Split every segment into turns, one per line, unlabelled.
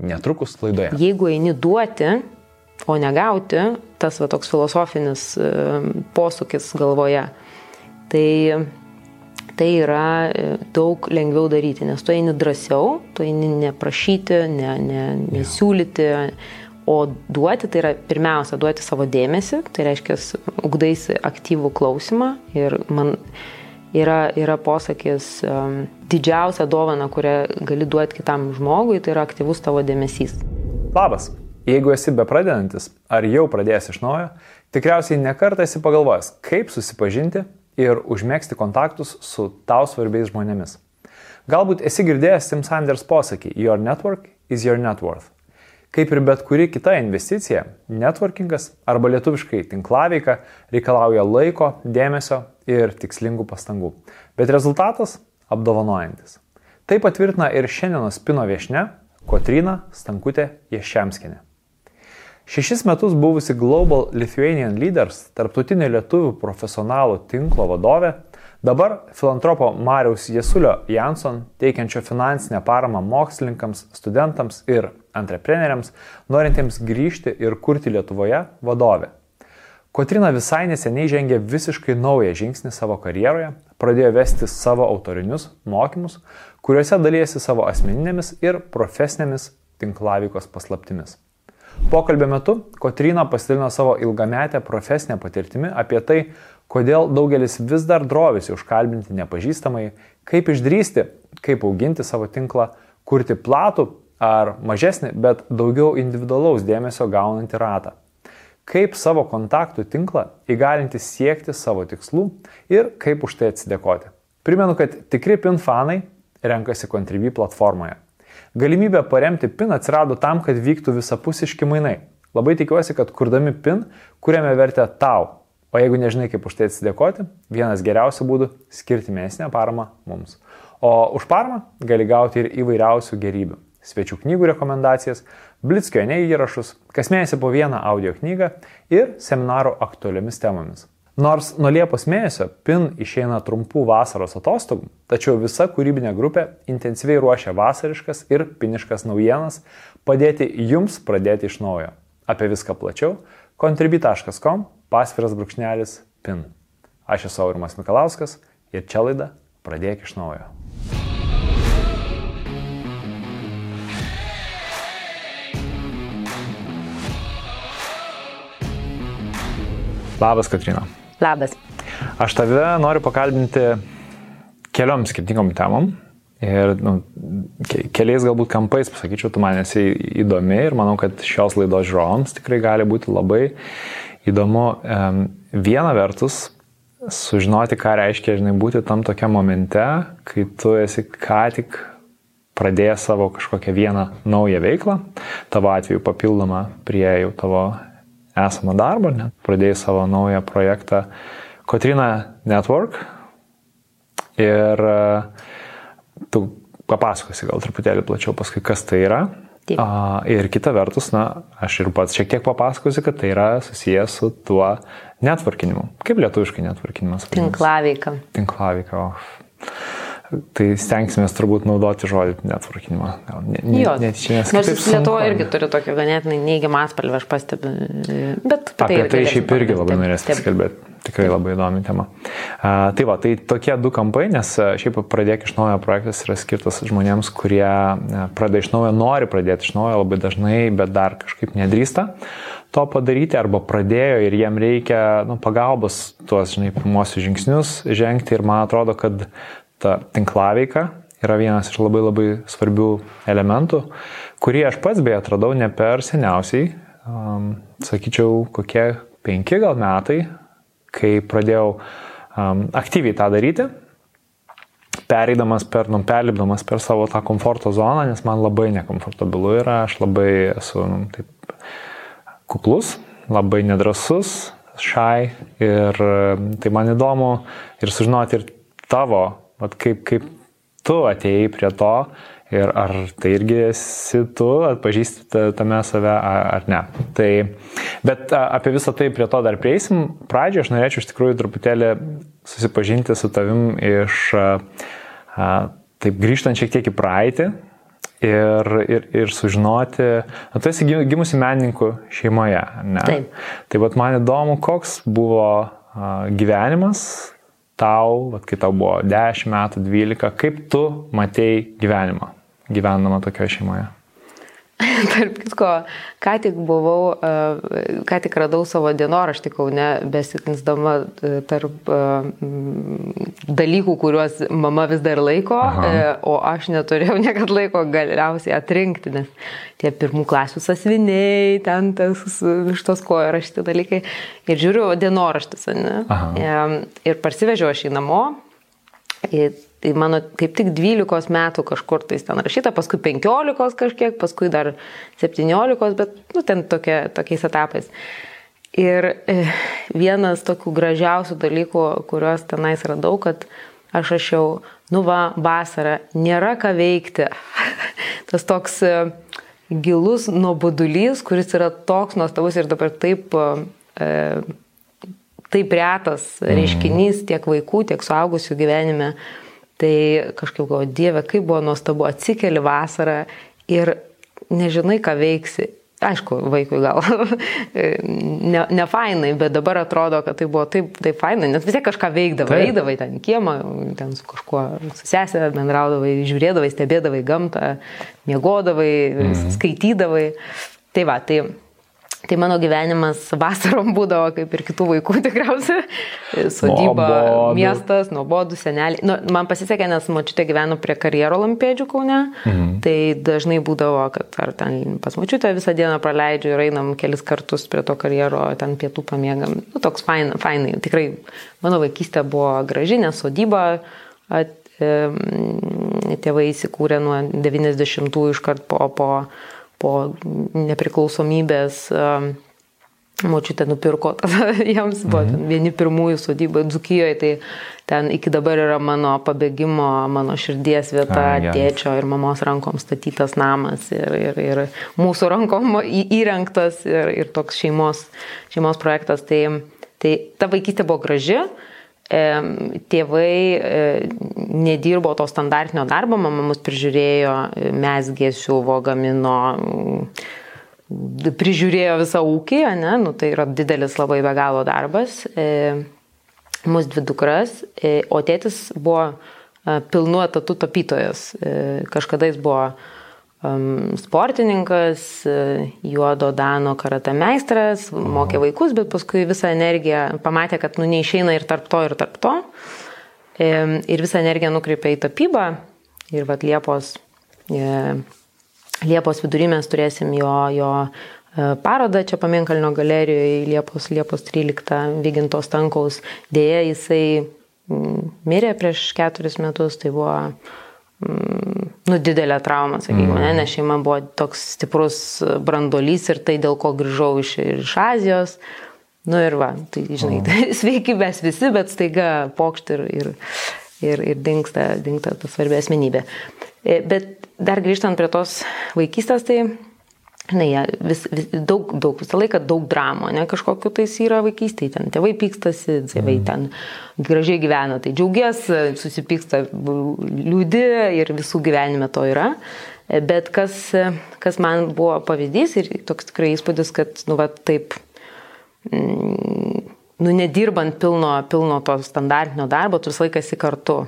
Netrukus laidoje.
Jeigu eini duoti, o negauti, tas va toks filosofinis e, posūkis galvoje, tai, tai yra e, daug lengviau daryti, nes tu eini drąsiau, tu eini neprašyti, ne, ne, nesiūlyti, o duoti tai yra pirmiausia duoti savo dėmesį, tai reiškia, ugdaisi aktyvų klausimą ir man yra, yra posakis, um, didžiausia dovana, kurią gali duoti kitam žmogui, tai yra aktyvus tavo dėmesys.
Labas, jeigu esi bepradedantis ar jau pradėjęs iš naujo, tikriausiai nekartą esi pagalvojęs, kaip susipažinti ir užmėgsti kontaktus su tau svarbiais žmonėmis. Galbūt esi girdėjęs Tim Sanders posakį Your network is your net worth. Kaip ir bet kuri kita investicija, networkingas arba lietuviškai tinklaveika reikalauja laiko, dėmesio ir tikslingų pastangų. Bet rezultatas - apdovanojantis. Tai patvirtina ir šiandienos Pino viešne Kotrina Stankutė Ješčiamskinė. Šešis metus buvusi Global Lithuanian Leaders, tarptautinio lietuvių profesionalų tinklo vadovė, Dabar filantropo Mariaus Jesulio Janson, teikiančio finansinę paramą mokslininkams, studentams ir antrepreneriams, norintiems grįžti ir kurti Lietuvoje, vadovė. Kotrina visai neseniai žengė visiškai naują žingsnį savo karjeroje, pradėjo vesti savo autorinius mokymus, kuriuose dalyjasi savo asmeninėmis ir profesinėmis tinklavikos paslaptimis. Pokalbio metu Kotrina pasidalino savo ilgametę profesinę patirtimį apie tai, kodėl daugelis vis dar drovisi užkalbinti nepažįstamai, kaip išdrysti, kaip auginti savo tinklą, kurti platų ar mažesnį, bet daugiau individualaus dėmesio gaunantį ratą. Kaip savo kontaktų tinklą įgalinti siekti savo tikslų ir kaip už tai atsidėkoti. Primenu, kad tikri PIN fanai renkasi Contribui platformoje. Galimybė paremti PIN atsirado tam, kad vyktų visapusiški mainai. Labai tikiuosi, kad kurdami PIN kuriame vertę tau, O jeigu nežinai, kaip už tai atsidėkoti, vienas geriausių būdų - skirti mėnesinę paramą mums. O už paramą gali gauti ir įvairiausių gerybių. Svečių knygų rekomendacijas, Blitzkio ne įrašus, kas mėnesį po vieną audio knygą ir seminarų aktualiomis temomis. Nors nuo Liepos mėnesio PIN išeina trumpų vasaros atostogų, tačiau visa kūrybinė grupė intensyviai ruošia vasariškas ir piniškas naujienas, padėti jums pradėti iš naujo. Apie viską plačiau contribui.com pasviras brūkšnelis PIN. Aš esu Aurimas Mikalauskas ir čia laida Pradėk iš naujo. Labas, Katrina.
Labas.
Aš tave noriu pakalbinti keliom skirtingom temom. Ir nu, keliais galbūt kampais, pasakyčiau, tu man esi įdomi ir manau, kad šios laidos žiūrovams tikrai gali būti labai įdomu viena vertus sužinoti, ką reiškia, žinai, būti tam tokiam momente, kai tu esi ką tik pradėjęs savo kažkokią vieną naują veiklą, tavo atveju papildomą prie jau tavo esamą darbą, net pradėjai savo naują projektą Kotrina Network ir tu papasakosi gal truputėlį plačiau paskui, kas tai yra, Taip. A, ir kita vertus, na, aš ir pats šiek tiek papasakosiu, kad tai yra susijęs su tuo netvarkinimu. Kaip lietuviškai netvarkinimas?
Tinklaveika.
Tinklaveika. Tai stengsime turbūt naudoti žodį netvarkinimą.
Ne, ne, jo, net čia nes. Nors Lietuva irgi turi tokį ganėtinai neigiamą atspalvį, aš pastebiu. Bet
apie tai, tai šiaip irgi labai norėsiu kalbėti. Tikrai labai įdomi tema. Uh, tai va, tai tokie du kampai, nes šiaip pradėk iš naujo projektas yra skirtas žmonėms, kurie pradeda iš naujo, nori pradėti iš naujo labai dažnai, bet dar kažkaip nedrįsta to padaryti arba pradėjo ir jiem reikia nu, pagalbos tuos, žinai, pirmosius žingsnius žengti ir man atrodo, kad ta tinklaveika yra vienas iš labai labai svarbių elementų, kurį aš pats beje atradau ne per seniausiai, um, sakyčiau, kokie penki gal metai kai pradėjau um, aktyviai tą daryti, pereidamas per, nu, perlipdamas per savo tą komforto zoną, nes man labai nekomfortabilu yra, aš labai esu nu, taip, kuklus, labai nedrasus, šai ir tai man įdomu ir sužinoti ir tavo, vat, kaip, kaip tu atėjai prie to ir ar tai irgi esi tu, atpažįsti tame save ar ne. Tai, bet apie visą tai prie to dar prieisim. Pradžioje aš norėčiau iš tikrųjų truputėlį susipažinti su tavim iš, taip grįžtant šiek tiek į praeitį ir, ir, ir sužinoti, na, tu esi gimusi menininkų šeimoje, ne?
Taip.
Tai vat man įdomu, koks buvo a, gyvenimas tau, vat, kai tau buvo 10 metų, 12, kaip tu matei gyvenimą gyvenama tokioje šeimoje?
Tarp kitko, ką tik buvau, e, ką tik radau savo dienoraštį Kaune, besitinsdama e, tarp e, dalykų, kuriuos mama vis dar laiko, Aha. o aš neturėjau niekada laiko galiausiai atrinkti, nes tie pirmų klasių sasviniai, ten tas iš tos kojo rašti dalykai. Ir žiūriu dienoraštis, ne? Aha. Ir parsivežiau aš į namo. Ir Tai mano kaip tik 12 metų kažkur tai ten rašyta, paskui 15 kažkiek, paskui dar 17, bet nu, ten tokia, tokiais etapais. Ir e, vienas tokių gražiausių dalykų, kuriuos tenais radau, kad aš rašiau, nu va, vasara, nėra ką veikti. Tas toks e, gilus nuobodulys, kuris yra toks nuostabus ir dabar taip, e, taip retas reiškinys tiek vaikų, tiek suaugusių gyvenime. Tai kažkaip galvoju, Dieve, kaip buvo nuostabu, atsikeli vasarą ir nežinai, ką veiksi. Aišku, vaikui gal ne, ne fainai, bet dabar atrodo, kad tai buvo taip, taip fainai, nes vis tiek kažką veikdavai, taip. eidavai ten kiemą, ten su kažkuo, su sesė bendraudavai, žiūrėdavai, stebėdavai gamtą, miegodavai, mm. skaitydavai. Tai va, tai Tai mano gyvenimas vasarom būdavo kaip ir kitų vaikų tikriausiai. Sodyba, nuobodu. miestas, nuobodų, seneliai. Nu, man pasisekė, nes mačiutė gyveno prie karjero lampėdžių kaune. Mhm. Tai dažnai būdavo, kad ar ten pas mačiutę visą dieną praleidžiu ir einam kelis kartus prie to karjero, ten pietų pamiegam. Nu, toks fainai, fainai. Tikrai mano vaikystė buvo graži, nes sodyba. At, e, tėvai įsikūrė nuo 90-ųjų iškart po, po po nepriklausomybės močiutė nupirko, jiems buvo mhm. vieni pirmųjų sodybų Dzukijoje, tai ten iki dabar yra mano pabėgimo, mano širdies vieta, A, tėčio ir mamos rankom statytas namas ir, ir, ir mūsų rankom įrengtas ir, ir toks šeimos, šeimos projektas. Tai, tai ta vaikystė buvo graži, tėvai e, nedirbo to standartinio darbo, mama mus prižiūrėjo, mesgė, siuvo, gamino, prižiūrėjo visą ūkį, ne? nu, tai yra didelis labai be galo darbas. E, Mūsų dvi dukras, e, o tėtis buvo pilnu etatų tapytojas. Kažkada jis buvo sportininkas, juodo Dano karate meistras, mokė vaikus, bet paskui visą energiją pamatė, kad nu neišeina ir tarp to, ir tarp to. Ir visą energiją nukreipė į tapybą. Ir vad Liepos, e, Liepos vidury mes turėsim jo, jo e, parodą čia Pamienkalnio galerijoje Liepos, Liepos 13 Vyginto Stankaus. Dėja, jisai mirė prieš keturis metus, tai buvo nu, didelė trauma, sakykime, mm. nes šeima buvo toks stiprus brandolys ir tai dėl ko grįžau iš, iš Azijos. Nu ir va, tai žinai, mm. tai, sveiki mes visi, bet staiga pokšt ir, ir, ir, ir dinksta, dinksta ta svarbi asmenybė. E, bet dar grįžtant prie tos vaikystės, tai žinai, vis, vis, daug, daug, visą laiką daug dramo, ne kažkokiu tais yra vaikystėje, ten tėvai pykstasi, tėvai mm. ten gražiai gyvena, tai džiaugiasi, susipyksta, liūdi ir visų gyvenime to yra. Bet kas, kas man buvo pavyzdys ir toks tikrai įspūdis, kad, nu, va, taip, mm, nu, nedirbant pilno, pilno to standartinio darbo, tu visą laiką esi kartu.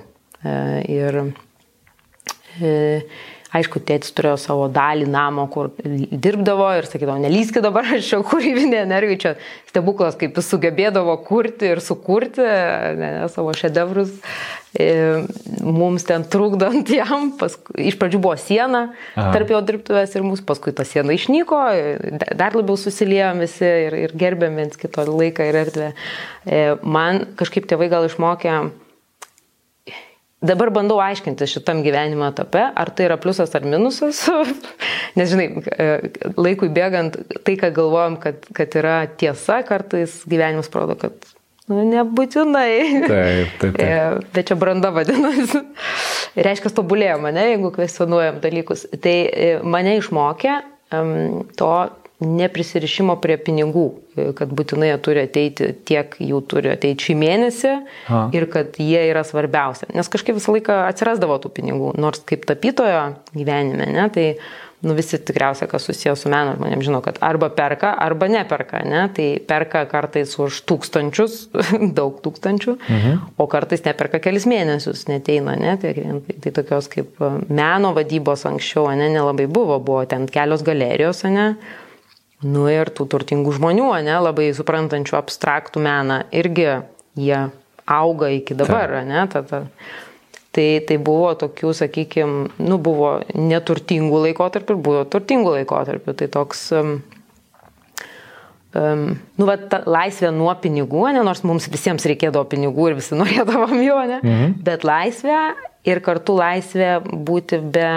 E, ir, ir e, Aišku, tėtis turėjo savo dalį namo, kur dirbdavo ir sakydavo, nelyskit dabar, aš čia kūrybinė energija, čia stebuklas, kaip jis sugebėdavo kurti ir sukurti ne, ne, savo šedevrus. E, mums ten trukdant jam, paskui, iš pradžių buvo siena Aha. tarp jo dirbtuvės ir mūsų, paskui ta siena išnyko, dar labiau susiliejom visi ir, ir gerbėm viens kito laiką ir erdvę. E, man kažkaip tėvai gal išmokė Dabar bandau aiškinti šitam gyvenimo etape, ar tai yra pliusas ar minusas. Nes, žinai, e, laikui bėgant, tai, ką galvojam, kad, kad yra tiesa, kartais gyvenimas parodo, kad nu, nebūtinai.
Taip, taip. taip.
E, bet čia branda vadinasi. Reiškia, tobulėjom, ne, jeigu kvestionuojam dalykus. Tai e, mane išmokė to neprisirišimo prie pinigų, kad būtinai jie turi ateiti tiek jų turi ateiti šį mėnesį A. ir kad jie yra svarbiausia. Nes kažkaip visą laiką atsirasdavo tų pinigų, nors kaip tapytojo gyvenime, ne, tai nu, visi tikriausiai, kas susijęs su meno žmonėm, žino, kad arba perka, arba neperka, ne? tai perka kartais už tūkstančius, daug tūkstančių, mhm. o kartais neperka kelis mėnesius, neteina, ne? tai, tai, tai tokios kaip meno vadybos anksčiau, ne, nelabai buvo, buvo ten kelios galerijos, ne? Nu ir tų turtingų žmonių, ne, labai suprantančių abstraktų meną, irgi jie auga iki dabar, Ta. ne, ta, ta. Tai, tai buvo tokių, sakykime, nu, buvo neturtingų laikotarpių ir buvo turtingų laikotarpių. Tai toks, um, um, nu, va, ta laisvė nuo pinigų, ne, nors mums visiems reikėdavo pinigų ir visi norėdavom jo, ne, mhm. bet laisvė ir kartu laisvė būti be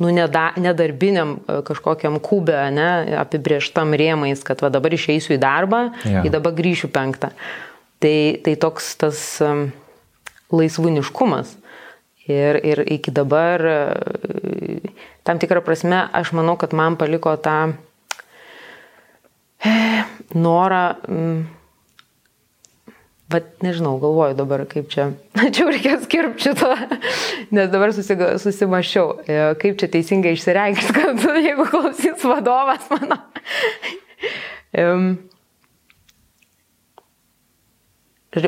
nu, neda, nedarbiniam e, kažkokiam kubė, ne, apibrieštam rėmais, kad va dabar išeisiu į darbą, ja. į dabar grįšiu penktą. Tai, tai toks tas um, laisvūniškumas. Ir, ir iki dabar, e, tam tikrą prasme, aš manau, kad man paliko tą e, norą Bet nežinau, galvoju dabar, kaip čia, čia reikės kirpti šitą, nes dabar susiga, susimašiau, e, kaip čia teisingai išsireikšti, kad jeigu klausys vadovas mano.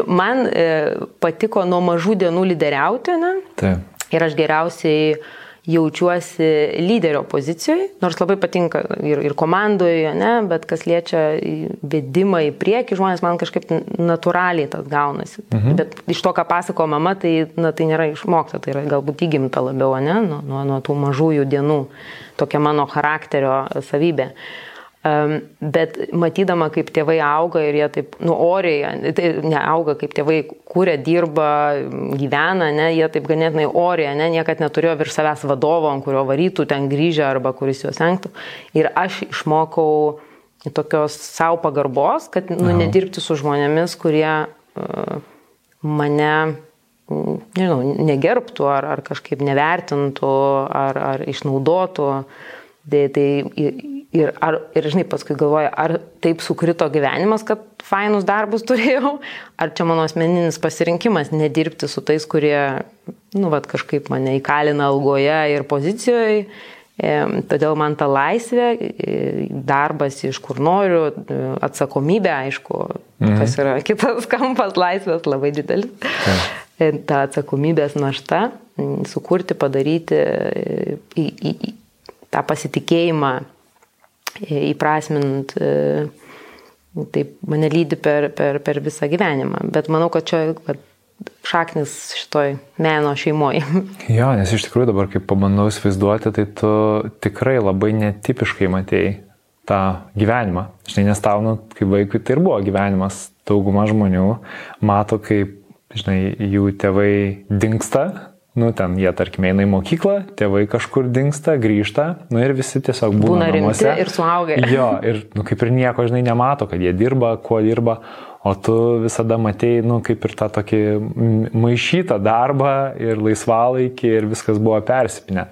man e, patiko nuo mažų dienų lyderiauti, ne? Taip. Ir aš geriausiai jaučiuosi lyderio pozicijoje, nors labai patinka ir, ir komandoje, ne, bet kas liečia vedimą į priekį, žmonės man kažkaip natūraliai tas gaunasi. Mhm. Bet iš to, ką pasako mama, tai, na, tai nėra išmokta, tai yra galbūt įgimta labiau, ne, nuo, nuo, nuo tų mažųjų dienų, tokia mano charakterio savybė. Uh, Bet matydama, kaip tėvai auga ir jie taip, nu, oriai, tai neauga, kaip tėvai kūrė, dirba, gyvena, ne, jie taip ganėtinai oriai, ne, niekad neturėjo virš savęs vadovo, ant kurio varytų ten grįžę arba kuris juos enktų. Ir aš išmokau tokios savo pagarbos, kad, nu, nedirbti su žmonėmis, kurie uh, mane nežinau, negerbtų ar, ar kažkaip nevertintų ar, ar išnaudotų. Tai, tai Ir, ar, ir žinai, paskui galvoju, ar taip sukrito gyvenimas, kad fainus darbus turėjau, ar čia mano asmeninis pasirinkimas nedirbti su tais, kurie, nu, vad kažkaip mane įkalina algoje ir pozicijoje. E, todėl man ta laisvė, e, darbas iš kur noriu, e, atsakomybė, aišku, mhm. kas yra kitas kampas laisvės labai didelis. Ja. E, ta atsakomybės našta, sukurti, padaryti į, į, į tą pasitikėjimą įprasminant, e, taip mane lydi per, per, per visą gyvenimą. Bet manau, kad čia kad šaknis šitoj meno šeimoje.
Jo, nes iš tikrųjų dabar, kai pabandau įsivaizduoti, tai tu tikrai labai netipiškai matėjai tą gyvenimą. Žinai, nes tau, nu, kaip vaikui, tai ir buvo gyvenimas. Dauguma žmonių mato, kaip, žinai, jų tėvai dinksta, Nu, ten jie, tarkim, eina į mokyklą, tėvai kažkur dinksta, grįžta, nu ir visi tiesiog būna, būna namuose.
ir suaugę.
Jo, ir nu, kaip ir nieko, žinai, nemato, kad jie dirba, kuo dirba, o tu visada matei, nu, kaip ir tą tokį maišytą darbą ir laisvalaikį ir viskas buvo persipinę.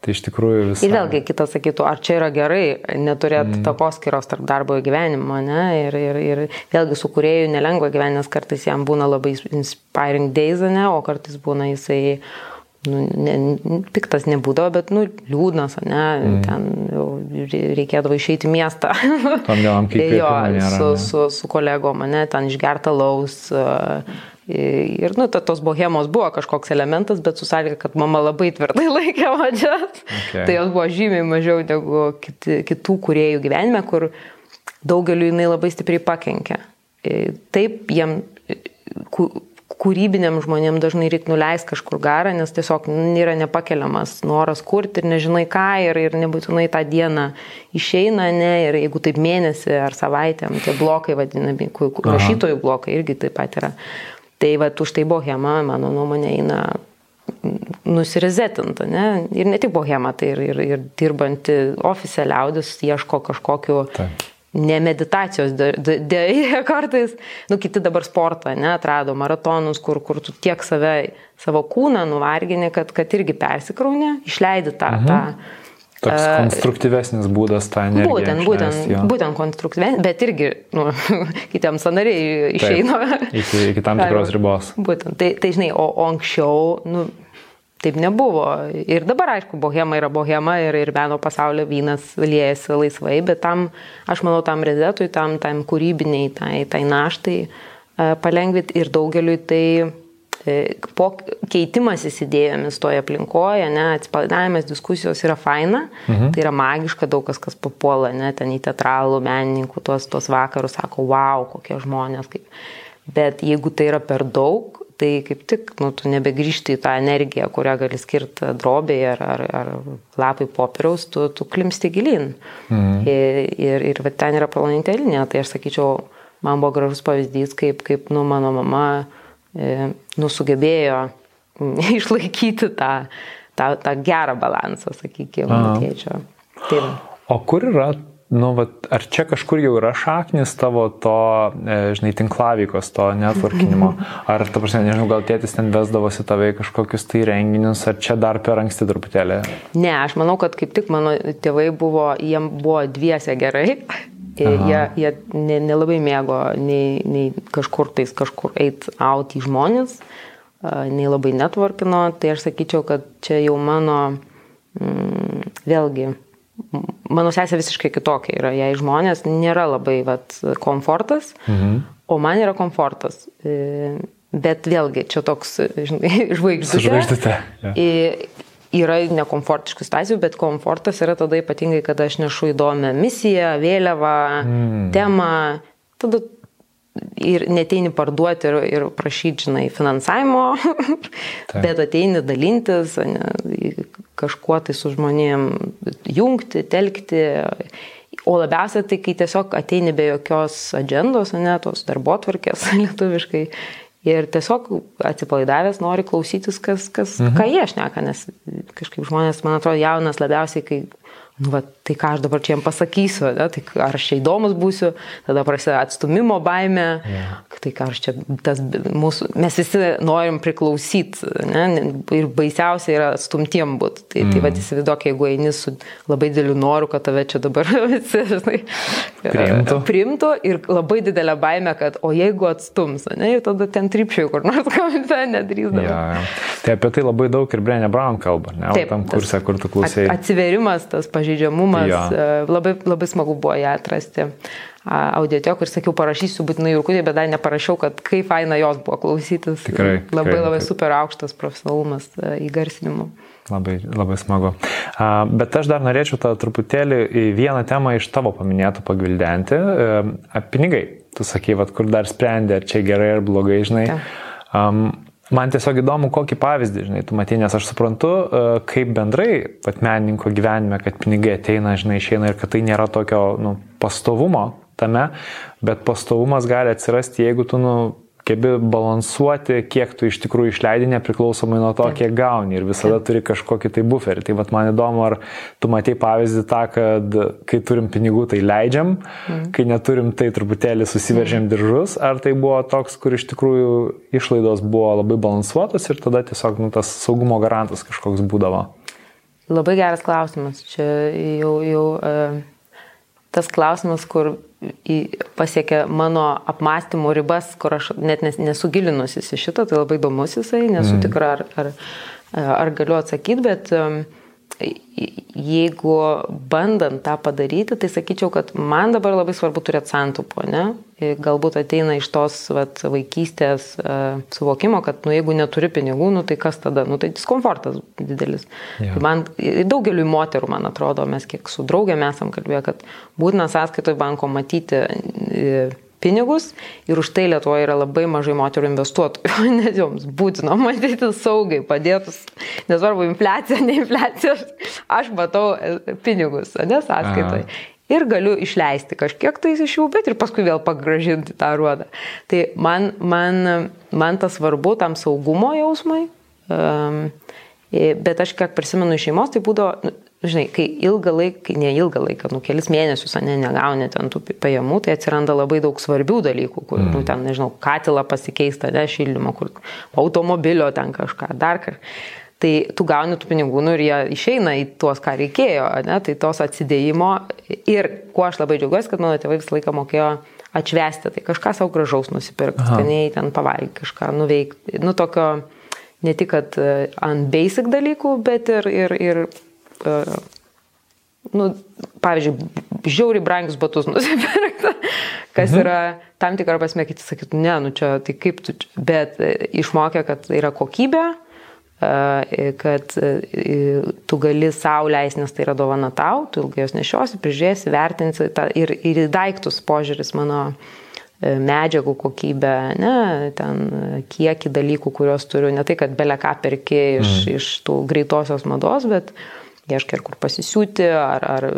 Tai iš tikrųjų visai.
Ir vėlgi kitas sakytų, ar čia yra gerai neturėti mm. takos skiros tarp darbo ir gyvenimo, ne? Ir, ir, ir vėlgi su kuriejų nelengva gyvenimas, kartais jam būna labai inspiring days, ne? O kartais būna jisai, nu, ne, piktas nebūdavo, bet, nu, liūdnas, ne? Mm. Ten reikėdavo išeiti į miestą.
Tam dienam kaip
jo, su, su, su kolegom, ne? Ten išgerta laus. Uh, Ir, nu, ta, tos bohemos buvo kažkoks elementas, bet su sąlyga, kad mama labai tvirtai laikė vadžias. Okay. Tai jos buvo žymiai mažiau negu kiti, kitų kuriejų gyvenime, kur daugeliu jinai labai stipriai pakenkia. Taip, jiem kūrybiniam žmonėm dažnai reikia nuleisti kažkur garą, nes tiesiog yra nepakeliamas noras kurti ir nežinai ką ir, ir nebūtinai tą dieną išeina, ne, ir jeigu taip mėnesį ar savaitę, tie blokai vadinami, rašytojų blokai irgi taip pat yra. Tai va, už tai bohema, mano nuomonė, eina nusirezetinta, ne? Ir ne tik bohema, tai ir, ir, ir dirbanti ofise liaudis ieško kažkokiu Taip. ne meditacijos dėja kartais, nu kiti dabar sportą, ne, atrado maratonus, kur, kur tu tiek save, savo kūną nuvargini, kad, kad irgi persikrauni, išleidi tą, mhm. tą
Toks konstruktyvesnis būdas tą energiją.
Būtent, būtent,
jo.
būtent konstruktyvesnis, bet irgi nu, kitiems sanariai išeina.
Taip, iki, iki tam tikros ribos.
Būtent, tai, tai žinai, o, o anksčiau, nu, taip nebuvo. Ir dabar, aišku, bohema yra bohema ir, ir meno pasaulio vynas liejasi laisvai, bet tam, aš manau, tam rezetui, tam, tam kūrybiniai, tai, tai naštai palengvinti ir daugeliui tai po keitimasis idėjomis toje aplinkoje, ne, atsipalaidavimas diskusijos yra faina, mhm. tai yra magiška, daug kas, kas papuola, ne, ten į teatralų, menininkų, tuos, tuos vakarus sako, wow, kokie žmonės. Kaip. Bet jeigu tai yra per daug, tai kaip tik, nu, tu nebegrįžti į tą energiją, kurią gali skirti drobėje ar, ar, ar lapai popieriaus, tu, tu klimsti gilin. Mhm. Ir, ir, ir ten yra planetė linija, tai aš sakyčiau, man buvo gražus pavyzdys, kaip, kaip nu, mano mama E, nusugebėjo išlaikyti tą, tą, tą gerą balansą, sakykime, tėčio. Tai
o kur yra, nu, vat, ar čia kažkur jau yra šaknis tavo to, e, žinai, tinklavikos, to netvarkinimo? Ar, ta prasme, nežinau, gal tėtis ten vesdavosi tavai kažkokius tai renginius, ar čia dar per anksti truputėlį?
Ne, aš manau, kad kaip tik mano tėvai buvo, jiem buvo dviese gerai Jie, jie nelabai ne mėgo nei, nei kažkur tais kažkur eit out į žmonės, nei labai netvarkino, tai aš sakyčiau, kad čia jau mano, mm, vėlgi, mano sesė visiškai kitokia yra, jei žmonės nėra labai vat, komfortas, mhm. o man yra komfortas. E, bet vėlgi, čia toks, žinai, žvaigždutė.
Žvaigždutė. Ja
yra nekomfortiškų situacijų, bet komfortas yra tada ypatingai, kada aš nešu įdomią misiją, vėliavą, mm. temą. Tada ir neteini parduoti ir, ir prašyti, žinai, finansavimo, bet ateini dalintis, ne, kažkuo tai su žmonėm jungti, telkti. O labiausiai tai, kai tiesiog ateini be jokios agendos, ne, tos darbo tvarkės lietuviškai Ir tiesiog atsipalaidavęs nori klausytis, kas, kas, mhm. ką jie šneka, nes kažkaip žmonės, man atrodo, jaunas labiausiai, kai nu, va, tai ką aš dabar čia jam pasakysiu, ne, tai ar aš čia įdomus būsiu, tada prasideda atstumimo baime, yeah. tai ką aš čia, tas mūsų, mes visi norim priklausyti, ne, ir baisiausia yra atstumtiem būti. Tai, mm. tai va, įsivaizduok, jeigu eini su labai dideliu noru, kad tave čia dabar visi, žinai,
priimtų.
priimtų ir labai didelė baime, kad o jeigu atstums, ne, ir tada ten tripšiai kur nors komente nedrįsdavo.
Yeah. Tai apie tai labai daug ir Brenė Brown kalba, ne, Taip, tam kursė, kur tu klausai.
Atsiverimas, tas pažinimas pažeidžiamumas, ja. E, labai, labai smagu buvo ją atrasti audiotekų ir sakiau, parašysiu būtinai Jurkutį, bet dar neparašiau, kad kaip faina jos buvo klausytis.
Tikrai.
Labai
tikrai,
labai super aukštas profesionalumas e, įgarsinimu.
Labai, labai smagu. Bet aš dar norėčiau tą truputėlį į vieną temą iš tavo paminėtų pagvildenti. E, pinigai. Tu sakai, vat, kur dar sprendė, ar čia gerai ar blogai, žinai. Um, Man tiesiog įdomu, kokį pavyzdį, žinai, tu matai, nes aš suprantu, e, kaip bendrai pat menininko gyvenime, kad pinigai ateina, žinai, išeina ir kad tai nėra tokio, nu, pastovumo tame, bet pastovumas gali atsirasti, jeigu tu, nu, gebi balansuoti, kiek tu iš tikrųjų išleidi nepriklausomai nuo to, kiek gauni ir visada turi kažkokį tai buferį. Tai vat, man įdomu, ar tu matai pavyzdį tą, kad kai turim pinigų, tai leidžiam, mm. kai neturim, tai truputėlį susiveržėm mm. diržus, ar tai buvo toks, kur iš tikrųjų išlaidos buvo labai balansuotos ir tada tiesiog nu, tas saugumo garantas kažkoks būdavo.
Labai geras klausimas. Čia jau, jau uh, tas klausimas, kur pasiekė mano apmąstymų ribas, kur aš net nesu gilinusis į šitą, tai labai įdomus jisai, nesu mm. tikra, ar, ar, ar galiu atsakyti, bet um, jeigu bandant tą padaryti, tai sakyčiau, kad man dabar labai svarbu turėti santupo, ne? Galbūt ateina iš tos vat, vaikystės uh, suvokimo, kad nu, jeigu neturi pinigų, nu, tai kas tada, nu, tai diskomfortas didelis. Ja. Tai man, daugeliu moterų, man atrodo, mes kiek su draugėm esam kalbėję, kad būtina sąskaitoje banko matyti uh, pinigus ir už tai Lietuvoje yra labai mažai moterų investuotojų, nes joms būtina matyti saugiai, padėtus, nesvarbu, infliacija, ne infliacija, aš matau e, pinigus, ne sąskaitoje. Ir galiu išleisti kažkiek tais iš jų, bet ir paskui vėl pagražinti tą ruodą. Tai man, man, man tas svarbu tam saugumo jausmai. Um, bet aš kiek prisimenu iš šeimos, tai būdavo, nu, žinai, kai ilgą laiką, kai ne ilgą laiką, nu kelis mėnesius, ne, negauni ten tų pajamų, tai atsiranda labai daug svarbių dalykų, kur, mm. nu, ten, nežinau, katilą pasikeista, ne, šildymo, kur automobilio ten kažką, dar kažką. Tai tu gauni tų pinigų, nu ir jie išeina į tuos, ką reikėjo, ne? tai tos atsidėjimo. Ir kuo aš labai džiaugiuosi, kad mano tėvai visą laiką mokėjo atšvesti, tai kažką savo gražaus nusipirkti, skaniai ten pavalgyti, kažką nuveikti. Nu tokio, ne tik, e, ant basic dalykų, bet ir, ir, ir nu, pavyzdžiui, žiauriai brangius batus nusipirkti, kas mhm. yra tam tikrą prasme, kiti sakytų, ne, nu čia, tai kaip tu, bet e, išmokė, kad tai yra kokybė kad tu gali leisti, nes tai yra dovana tau, tu ilgai jos nešiosi, prižiūrėsi, vertinsi tą, ir, ir daiktus požiūris mano e, medžiagų kokybę, ne, ten kiekį dalykų, kuriuos turiu, ne tai, kad belia ką perki iš, mm. iš tų greitosios mados, bet ieškai ir kur pasisiūti, ar, ar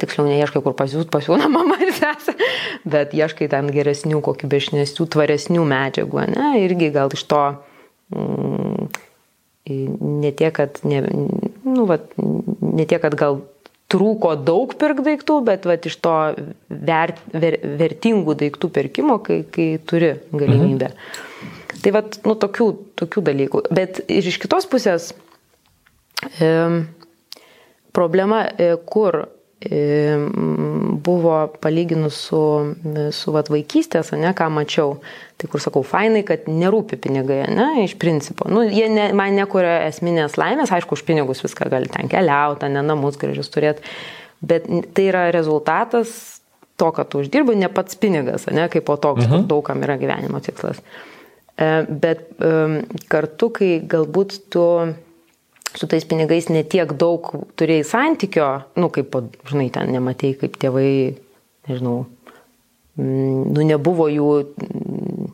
tiksliau neieškai kur pasiūt, pasiūna mama ir sesė, bet ieškai ten geresnių, kokybešnesnių, tvaresnių medžiagų, ne, irgi gal iš to Mm, ne tiek, kad, ne, nu, vat, ne tiek, kad gal trūko daug pirk daiktų, bet vat, iš to ver, ver, vertingų daiktų pirkimo, kai, kai turi galimybę. Mhm. Tai vat, nu, tokių, tokių dalykų. Bet ir iš kitos pusės problema, e, kur buvo palyginus su, su vat, vaikystės, ne, ką mačiau, tai kur sakau, fainai, kad nerūpi pinigai, ne, iš principo. Nu, jie ne, man nekuria esminės laimės, aišku, už pinigus viską gali ten keliauti, ne namus gražius turėti, bet tai yra rezultatas to, kad tu uždirbi, ne pats pinigas, ne, kaip po toks, mhm. daugam yra gyvenimo tikslas. E, bet kartu, kai galbūt tu su tais pinigais netiek daug turėjai santykio, nu, kaip, žinai, ten nematėjai, kaip tėvai, nežinau, mm, nu, nebuvo jų mm,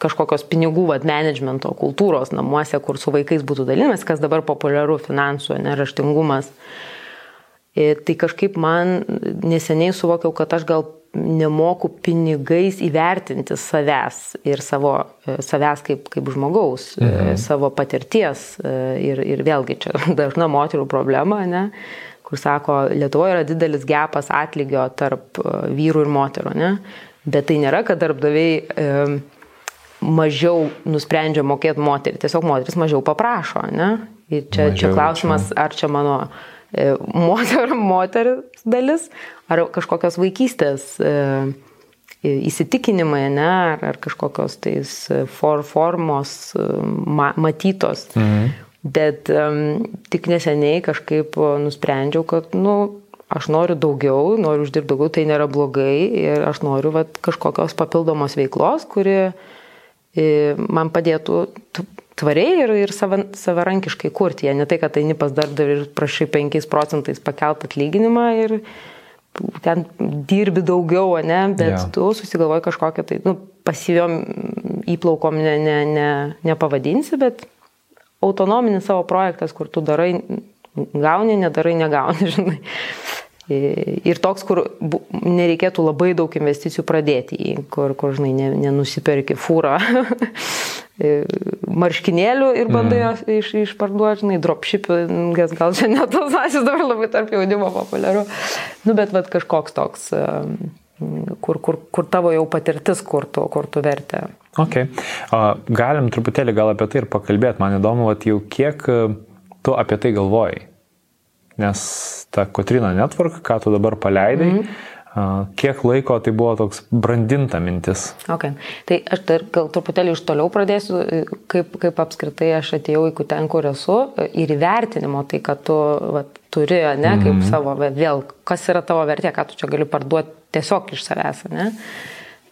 kažkokios pinigų, vad, managemento kultūros namuose, kur su vaikais būtų dalinimas, kas dabar populiaru finansų, neraštingumas. Tai kažkaip man neseniai suvokiau, kad aš gal nemoku pinigais įvertinti savęs ir savo, e, savęs kaip, kaip žmogaus, e, mhm. savo patirties. E, ir, ir vėlgi čia dažna moterų problema, ne, kur sako, Lietuvoje yra didelis gepas atlygio tarp vyrų ir moterų. Ne, bet tai nėra, kad darbdaviai e, mažiau nusprendžia mokėti moterį, tiesiog moteris mažiau paprašo. Ne? Ir čia, mažiau, čia klausimas, čia. ar čia mano E, moter, moteris dalis, ar kažkokios vaikystės e, įsitikinimai, ne, ar, ar kažkokios tais for, formos ma, matytos. Mhm. Bet um, tik neseniai kažkaip nusprendžiau, kad, nu, aš noriu daugiau, noriu uždirbti daugiau, tai nėra blogai ir aš noriu vat, kažkokios papildomos veiklos, kuri man padėtų tvariai ir, ir sava, savarankiškai kurti. Jie ne tai, kad eini pas darbdavį ir prašai 5 procentais pakelt atlyginimą ir ten dirbi daugiau, ne, bet yeah. tu susigalvoji kažkokią tai, nu, pasyviom įplaukom ne, ne, ne, nepavadinsi, bet autonominis savo projektas, kur tu darai, gauni, nedarai, negauni, žinai. Ir toks, kur nereikėtų labai daug investicijų pradėti į, kur, kur žinai, nenusiperki fūrą marškinėlių ir bandai mm. iš, išparduoti, žinai, dropshippingas, gal čia net tos asis dabar labai tarp jaunimo populiaru. Nu, bet vat, kažkoks toks, kur, kur, kur tavo jau patirtis, kur tu, kur tu vertė.
Ok. Galim truputėlį gal apie tai ir pakalbėti. Man įdomu, vat, jau kiek tu apie tai galvojai nes ta Kotrina Network, ką tu dabar paleidai, mm -hmm. Kiek laiko tai buvo toks brandinta mintis?
Okay. Tai aš dar gal truputėlį iš toliau pradėsiu, kaip, kaip apskritai aš atėjau į ten, kur esu ir įvertinimo tai, kad tu va, turi, ne, kaip mm -hmm. savo, vėl, kas yra tavo vertė, ką tu čia gali parduoti tiesiog iš savęs, ne.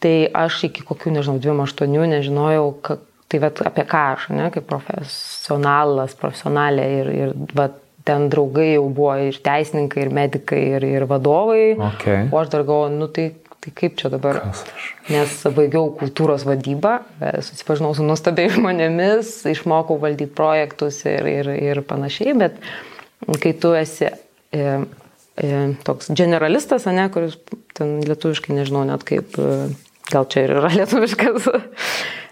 Tai aš iki kokių, nežinau, 28 nežinojau, kad, tai va, apie ką aš, ne, kaip profesionalas, profesionalė ir, ir va, ten draugai jau buvo ir teisininkai, ir medikai, ir, ir vadovai.
Okay.
O aš dar galvoju, nu tai, tai kaip čia dabar? Nes baigiau kultūros vadybą, e, susipažinau su nuostabiai žmonėmis, išmokau valdyti projektus ir, ir, ir panašiai, bet kai tu esi e, e, toks generalistas, ne, kuris ten lietuviškai nežinau net kaip e, Gal čia ir yra lietuviškas.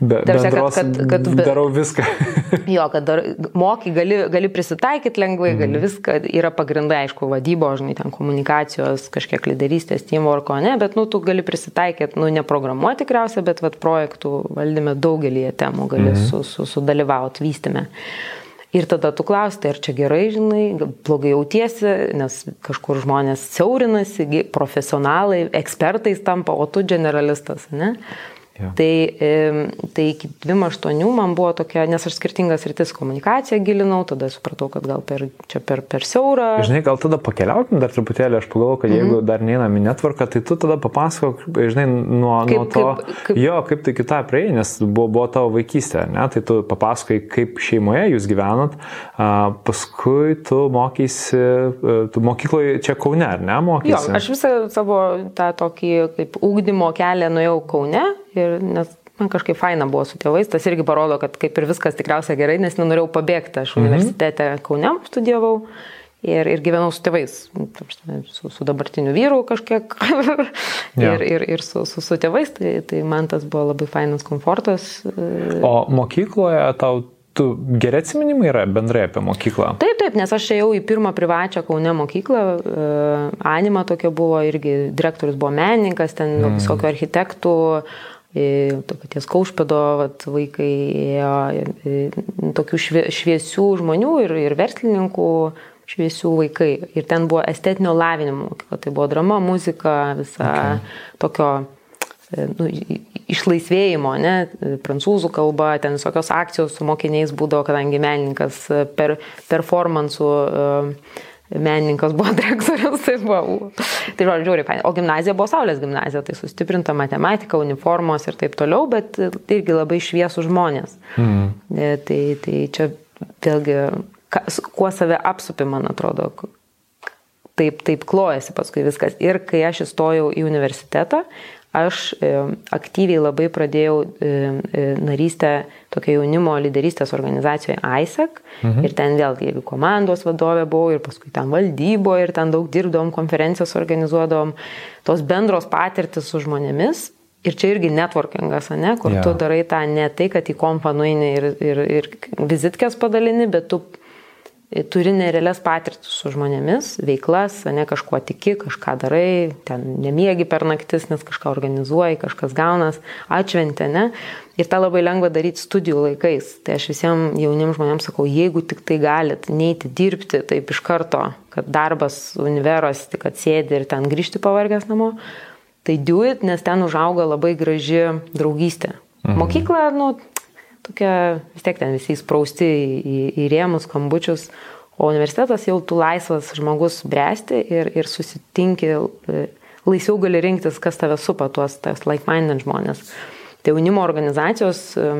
Be, Tarsi, kad, kad, kad be, darau viską.
jo, kad dar, moky, gali, gali prisitaikyti lengvai, mm. gali viską, yra pagrindai, aišku, vadybo, žinai, ten komunikacijos, kažkiek lyderystės, teamworko, ne, bet, nu, tu gali prisitaikyti, nu, neprogramuoti tikriausiai, bet, vad, projektų valdyme daugelį temų gali mm. su, su, sudalyvauti, vystime. Ir tada tu klausi, tai ar čia gerai, žinai, blogai jautiesi, nes kažkur žmonės siaurinasi, profesionalai, ekspertais tampa, o tu generalistas, ne? Ja. Tai, tai iki 28 man buvo tokia, nes aš skirtingas rytis komunikaciją gilinau, tada supratau, kad gal per, čia per, per siaurą.
Žinai, gal tada pakeliaukim dar truputėlį, aš pagalvoju, kad jeigu mm -hmm. dar neinam į netvarką, tai tu tada papasakok, žinai, nuo, kaip, nuo to, kaip, kaip... jo, kaip tai kitą prieėjai, nes buvo, buvo tavo vaikystė, ne? tai tu papasakai, kaip šeimoje jūs gyvenat, a, paskui tu mokysi, e, tu mokykloje čia Kaune, ar ne, mokysi?
Jo, aš visą savo tą tokį kaip ūkdymo kelią nuėjau Kaune ir nes man kažkaip faina buvo su tėvais, tas irgi parodo, kad kaip ir viskas tikriausiai gerai, nes nenorėjau pabėgti, aš mhm. universitete Kaune studijavau ir, ir gyvenau su tėvais, su, su dabartiniu vyru kažkiek ja. ir, ir, ir su, su, su tėvais, tai, tai man tas buvo labai fainas komfortas.
O mokykloje tau tu geri atsiminimai yra bendrai apie mokyklą?
Taip, taip, nes aš ėjau į pirmą privačią Kaune mokyklą, uh, Anima tokia buvo, irgi direktorius buvo menininkas, ten mm. visokių architektų, uh, to paties Kaušpedo vat, vaikai ėjo tokių šviesių žmonių ir, ir verslininkų šviesių vaikai. Ir ten buvo estetinio lavinimo mokykla, tai buvo drama, muzika, visa okay. tokio e, nu, išlaisvėjimo, ne, prancūzų kalba, ten visokios akcijos su mokiniais būdavo, kadangi menininkas per performansų uh, menininkas buvo direktorius, tai buvo. Tai žodžiu, žiūri. O gimnazija buvo Saulės gimnazija, tai sustiprinta matematika, uniformos ir taip toliau, bet irgi labai šviesų žmonės. Mm. Tai, tai čia vėlgi, kuo save apsupi, man atrodo, taip, taip klojasi paskui viskas. Ir kai aš įstojau į universitetą, aš e, aktyviai labai pradėjau e, e, narystę tokio jaunimo lyderystės organizacijoje ISEC. Mhm. Ir ten vėlgi ir komandos vadovė buvau, ir paskui ten valdybo, ir ten daug dirbdom, konferencijas organizuodom, tos bendros patirtis su žmonėmis. Ir čia irgi networkingas, ne, kur ja. tu darai tą ne tai, kad į kompą nueini ir, ir, ir vizitkės padalini, bet tu turi nerealias patirtis su žmonėmis, veiklas, ne kažkuo tiki, kažką darai, ten nemiegi per naktis, nes kažką organizuoji, kažkas gaunas, atšventė, ne? Ir tą labai lengva daryti studijų laikais. Tai aš visiems jauniems žmonėms sakau, jeigu tik tai galit neiti dirbti taip iš karto, kad darbas univeros, tik atsėdi ir ten grįžti pavargęs namo, tai do it, nes ten užauga labai graži draugystė. Mhm. Mokykla, nu, tokia, vis tiek ten visi įsprausti į, į rėmus, kambučius, o universitetas jau tu laisvas žmogus bręsti ir, ir susitinki, e, laisviau gali rinktis, kas tave supa, tuos like-minded žmonės. Tai jaunimo organizacijos e,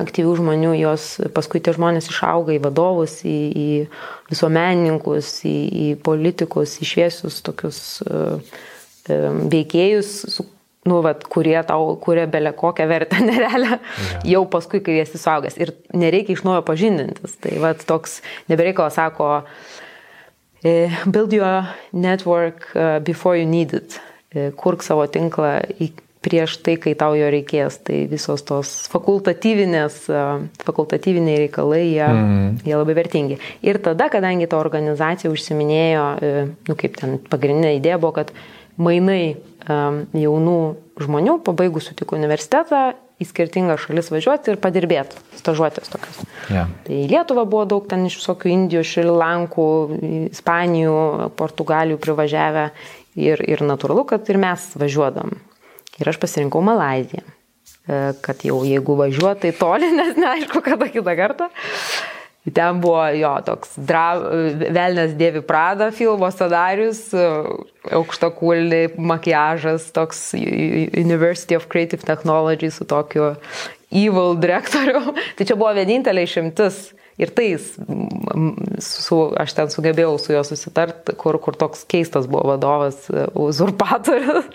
aktyvių žmonių, jos paskui tie žmonės išauga į vadovus, į, į visuomenininkus, į, į politikus, į šviesius tokius uh, veikėjus, su nu, vat, kurie tau kuria belė kokią vertę nerealią, ja. jau paskui, kai esi suaugęs. Ir nereikia iš naujo pažindintis. Tai vat, toks nebereikalas sako, e, build your network uh, before you need it. E, kurk savo tinklą prieš tai, kai tau jo reikės. Tai visos tos fakultatyvinės, fakultatyviniai reikalai, jie, mm. jie labai vertingi. Ir tada, kadangi ta organizacija užsiminėjo, e, nu kaip ten pagrindinė idėja buvo, kad mainai jaunų žmonių, pabaigusių tik universitetą, į skirtingas šalis važiuoti ir padirbėti, stažuotės tokios. Yeah. Tai į Lietuvą buvo daug ten iš visokių Indijų, Šrilankų, Ispanijų, Portugalijų privažiavę ir, ir natūralu, kad ir mes važiuodam. Ir aš pasirinkau Malaziją, e, kad jau jeigu važiuotai toli, nes neaišku, kada kitą kartą. Ten buvo jo toks dra, Velnės Dievi Prada filmo scenarius, aukšta kulė, makiažas, toks University of Creative Technology su tokiu evil direktoriu. Tai čia buvo vienintelė išimtis Ir tai su, aš ten sugebėjau su juo susitarti, kur, kur toks keistas buvo vadovas, e, uzurpatorius.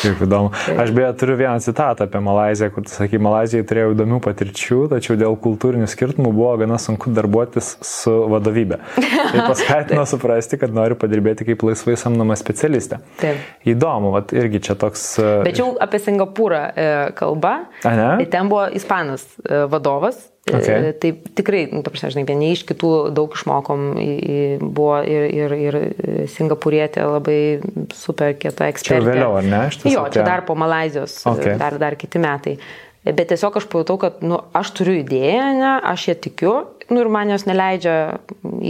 Kaip įdomu. Aš beje turiu vieną citatą apie Malaziją, kur, sakai, Malazijai turėjau įdomių patirčių, tačiau dėl kultūrinių skirtumų buvo gana sunku darbuotis su vadovybė. Tai paskatino suprasti, kad noriu padirbėti kaip laisvai samdoma specialistė. Taip. Įdomu, vat, irgi čia toks.
E, jau apie Singapūrą e, kalba. A, ne? Ten buvo ispanas vadovas Okay. Tai tikrai, nu, ta prasme, žinai, vieni iš kitų daug išmokom, buvo ir, ir, ir Singapūrietė labai super kieta ekspertė.
Čia vėliau, ar ne?
Jo, apie... čia dar po Malazijos, okay. dar, dar kiti metai. Bet tiesiog aš pajutau, kad nu, aš turiu idėją, ne, aš ją tikiu nu ir man jos neleidžia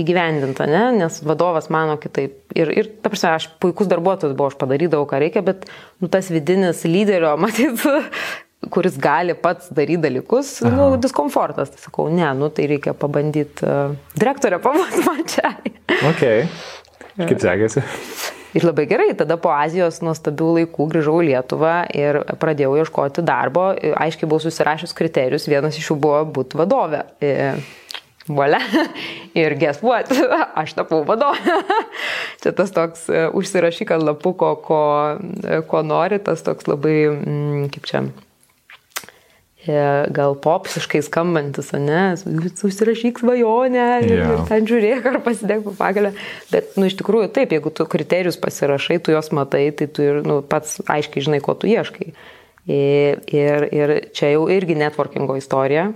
įgyvendinti, ne? nes vadovas mano kitaip. Ir, ir ta prasme, aš puikus darbuotojas buvau, aš padarydavau, ką reikia, bet nu, tas vidinis lyderio, matyt, kuris gali pats daryti dalykus, Aha. nu, diskomfortas. Tai sakau, ne, nu tai reikia pabandyti uh, direktorę pamati man čia.
Ok. Kaip sekėsi?
Ir labai gerai, tada po Azijos nuostabių laikų grįžau į Lietuvą ir pradėjau ieškoti darbo. Aiškiai buvau susirašęs kriterijus, vienas iš jų buvo būti vadovė. Valia. Ir guess what? Aš tapau vadovė. Čia tas toks e, užsirašyk ant lapuko, ko, e, ko nori, tas toks labai, mm, kaip čia, E, gal popsiškai skambantis, ne, susirašyk svajonę ir, yeah. ir ten žiūrėk ar pasidėk po pagalę. Bet, nu, iš tikrųjų, taip, jeigu tu kriterijus pasirašai, tu juos matai, tai tu ir, nu, pats aiškiai žinai, ko tu ieškai. Ir, ir, ir čia jau irgi networkingo istorija.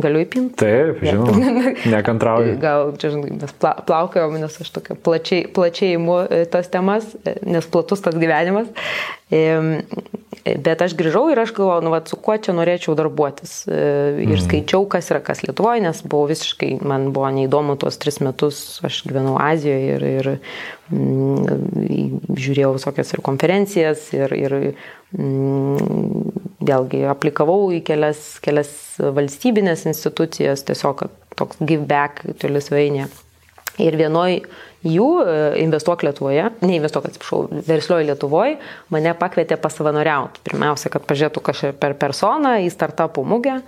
Galiu įpinti?
Taip, žinoma. Nekantrauju.
Gal čia, žinai, mes pla, plaukiojom, nes aš tokia plačiai, plačiai imu e, tas temas, e, nes platus tas gyvenimas. Bet aš grįžau ir aš galvojau, nu, va, su kuo čia norėčiau darbuotis. E, ir mm. skaičiau, kas yra kas Lietuvoje, nes buvo visiškai, man buvo neįdomu tuos tris metus, aš gyvenau Azijoje ir, ir mm, žiūrėjau visokias ir konferencijas, ir, ir mm, vėlgi aplikavau į kelias, kelias valstybinės institucijas, tiesiog toks give back toli svainė. Ir vienoj jų e, investuok Lietuvoje, ne investuok, atsiprašau, verslioji Lietuvoje, mane pakvietė pasavanoriauti. Pirmiausia, kad pažiūrėtų kažkaip per personą į startupų mugę.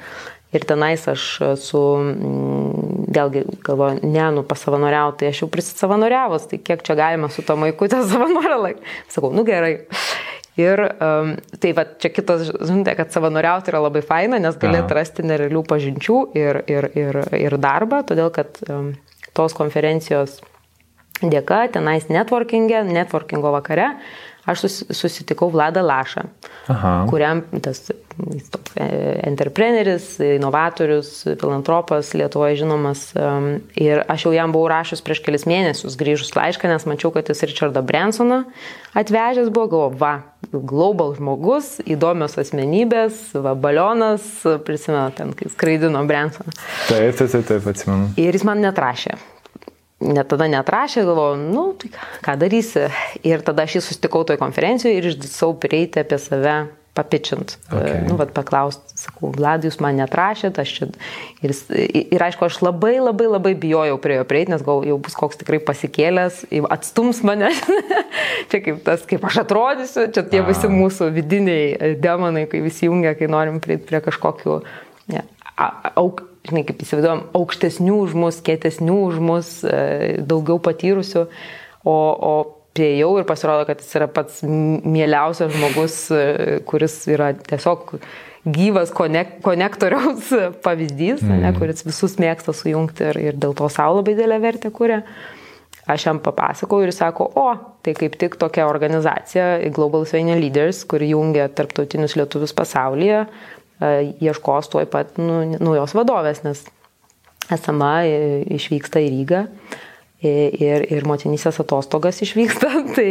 Ir tenais aš su, mm, vėlgi galvoju, ne, nu pasavanoriauti, tai aš jau prisisavanoriavus, tai kiek čia galima su to maikutė savanorialai. Sakau, nu gerai. Ir um, tai va, čia kitas žinutė, kad savanoriauti yra labai faina, nes gali atrasti nerealių pažinčių ir, ir, ir, ir darbą, todėl kad um, tos konferencijos dėka, tenais networkingė, networkingo vakare, aš susitikau Vladą Lašą, Aha. kuriam tas toks e, entrepreneris, inovatorius, filantropas Lietuvoje žinomas. Ir aš jau jam buvau rašęs prieš kelias mėnesius grįžus laišką, nes mačiau, kad jis Richardą Bransoną atvežęs buvo, galvo, va, global žmogus, įdomios asmenybės, va, balionas, prisimenu ten, kai skraidino Bransoną.
Taip, taip, taip, taip, atsimenu.
Ir jis man netrašė net tada netrašė, galvojau, nu, tai ką darysi. Ir tada aš jį susitikau toj konferencijoje ir išdisau prieiti apie save papičint. Okay. Nu, vad paklausti, sakau, Vladai, jūs man netrašėt, aš čia. Ir, ir aišku, aš labai labai labai bijojau prie jo prieiti, nes gal jau bus koks tikrai pasikėlęs, atstums mane. čia kaip tas, kaip aš atrodysiu, čia tie visi mūsų vidiniai demonai, kai visi jungia, kai norim prieiti prie kažkokių ne, auk, žinai, kaip įsivaizduojam, aukštesnių už mus, kietesnių už mus, e, daugiau patyrusių, o, o prieėjau ir pasirodo, kad jis yra pats mieliausias žmogus, e, kuris yra tiesiog gyvas konek konektoriaus pavyzdys, mm. ne, kuris visus mėgsta sujungti ir, ir dėl to savo labai didelę vertę kuria. Aš jam papasakau ir jis sako, o, tai kaip tik tokia organizacija Global Svainė Leaders, kuri jungia tarptautinius lietuvius pasaulyje, ieškos tuoj pat nu, naujos vadovės, nes esama e, išvyksta į Rygą e, ir, ir motinysės atostogas išvyksta. Tai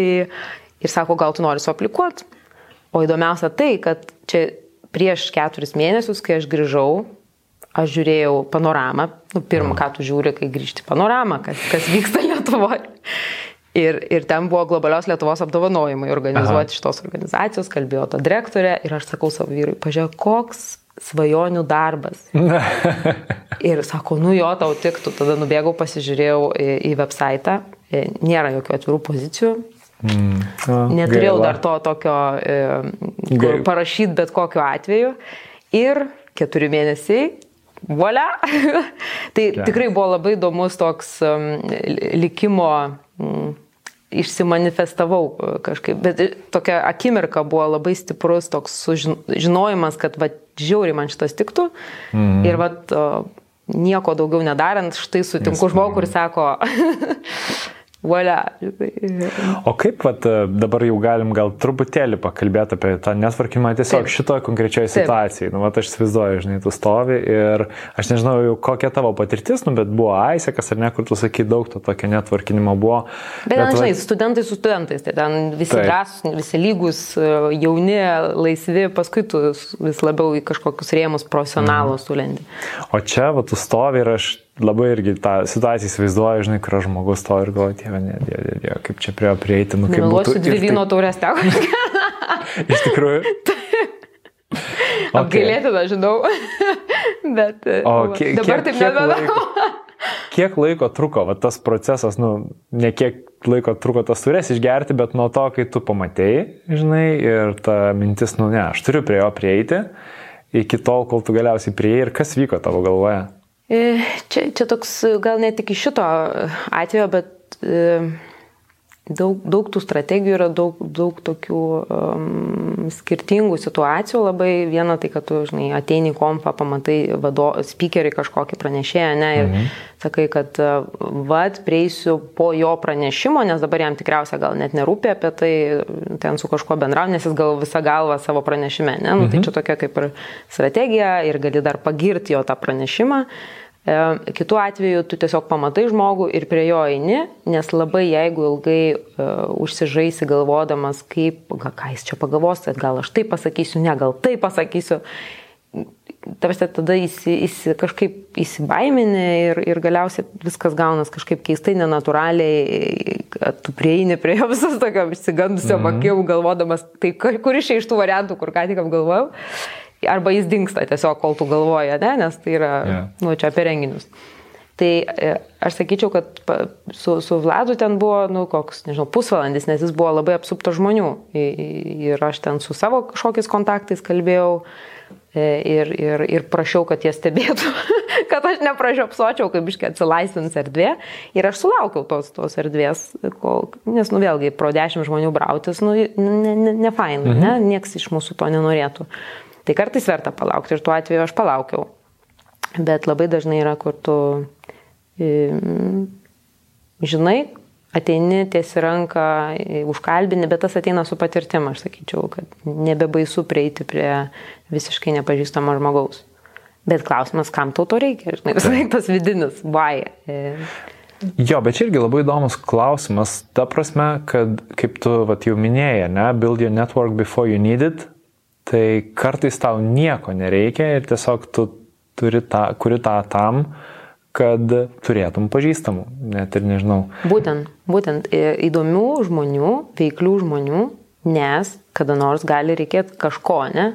ir sako, gal tu nori suaplikuoti. O įdomiausia tai, kad čia prieš keturis mėnesius, kai aš grįžau, aš žiūrėjau panoramą. Nu, pirmą, ką tu žiūri, kai grįžti panoramą, kas, kas vyksta Lietuvoje. Ir, ir ten buvo globalios Lietuvos apdovanojimai organizuoti Aha. šitos organizacijos, kalbėjo ta direktorė ir aš sakau savo vyrui, pažiūrėk, koks svajonių darbas. ir sako, nu jo, tau tiktų. Tada nubėgau, pasižiūrėjau į, į website, nėra jokių atvirų pozicijų. Mm. A, Neturėjau gaila. dar to tokio, e, kur parašyti bet kokiu atveju. Ir keturi mėnesiai Volia. tai ja. tikrai buvo labai įdomus toks um, likimo mm, išsimanifestavau e, kažkaip, bet tokia akimirka buvo labai stiprus toks žinojimas, kad va, žiauriai man šitas tiktų. Mm. ir va, nieko daugiau nedarant, štai sutinku žmogų, kuris sako, Valia.
O kaip vat, dabar jau galim gal truputėlį pakalbėti apie tą netvarkymą tiesiog Taip. šitoje konkrečioje situacijoje. Nu, vat, aš įsivaizduoju, žinai, tu stovi ir aš nežinau, jau kokia tavo patirtis, nu, bet buvo Aisekas ar ne, kur tu sakai, daug to tokio netvarkinimo buvo.
Bet, bet žinai, va... studentai su studentais, tai ten visi drąsūs, visi lygus, jauni, laisvi, paskui tu vis labiau į kažkokius rėmus profesionalus mm. sulendi.
O čia, va, tu stovi ir aš labai irgi tą situaciją įsivaizduoju, žinai, kur žmogus to ir galvoja, dieve, ne, dieve, dieve, dieve, kaip čia prie jo prieiti, nu kaip
būtų. Dvi vyno taurės teko.
Iš tikrųjų.
okay. Apgailėtina, žinau. Bet
o, kiek, dabar taip nebedarau. Kiek laiko truko va, tas procesas, nu, ne kiek laiko truko tas turės išgerti, bet nuo to, kai tu pamatėjai, žinai, ir ta mintis, nu ne, aš turiu prie jo prieiti, iki tol, kol tu galiausiai prieėjai ir kas vyko tavo galvoje?
E, čia, čia toks gal ne tik iš šito atvejo, bet e, daug, daug tų strategijų yra, daug, daug tokių um, skirtingų situacijų. Labai viena tai, kad tu, žinai, ateini kompą, pamatai vado, speakerį kažkokį pranešėją, ne, ir mhm. sakai, kad vad, prieisiu po jo pranešimo, nes dabar jam tikriausiai gal net nerūpia apie tai, ten su kažkuo bendrauti, nes jis gal visą galvą savo pranešime, ne, nu, tai mhm. tai čia tokia kaip ir strategija ir gali dar pagirti jo tą pranešimą. Uh, E, kitu atveju tu tiesiog pamatai žmogų ir prie jo eini, nes labai jeigu ilgai uh, užsižaisi galvodamas, kaip, ga, ką jis čia pagalvos, gal aš tai pasakysiu, ne, gal tai pasakysiu, tarsi tada įsi, įsi, kažkaip įsibaimini ir, ir galiausiai viskas gaunas kažkaip keistai, nenatūraliai, kad tu prieini prie jo visas tokio išsigandusio mm -hmm. akim, galvodamas, tai kuris iš tų variantų, kur ką tik apgalvojau arba jis dinksta tiesiog, kol tu galvoji, ne, nes tai yra, yeah. nu, čia apie renginius. Tai e, aš sakyčiau, kad su, su Vladu ten buvo, nu, koks, nežinau, pusvalandis, nes jis buvo labai apsuptas žmonių. Ir aš ten su savo kažkokiais kontaktais kalbėjau e, ir, ir, ir prašiau, kad jie stebėtų, kad aš nepražiopsočiau, kaip iškiai atsilaisvins erdvė. Ir aš sulaukiau tos, tos erdvės, kol, nes, nu, vėlgi, pro dešimt žmonių brautis, nu, ne, ne, ne fain, mhm. ne, nieks iš mūsų to nenorėtų. Tai kartais verta palaukti ir tuo atveju aš palaukiau. Bet labai dažnai yra, kur tu žinai, ateini tiesi ranką, užkalbini, bet tas ateina su patirtim, aš sakyčiau, kad nebebaisu prieiti prie visiškai nepažįstamo žmogaus. Bet klausimas, kam tau to reikia, žinai, visai tas vidinis, why. E.
Jo, bet čia irgi labai įdomus klausimas, ta prasme, kad kaip tu vat, jau minėjai, ne, build your network before you need it, tai kartais tau nieko nereikia ir tiesiog tu turi tą, kuri tą tam, kad turėtum pažįstamų, net ir nežinau.
Būtent, būtent įdomių žmonių, veiklių žmonių, nes kada nors gali reikėti kažko, ne?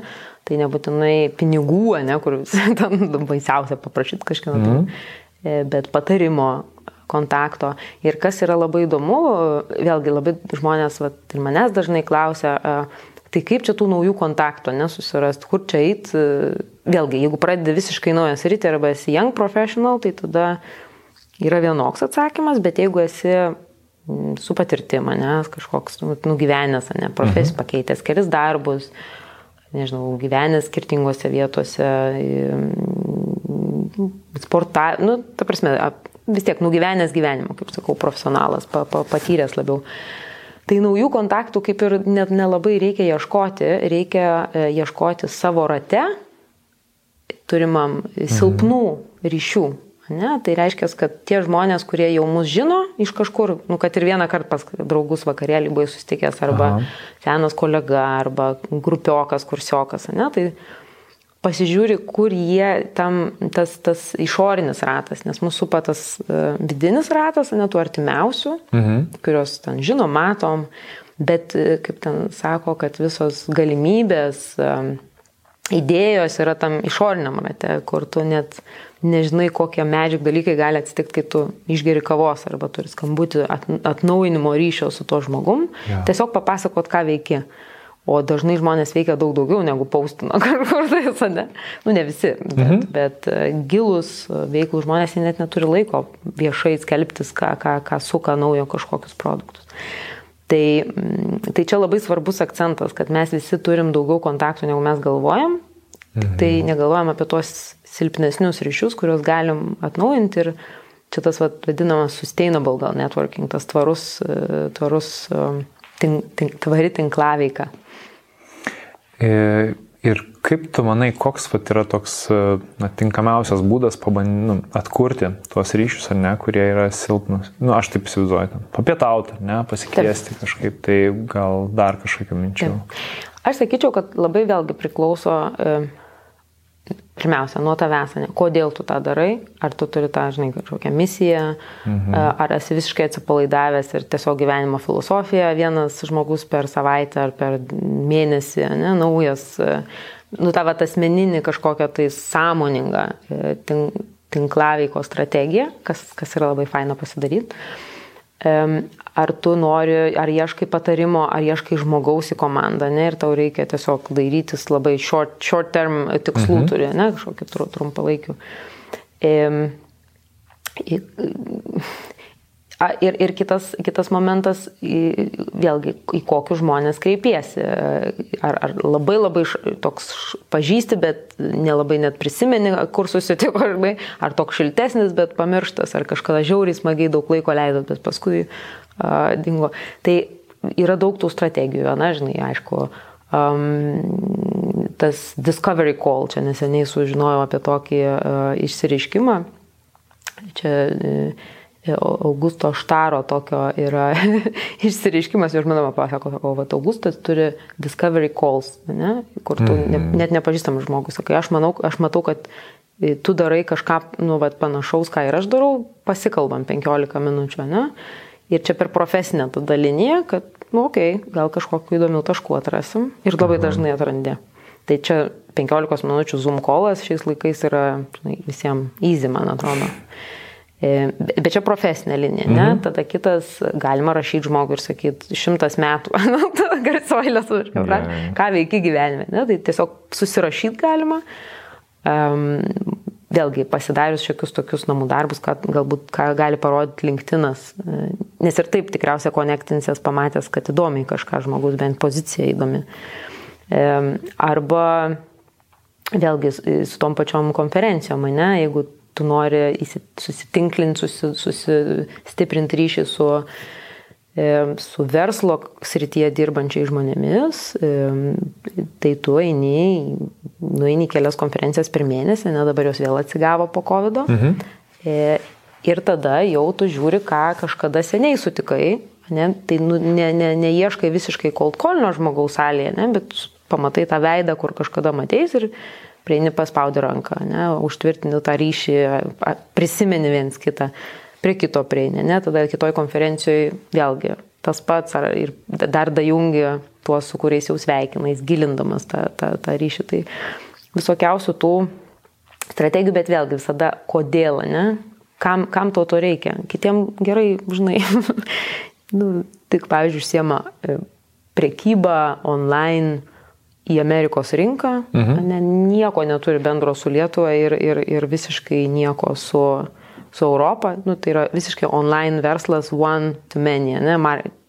Tai nebūtinai pinigų, ne, kur ten baisiausia paprašyti kažkieno, mm. bet patarimo, kontakto. Ir kas yra labai įdomu, vėlgi labai žmonės, va, ir manęs dažnai klausia, Tai kaip čia tų naujų kontaktų nesusirasti, kur čia eit, vėlgi, jeigu pradedi visiškai naujas rytį arba esi young professional, tai tada yra vienoks atsakymas, bet jeigu esi mm, su patirtimi, ne, kažkoks nu, nugyvenęs, ne, profesijos mhm. pakeitęs kelis darbus, nežinau, gyvenęs skirtingose vietose, sporta, nu, ta prasme, vis tiek nugyvenęs gyvenimą, kaip sakau, profesionalas, pa, pa, patyręs labiau. Tai naujų kontaktų kaip ir net nelabai reikia ieškoti, reikia e, ieškoti savo rate turimam silpnų ryšių. Ne? Tai reiškia, kad tie žmonės, kurie jau mus žino iš kažkur, nu, kad ir vieną kartą pas draugus vakarėlį buvai susitikęs, arba Aha. senas kolega, arba grupiokas, kursiokas, ne? tai pasižiūri, kur jie tam, tas, tas išorinis ratas, nes mūsų supa tas uh, vidinis ratas, ne tų artimiausių, mhm. kurios ten žino, matom, bet uh, kaip ten sako, kad visos galimybės, uh, idėjos yra tam išoriniam rate, kur tu net nežinai, kokie medžiag dalykai gali atsitikti, kai tu išgeri kavos arba turi skambutį atnaujinimo ryšio su tuo žmogum, ja. tiesiog papasakot, ką veiki. O dažnai žmonės veikia daug daugiau negu paustino kažkur tai, ne? Nu, ne visi, bet, mhm. bet e, gilus e, veiklų žmonės net neturi laiko viešai skelbtis, ką, ką, ką suka naujo kažkokius produktus. Tai, mm, tai čia labai svarbus akcentas, kad mes visi turim daugiau kontaktų, negu mes galvojam. Mhm. Tai negalvojam apie tos silpnesnius ryšius, kuriuos galim atnaujinti ir čia tas vadinamas sustainable gal networking, tas tvarus, e, tvarus tink, tink, tvari tinklaveika.
E, ir kaip tu manai, koks vat, yra toks e, na, tinkamiausias būdas pabandyti nu, atkurti tuos ryšius, ar ne, kurie yra silpnus? Na, nu, aš taip įsivaizduoju, papietauti, ne, pasikviesti taip. kažkaip, tai gal dar kažkokių minčių. Taip.
Aš sakyčiau, kad labai vėlgi priklauso, e, pirmiausia, nuo tavęs, ne, kodėl tu tą darai, ar tu turi tą, žinai, kažkokią misiją, mhm. ar esi visiškai atsipalaidavęs ir tiesiog gyvenimo filosofija, vienas žmogus per savaitę ar per mėnesį, ne, naujas, nu tavo asmeninį kažkokią tai sąmoningą e, tinklaveiko strategiją, kas, kas yra labai faina pasidaryti ar tu nori, ar ieškai patarimo, ar ieškai žmogaus į komandą, ne, ir tau reikia tiesiog dairytis labai short, short term tikslų mhm. turi, ne, kažkokiu trumpalaikiu. E, Ir, ir kitas, kitas momentas, vėlgi, į kokius žmonės kreipiesi. Ar, ar labai labai toks pažįsti, bet nelabai net prisimeni, kur susitiko, ar toks šiltesnis, bet pamirštas, ar kažkada žiauriai smagiai daug laiko leidot, bet paskui uh, dingo. Tai yra daug tų strategijų, na, žinai, aišku, um, tas discovery call, čia neseniai sužinojau apie tokį uh, išsireiškimą. Čia uh, Augusto Štaro tokio yra išsireiškimas, aš manau, pasako, o vat, Augustas turi discovery calls, ne, kur tu ne, mhm. net nepažįstamas žmogus, sakai, aš, manau, aš matau, kad tu darai kažką nu, vat, panašaus, ką ir aš darau, pasikalbam 15 minučių, ne? Ir čia per profesinę tada liniją, kad, nu, okei, okay, gal kažkokiu įdomiu tašku atrasim ir labai mhm. dažnai atrandi. Tai čia 15 minučių zoom callas šiais laikais yra žinai, visiems easy, man atrodo. E, bet čia profesinė linija, ne? Mhm. Tada kitas, galima rašyti žmogui ir sakyti, šimtas metų, nu, garsuoji lietuviškai, yeah. ką veiki gyvenime, ne? Tai tiesiog susirašyti galima. Um, vėlgi, pasidarius šiokius tokius namų darbus, ką, galbūt ką gali parodyti linktinas, e, nes ir taip tikriausiai konektinsės pamatęs, kad įdomiai kažką žmogus, bent pozicija įdomi. Arba vėlgi su tom pačiom konferencijom, ne, jeigu tu nori susitinklinti, susi, susistiprinti ryšį su, e, su verslo srityje dirbančiai žmonėmis, e, tai tu eini, nueini kelias konferencijas per mėnesį, ne dabar jos vėl atsigavo po COVID. Mhm. E, ir tada jau tu žiūri, ką kažkada seniai sutikai, ne, tai nu, ne, ne, neieškai visiškai callino žmogaus salėje, ne, bet pamatai tą veidą, kur kažkada matėjai ir prieini paspaudi ranką, ne, užtvirtini tą ryšį, prisimeni viens kitą, prie kito prieini, ne, tada kitoj konferencijoje vėlgi tas pats ar, ir dar dajungi tuos, su kuriais jau sveikinais, gilindamas tą, tą, tą ryšį. Tai visokiausių tų strategijų, bet vėlgi visada kodėl, ne, kam, kam to to reikia. Kitiem gerai, žinai, nu, tik, pavyzdžiui, užsiema e, prekyba online į Amerikos rinką, mhm. ne, nieko neturi bendro su Lietuva ir, ir, ir visiškai nieko su, su Europą. Nu, tai yra visiškai online verslas one to many. Ne?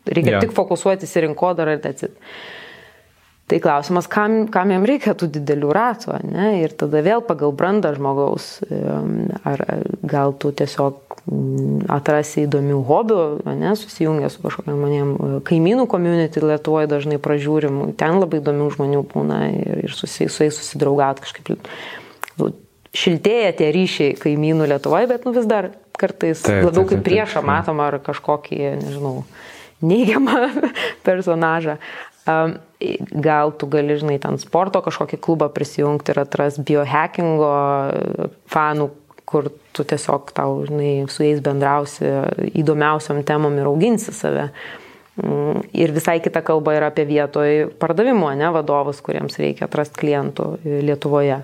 Reikia yeah. tik fokusuotis į rinkodarą ir that's it. Tai klausimas, kam, kam jam reikia tų didelių ratų, ne? Ir tada vėl pagal brandą žmogaus, ar gal tu tiesiog mm, atrasi įdomių hobių, ne, susijungę su kažkokiam žmonėm, kaimynų community Lietuvoje dažnai pražiūrim, ten labai įdomių žmonių būna ir, ir susi, su jais susidraugat kažkaip. Nu, šiltėja tie ryšiai kaimynų Lietuvoje, bet nu, vis dar kartais taip, labiau kaip priešą matom ar kažkokį, nežinau, neigiamą personažą. Gal tu gali, žinai, ten sporto kažkokį klubą prisijungti ir atras biohackingo fanų, kur tu tiesiog tau, žinai, su jais bendrausi įdomiausiam temom ir auginsi save. Mm, ir visai kita kalba yra apie vietoj pardavimo, ne, vadovus, kuriems reikia atrasti klientų Lietuvoje.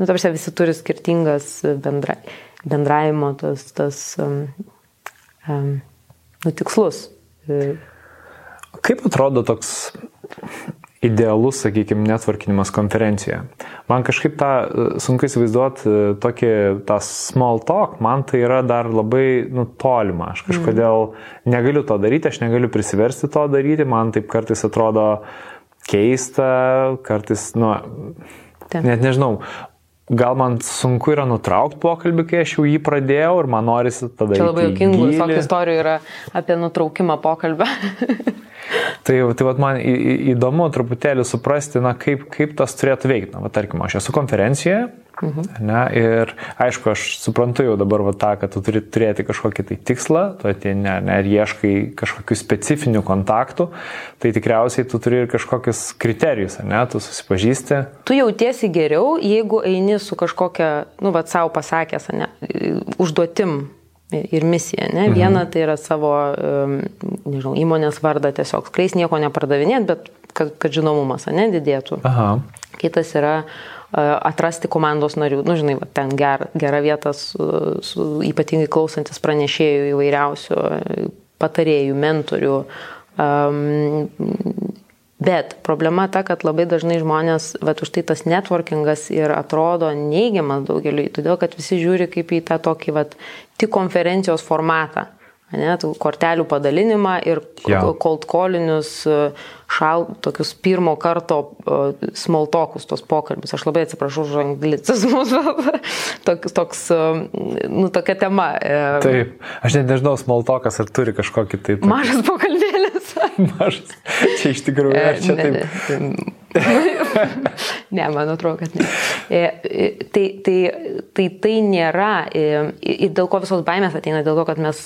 Nu, tarsi visi turi skirtingas bendra, bendravimo tas, tas um, um, nu, tikslus.
Kaip atrodo toks idealus, sakykime, netvarkinimas konferencijoje. Man kažkaip tą e, sunku įsivaizduoti, e, tokį tą small talk, man tai yra dar labai nutolima. Aš kažkodėl negaliu to daryti, aš negaliu prisiversti to daryti, man taip kartais atrodo keista, kartais, nu, Taip. net nežinau, gal man sunku yra nutraukti pokalbį, kai aš jau jį pradėjau ir man norisi tada...
Čia labai jokingų visokių istorijų yra apie nutraukimą pokalbio.
Tai, tai vat, man įdomu truputėlį suprasti, na, kaip, kaip tas turėtų veikti. Na, va, tarkim, aš esu konferencijoje mhm. ne, ir aišku, aš suprantu jau dabar va, tą, kad tu turi turėti kažkokį tai tikslą, tu ateini ne, ne, ir ieškai kažkokių specifinių kontaktų, tai tikriausiai tu turi ir kažkokius kriterijus, ne, tu susipažįsti.
Tu jautiesi geriau, jeigu eini su kažkokia, nu, va, savo pasakęs, ne, užduotim ir misija. Ne? Mhm. Viena tai yra savo, nežinau, įmonės vardą tiesiog skleis, nieko nepardavinėt, bet kad, kad žinomumas, ne, didėtų. Aha. Kitas yra atrasti komandos narių, nu, žinai, va, ten ger, gera vieta su, su ypatingai klausantis pranešėjų įvairiausių patarėjų, mentorių. Um, Bet problema ta, kad labai dažnai žmonės, va už tai tas networkingas ir atrodo neigiamas daugeliui, todėl kad visi žiūri kaip į tą tokį va tik konferencijos formatą ne, tų kortelių padalinimą ir ja. cold callinius, e, šal, tokius pirmo karto uh, smoltokus, tos pokalbius. Aš labai atsiprašau už anglicizmus, toks, toks, uh, nu, tokia tema.
Taip, aš net nežinau, smoltokas ar turi kažkokį tai...
Mažas pokalbėlis.
Mažas. Čia iš tikrųjų, ar čia taip. Ne,
man atrodo, kad ne. E, e, tai, tai, tai tai nėra, e, ir dėl ko visos baimės ateina, dėl to, kad mes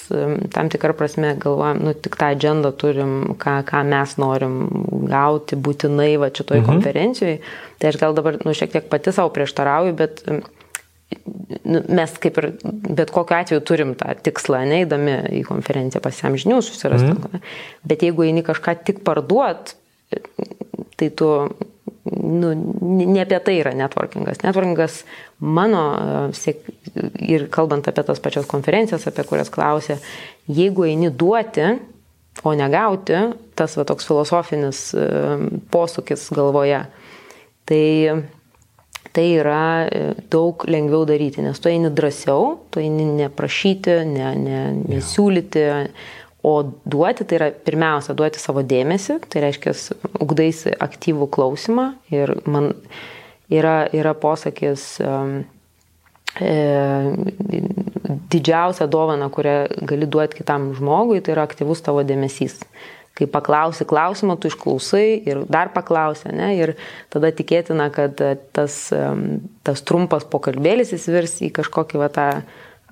tam tikrą prasme galvojam, nu tik tą agendą turim, ką, ką mes norim gauti būtinai va šitoj mhm. konferencijoje. Tai aš gal dabar, nu, šiek tiek pati savo prieštarauju, bet nu, mes kaip ir bet kokiu atveju turim tą tikslą, neįdami į konferenciją pasiam žinių susirasti. Mhm. Bet jeigu eini kažką tik parduot, tai tu, nu, ne apie tai yra networkingas. Networkingas mano, ir kalbant apie tas pačias konferencijas, apie kurias klausė, jeigu eini duoti, o negauti, tas va toks filosofinis posūkis galvoje, tai tai yra daug lengviau daryti, nes tu eini drąsiau, tu eini neprašyti, ne, ne, nesiūlyti, O duoti tai yra pirmiausia duoti savo dėmesį, tai reiškia, ugdaisi aktyvų klausimą ir man yra, yra posakis, e, didžiausia dovana, kurią gali duoti kitam žmogui, tai yra aktyvus tavo dėmesys. Kai paklausi klausimą, tu išklausai ir dar paklausi, ne, ir tada tikėtina, kad tas, tas trumpas pokalbėlis įsivirs į kažkokį va tą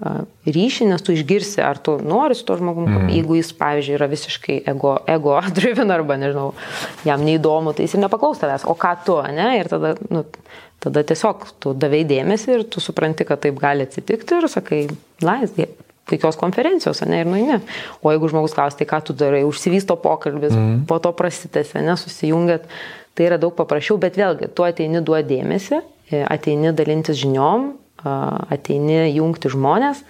ryšį, nes tu išgirsi, ar tu nori su to žmogum, mm. jeigu jis, pavyzdžiui, yra visiškai ego, ego driven arba, nežinau, jam neįdomu, tai jis ir nepaklaus tavęs, o ką tu, ne, ir tada, nu, tada tiesiog tu davai dėmesį ir tu supranti, kad taip gali atsitikti ir sakai, lais, puikios konferencijos, ne, ir nueini. O jeigu žmogus klausia, tai ką tu darai, užsivysto pokalbis, mm. po to prasitęsia, nesusijungiat, tai yra daug paprasčiau, bet vėlgi, tu ateini duoti dėmesį, ateini dalintis žiniom, ateini jungti žmonės.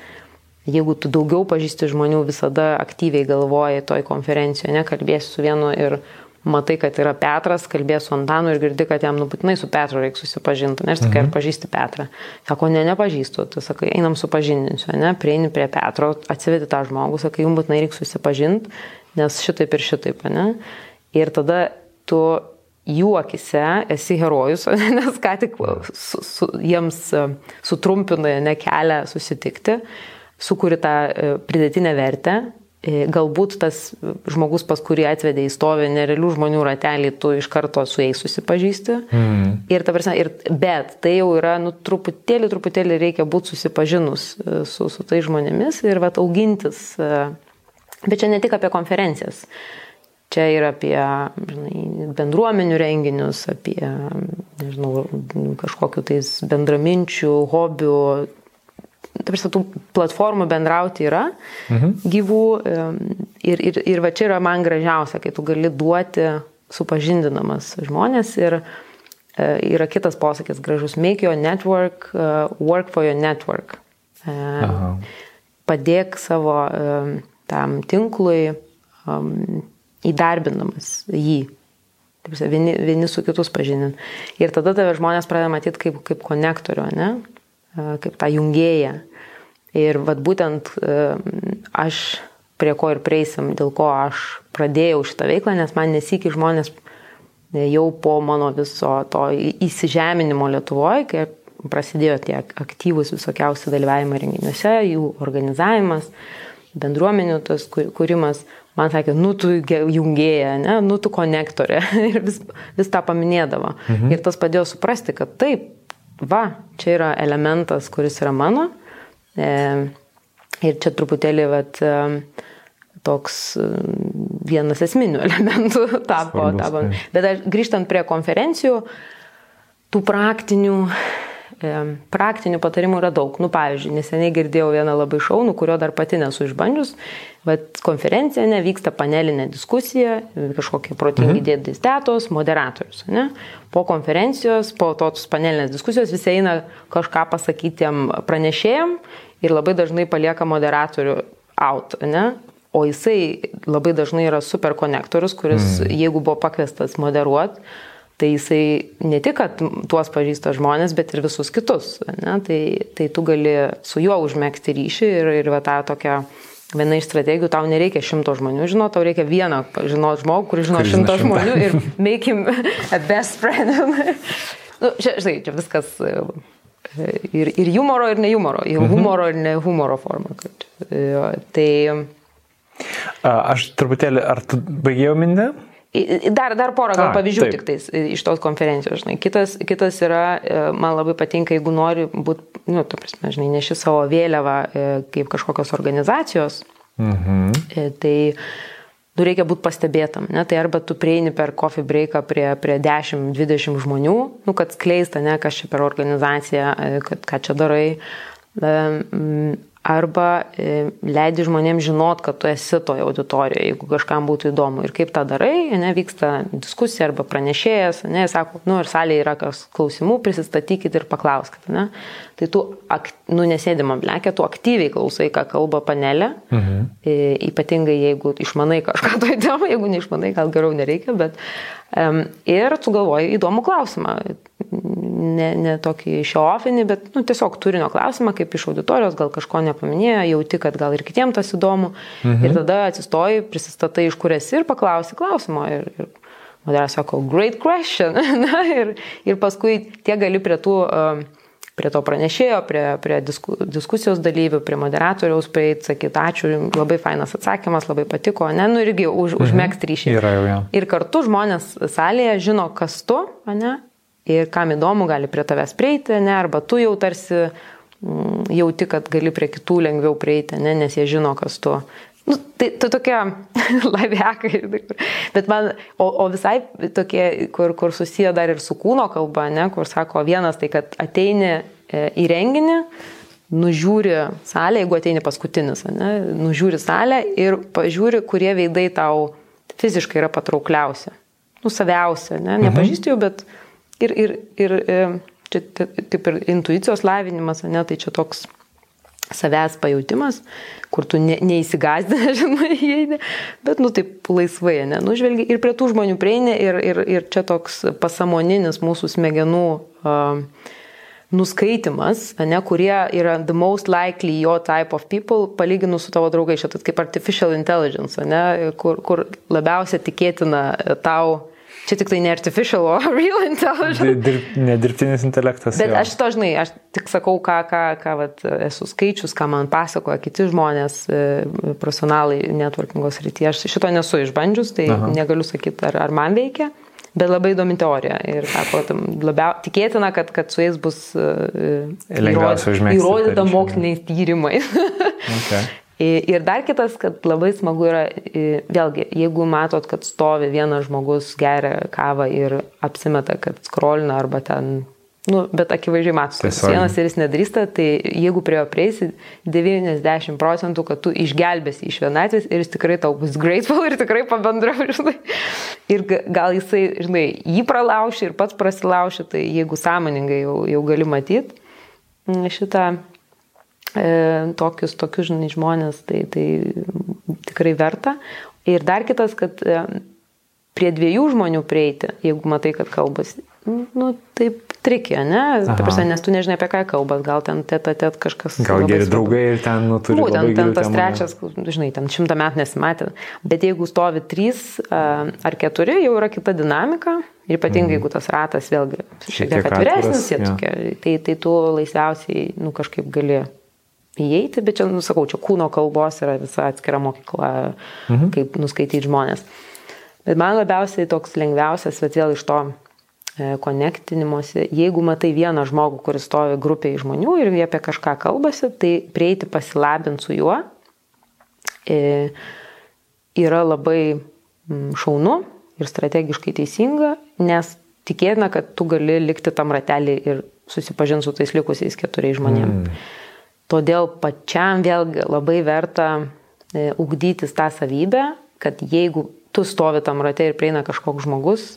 Jeigu tu daugiau pažįsti žmonių, visada aktyviai galvoji toj konferencijoje, nekalbėsi su vienu ir matai, kad yra Petras, kalbės su Antanu ir girdi, kad jam nubūtinai su Petru reikia susipažinti. Nes sakai, mhm. ar pažįsti Petrą? Sako, ne, nepažįstu. Tu sakai, einam supažindinsiu, ne, prieini prie Petro, atsivedi tą žmogų, sakai, jums būtinai reikia susipažinti, nes šitaip ir šitaip, ne. Ir tada tu jų akise esi herojus, nes ką tik su, su, jiems e, sutrumpina ne kelią susitikti, sukuri tą e, pridėtinę vertę. E, galbūt tas žmogus, pas kurį atvedė į stovį nerealių žmonių ratelį, tu iš karto su jais susipažįsti. Mm. Ir, ta prasme, ir, bet tai jau yra, nu, truputėlį, truputėlį reikia būti susipažinus su, su tai žmonėmis ir vat augintis. Bet čia ne tik apie konferencijas. Uh, Čia ir apie žinai, bendruomenių renginius, apie nežinau, kažkokiu tais bendraminčių, hobių. Tarsi tų platformų bendrauti yra mhm. gyvų ir, ir, ir va čia yra man gražiausia, kai tu gali duoti supažindinamas žmonės ir e, yra kitas posakis gražus, make your network, uh, work for your network. E, Aha. Padėk savo tam tinklui įdarbinamas jį. Vieni, vieni su kitus pažinint. Ir tada tave žmonės pradeda matyti kaip, kaip konektorių, ne? kaip tą jungėją. Ir vad būtent aš prie ko ir prieisim, dėl ko aš pradėjau šitą veiklą, nes man nesikį žmonės jau po mano viso to įsižeminimo Lietuvoje, kai prasidėjo tie aktyvus visokiausi dalyvavimai renginiuose, jų organizavimas, bendruomenių tas kūrimas, man sakė, nu tu jungėja, ne, nu tu konektorė ir vis, vis tą paminėdavo. Mhm. Ir tas padėjo suprasti, kad taip, va, čia yra elementas, kuris yra mano. E, ir čia truputėlį, vat, e, toks e, vienas esminių elementų tapo. Svarbus, tapo. Bet aš, grįžtant prie konferencijų, tų praktinių praktinių patarimų yra daug. Nu, pavyzdžiui, neseniai girdėjau vieną labai šaunų, kurio dar pati nesu išbandžius, bet konferencija nevyksta panelinė diskusija, kažkokie protingi mhm. dėdais tetos, moderatorius. Ne? Po konferencijos, po tos panelinės diskusijos visi eina kažką pasakytiem pranešėjim ir labai dažnai palieka moderatorių out. Ne? O jisai labai dažnai yra super konektorius, kuris, mm. jeigu buvo pakviestas moderuoti, tai jisai ne tik, kad tuos pažįsta žmonės, bet ir visus kitus. Ne? Tai, tai tu gali su juo užmėgsti ryšį ir, ir va tą tokią viena iš strategijų, tau nereikia šimto žmonių, žinot, tau reikia vieną žinot žmogų, kuris žino šimto žmonių ir make him a best friend. nu, čia, žinai, čia viskas e, ir, ir humoro, ir ne humoro, ir mhm. humoro, ir ne humoro forma. Tai...
Aš truputėlį, ar tu baigėjau minę?
Dar, dar porą gal pavyzdžių tik tais iš tos konferencijos, žinai. Kitas, kitas yra, e, man labai patinka, jeigu nori būti, nu, tu prasme, žinai, neši savo vėliavą e, kaip kažkokios organizacijos, mhm. E, tai nu, reikia būti pastebėtam, ne? tai arba tu prieini per coffee breaką prie, prie 10-20 žmonių, nu, kad skleista, ne, kas čia per organizaciją, kad ką čia darai arba e, leidi žmonėms žinot, kad tu esi toje auditorijoje, jeigu kažkam būtų įdomu. Ir kaip tą darai, ne, vyksta diskusija arba pranešėjas, ne, sako, nu ir salėje yra kas klausimų, prisistatykit ir paklauskit. Ne. Tai tu, nu, nesėdimam blekė, tu aktyviai klausai, ką kalba panelė, mhm. e, ypatingai jeigu išmanai kažką to įdomu, jeigu neišmanai, gal geriau nereikia, bet ir tu galvoji įdomų klausimą ne, ne tokį šiofinį, bet nu, tiesiog turinio klausimą, kaip iš auditorijos, gal kažko nepaminėjo, jauti, kad gal ir kitiems tas įdomu. Mhm. Ir tada atsistoji, prisistatai, iš kur esi ir paklausi klausimo. Ir, ir moderas sako, great question. Na, ir, ir paskui tie gali prie tų... Uh, prie to pranešėjo, prie, prie disku, diskusijos dalyvių, prie moderatoriaus prieiti, sakyti ačiū, labai fainas atsakymas, labai patiko, ne, nu irgi už, mhm. užmėgsti ryšį.
Yra jau, ja.
Ir kartu žmonės salėje žino, kas tu, ne, ir kam įdomu, gali prie tavęs prieiti, ne, arba tu jau tarsi mm, jauti, kad gali prie kitų lengviau prieiti, ne, nes jie žino, kas tu. Nu, tai, tai tokie lavekai, bet man, o, o visai tokie, kur, kur susiję dar ir su kūno kalba, ne, kur sako vienas, tai kad ateini e, į renginį, nužiūri salę, jeigu ateini paskutinis, ne, nužiūri salę ir pažiūri, kurie veidai tau fiziškai yra patraukliausi. Nu, saviausia, ne, mhm. nepažįstu jų, bet Ir, ir, ir e, čia taip ir intuicijos lavinimas, ne, tai čia toks savęs pajūtimas, kur tu ne, neįsigazdina, žinai, įeini, bet, nu, taip laisvai, ne, nužvelgi ir prie tų žmonių prieini ir, ir, ir čia toks pasamoninis mūsų smegenų uh, nuskaitimas, ne, kurie yra the most likely your type of people, palyginus su tavo draugais, šitas kaip artificial intelligence, ne, kur, kur labiausiai tikėtina tau Čia tik tai ne artificial, o real intelligence.
Dirb, nedirbtinis intelektas.
Bet jo. aš to žinai, aš tik sakau, ką, ką, ką vat, esu skaičius, ką man pasakoja kiti žmonės, e, profesionalai networkingos rytyje. Aš šito nesu išbandžius, tai Aha. negaliu sakyti, ar, ar man veikia. Bet labai įdomi teorija ir sako, labiau tikėtina, kad, kad su jais bus uh, įrodyta moksliniais tyrimais. okay. Ir dar kitas, kad labai smagu yra, vėlgi, jeigu matot, kad stovi vienas žmogus, geria kavą ir apsimeta, kad skrolina arba ten, nu, bet akivaizdžiai matosi, kad vienas ir jis nedrįsta, tai jeigu prie jo prieisi, 90 procentų, kad tu išgelbėsi iš vienatvės ir jis tikrai tau bus grateful ir tikrai pabendrau, žinai. Ir gal jisai, žinai, jį pralauši ir pats prasilauši, tai jeigu sąmoningai jau, jau gali matyti šitą tokius, tokius žinai, žmonės, tai, tai tikrai verta. Ir dar kitas, kad e, prie dviejų žmonių prieiti, jeigu matai, kad kalbasi, nu, taip trikė, ne? Prasme, nes tu nežinai apie ką kalbas, gal ten teta tet kažkas.
Gal geri draugai ir ten, nu, turi.
Būtent ten tas trečias, žinai, ten šimtą metų nesimatė. Bet jeigu stovi trys ar keturi, jau yra kita dinamika. Ir ypatingai, mm. jeigu tas ratas vėlgi šiek tiek atviresnis, ja. tokie, tai, tai tu laisviausiai, nu, kažkaip gali įeiti, bet čia, nusakau, čia kūno kalbos yra visa atskira mokykla, mhm. kaip nuskaityti žmonės. Bet man labiausiai toks lengviausias, bet vėl iš to konektinimuose, jeigu matai vieną žmogų, kuris stovi grupėje žmonių ir jie apie kažką kalbasi, tai prieiti pasilabinti su juo e, yra labai mm, šaunu ir strategiškai teisinga, nes tikėtina, kad tu gali likti tam ratelį ir susipažinti su tais likusiais keturiais žmonėmis. Mm. Todėl pačiam vėlgi labai verta e, ugdytis tą savybę, kad jeigu tu stovi tam rate ir prieina kažkoks žmogus,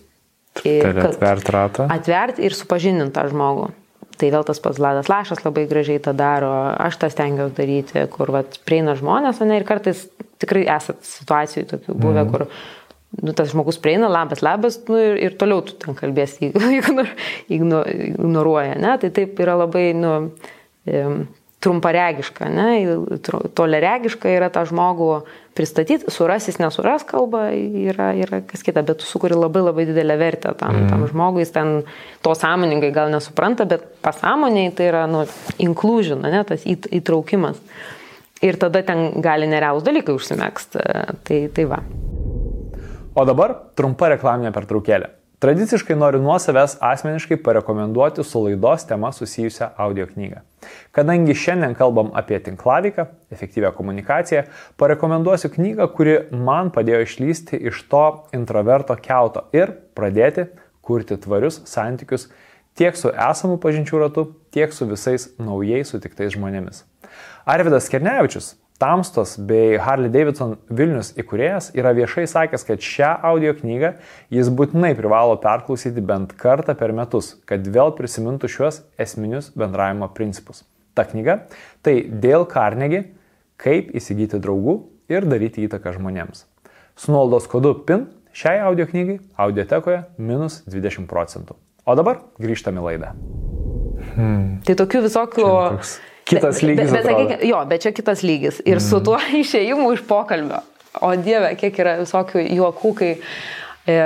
Tai atvert ratą.
Atvert ir supažinint tą žmogų. Tai vėl tas pats Vladas Lašas labai gražiai tą daro, aš tą stengiuosi daryti, kur vat, prieina žmonės, ne, ir kartais tikrai esat situacijų tokių buvę, mm. kur nu, tas žmogus prieina, labas, labas, nu, ir, ir toliau tu ten kalbėsi, ignor, ignor, ignoruoja, ne, tai taip yra labai, nu, trumparegiška, ne, toleregiška yra tą žmogų pristatyti, surasis, nesuras kalbą yra, yra kas kita, bet tu sukuri labai labai didelę vertę tam, mm. tam žmogui, jis ten to sąmoningai gal nesupranta, bet pasąmoniai tai yra, nu, inclusion, ne, tas įtraukimas. Ir tada ten gali nerealūs dalykai užsimėgsti. Tai, tai va.
O dabar trumpa reklaminė pertraukėlė. Tradiciškai noriu nuo savęs asmeniškai parekomenduoti su laidos tema susijusią audio knygą. Kadangi šiandien kalbam apie tinklaviką, efektyvę komunikaciją, parekomenduosiu knygą, kuri man padėjo išlysti iš to introverto keuto ir pradėti kurti tvarius santykius tiek su esamu pažinčių ratu, tiek su visais naujai sutiktais žmonėmis. Arvidas Kernevičius Tamstos bei Harley Davidson Vilnius įkūrėjas yra viešai sakęs, kad šią audio knygą jis būtinai privalo perklausyti bent kartą per metus, kad vėl prisimintų šiuos esminius bendravimo principus. Ta knyga - tai dėl Carnegie - kaip įsigyti draugų ir daryti įtaką žmonėms. Su nuolaidos kodu PIN šiai audio knygai audiotekoje minus 20 procentų. O dabar grįžtame į laidą.
Hmm. Tai tokių visokių... Čia
Kitas lygis.
Bet, bet, bet, jo, bet čia kitas lygis. Ir mm. su tuo išėjimu iš pokalbio. O Dieve, kiek yra visokių juokų, kai... E,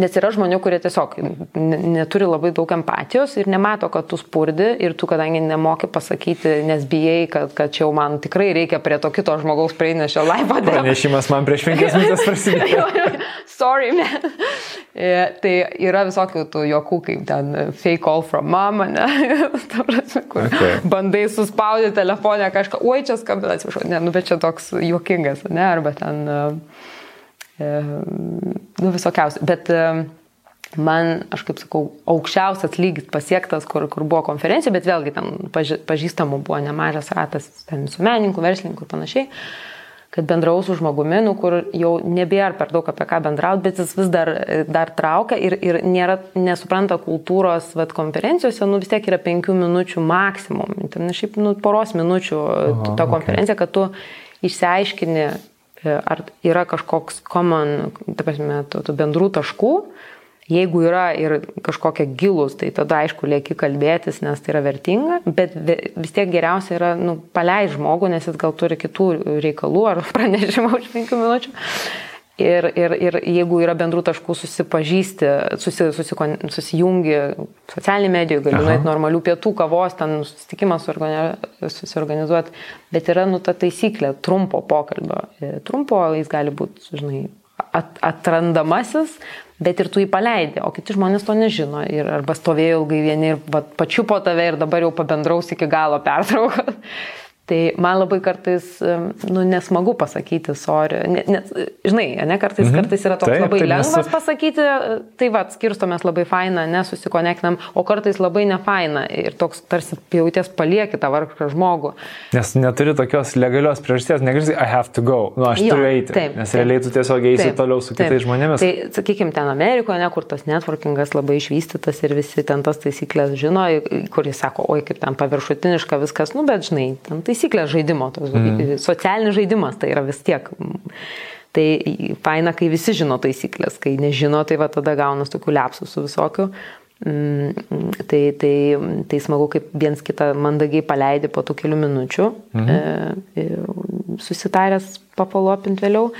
Nes yra žmonių, kurie tiesiog neturi labai daug empatijos ir nemato, kad tu spurdi ir tu, kadangi nemoki pasakyti, nes bijai, kad, kad čia jau man tikrai reikia prie to kito žmogaus prieinešio laivo.
Pranešimas man prieš penkias minutės prasidėjo.
Sorry, man. E, tai yra visokių tų juokų, kaip ten fake call from mama, ne? Prasme, kur okay. bandai suspaudyti telefonę kažką, oi čia skambina, atsiprašau, ne, nu bet čia toks juokingas, ne, arba ten... Uh, nu visokiausių. Bet man, aš kaip sakau, aukščiausias lygis pasiektas, kur, kur buvo konferencija, bet vėlgi ten pažįstamų buvo nemažas ratas, ten visuomeninkų, verslininkų ir panašiai kad bendrau su žmogumi, nu, kur jau nebėra per daug apie ką bendrauti, bet jis vis dar, dar traukia ir, ir nėra, nesupranta kultūros vat, konferencijose, nu vis tiek yra penkių minučių maksimum, ten šiaip nu, poros minučių Aha, ta konferencija, okay. kad tu išsiaiškini E, ar yra kažkoks common, ta prasme, tų, tų bendrų taškų. Jeigu yra ir kažkokie gilus, tai tada aišku lieki kalbėtis, nes tai yra vertinga, bet vis tiek geriausia yra nu, paleis žmogų, nes jis gal turi kitų reikalų ar pranešimą už penkių minučių. Ir, ir, ir jeigu yra bendrų taškų, susipažįsti, susi, susikon, susijungi socialinį medijų, gali nuėti normalių pietų, kavos, ten susitikimą susiorganizuoti, bet yra nu ta taisyklė trumpo pokalbio. Trumpo jis gali būti, žinai, at, atrandamasis, bet ir tu jį paleidi, o kiti žmonės to nežino. Ir arba stovėjo ilgai vieni ir pačiupo tave ir dabar jau pabendraus iki galo pertraukos. Tai man labai kartais, nu, nesmagu pasakyti, sorry. Ne, ne, žinai, ne, kartais, mhm. kartais yra toks taip, labai taip, lengvas nes... pasakyti, tai va, skirstomės labai fainą, nesusikonektinam, o kartais labai nefaina ir toks tarsi jauties palieki tą vargšą žmogų.
Nes neturi tokios legalios priežasties, negali I have to go, nu, aš jo, turiu eiti, taip, nes taip, realiai tu tiesiog eisi taip, toliau su kitais taip. žmonėmis.
Tai, sakykime, ten Amerikoje, ne, kur tas networkingas labai išvystytas ir visi ten tas taisyklės žino, kur jis sako, oi, kaip ten paviršutiniška viskas, nu, bet žinai, ten taisyklės taisyklės žaidimo, toks, mm. socialinis žaidimas tai yra vis tiek. Tai faina, kai visi žino taisyklės, kai nežino, tai va tada gaunas tokių lepsusų visokių. Mm, tai, tai, tai smagu, kaip viens kitą mandagiai paleidi po tų kelių minučių, mhm. e, susitaręs papalopint vėliau.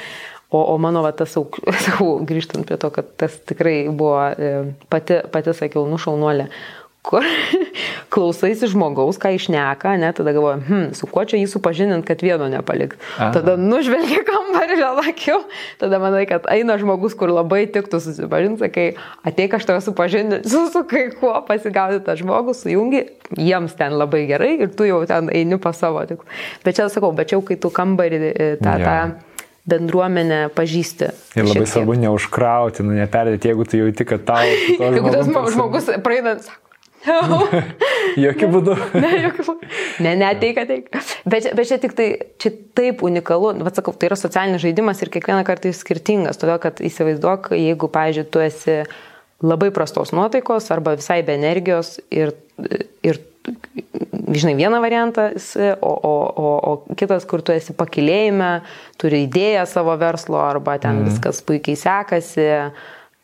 O, o mano va, tas, sakau, grįžtant prie to, kad tas tikrai buvo, e, pati, pati sakiau, nušaunuolė, kur klausaisi žmogaus, ką išneka, ne, tada galvoju, hm, su kuo čia jį supažinint, kad vieno nepalikt. Aha. Tada nužvelgi kambarį vėl akiu, tada manai, kad eina žmogus, kur labai tiktų susipažinti, sakai, ateik aš tave supažinti, su, kai kuo pasigauti tą žmogų, sujungi, jiems ten labai gerai ir tu jau ten eini pas savo tik. Bet čia sakau, bet čia jau kai tu kambarį e, tą... Yeah. tą bendruomenę pažįsti.
Ir labai svarbu neužkrauti, nu, neperdėti, jeigu tu jauti, kad tau...
Jeigu tas žmogus praeidant, sako,
jokių būdų.
ne, jokių būdų. Ne, ne, ateik, ateik. Bet, bet čia tik tai, čia taip unikalu, bet sakau, tai yra socialinis žaidimas ir kiekvieną kartą jis skirtingas, todėl kad įsivaizduok, jeigu, pavyzdžiui, tu esi labai prastos nuotaikos arba visai be energijos ir, ir žinai, vieną variantą, o, o, o, o kitas, kur tu esi pakilėjime, turi idėją savo verslo arba ten mm. viskas puikiai sekasi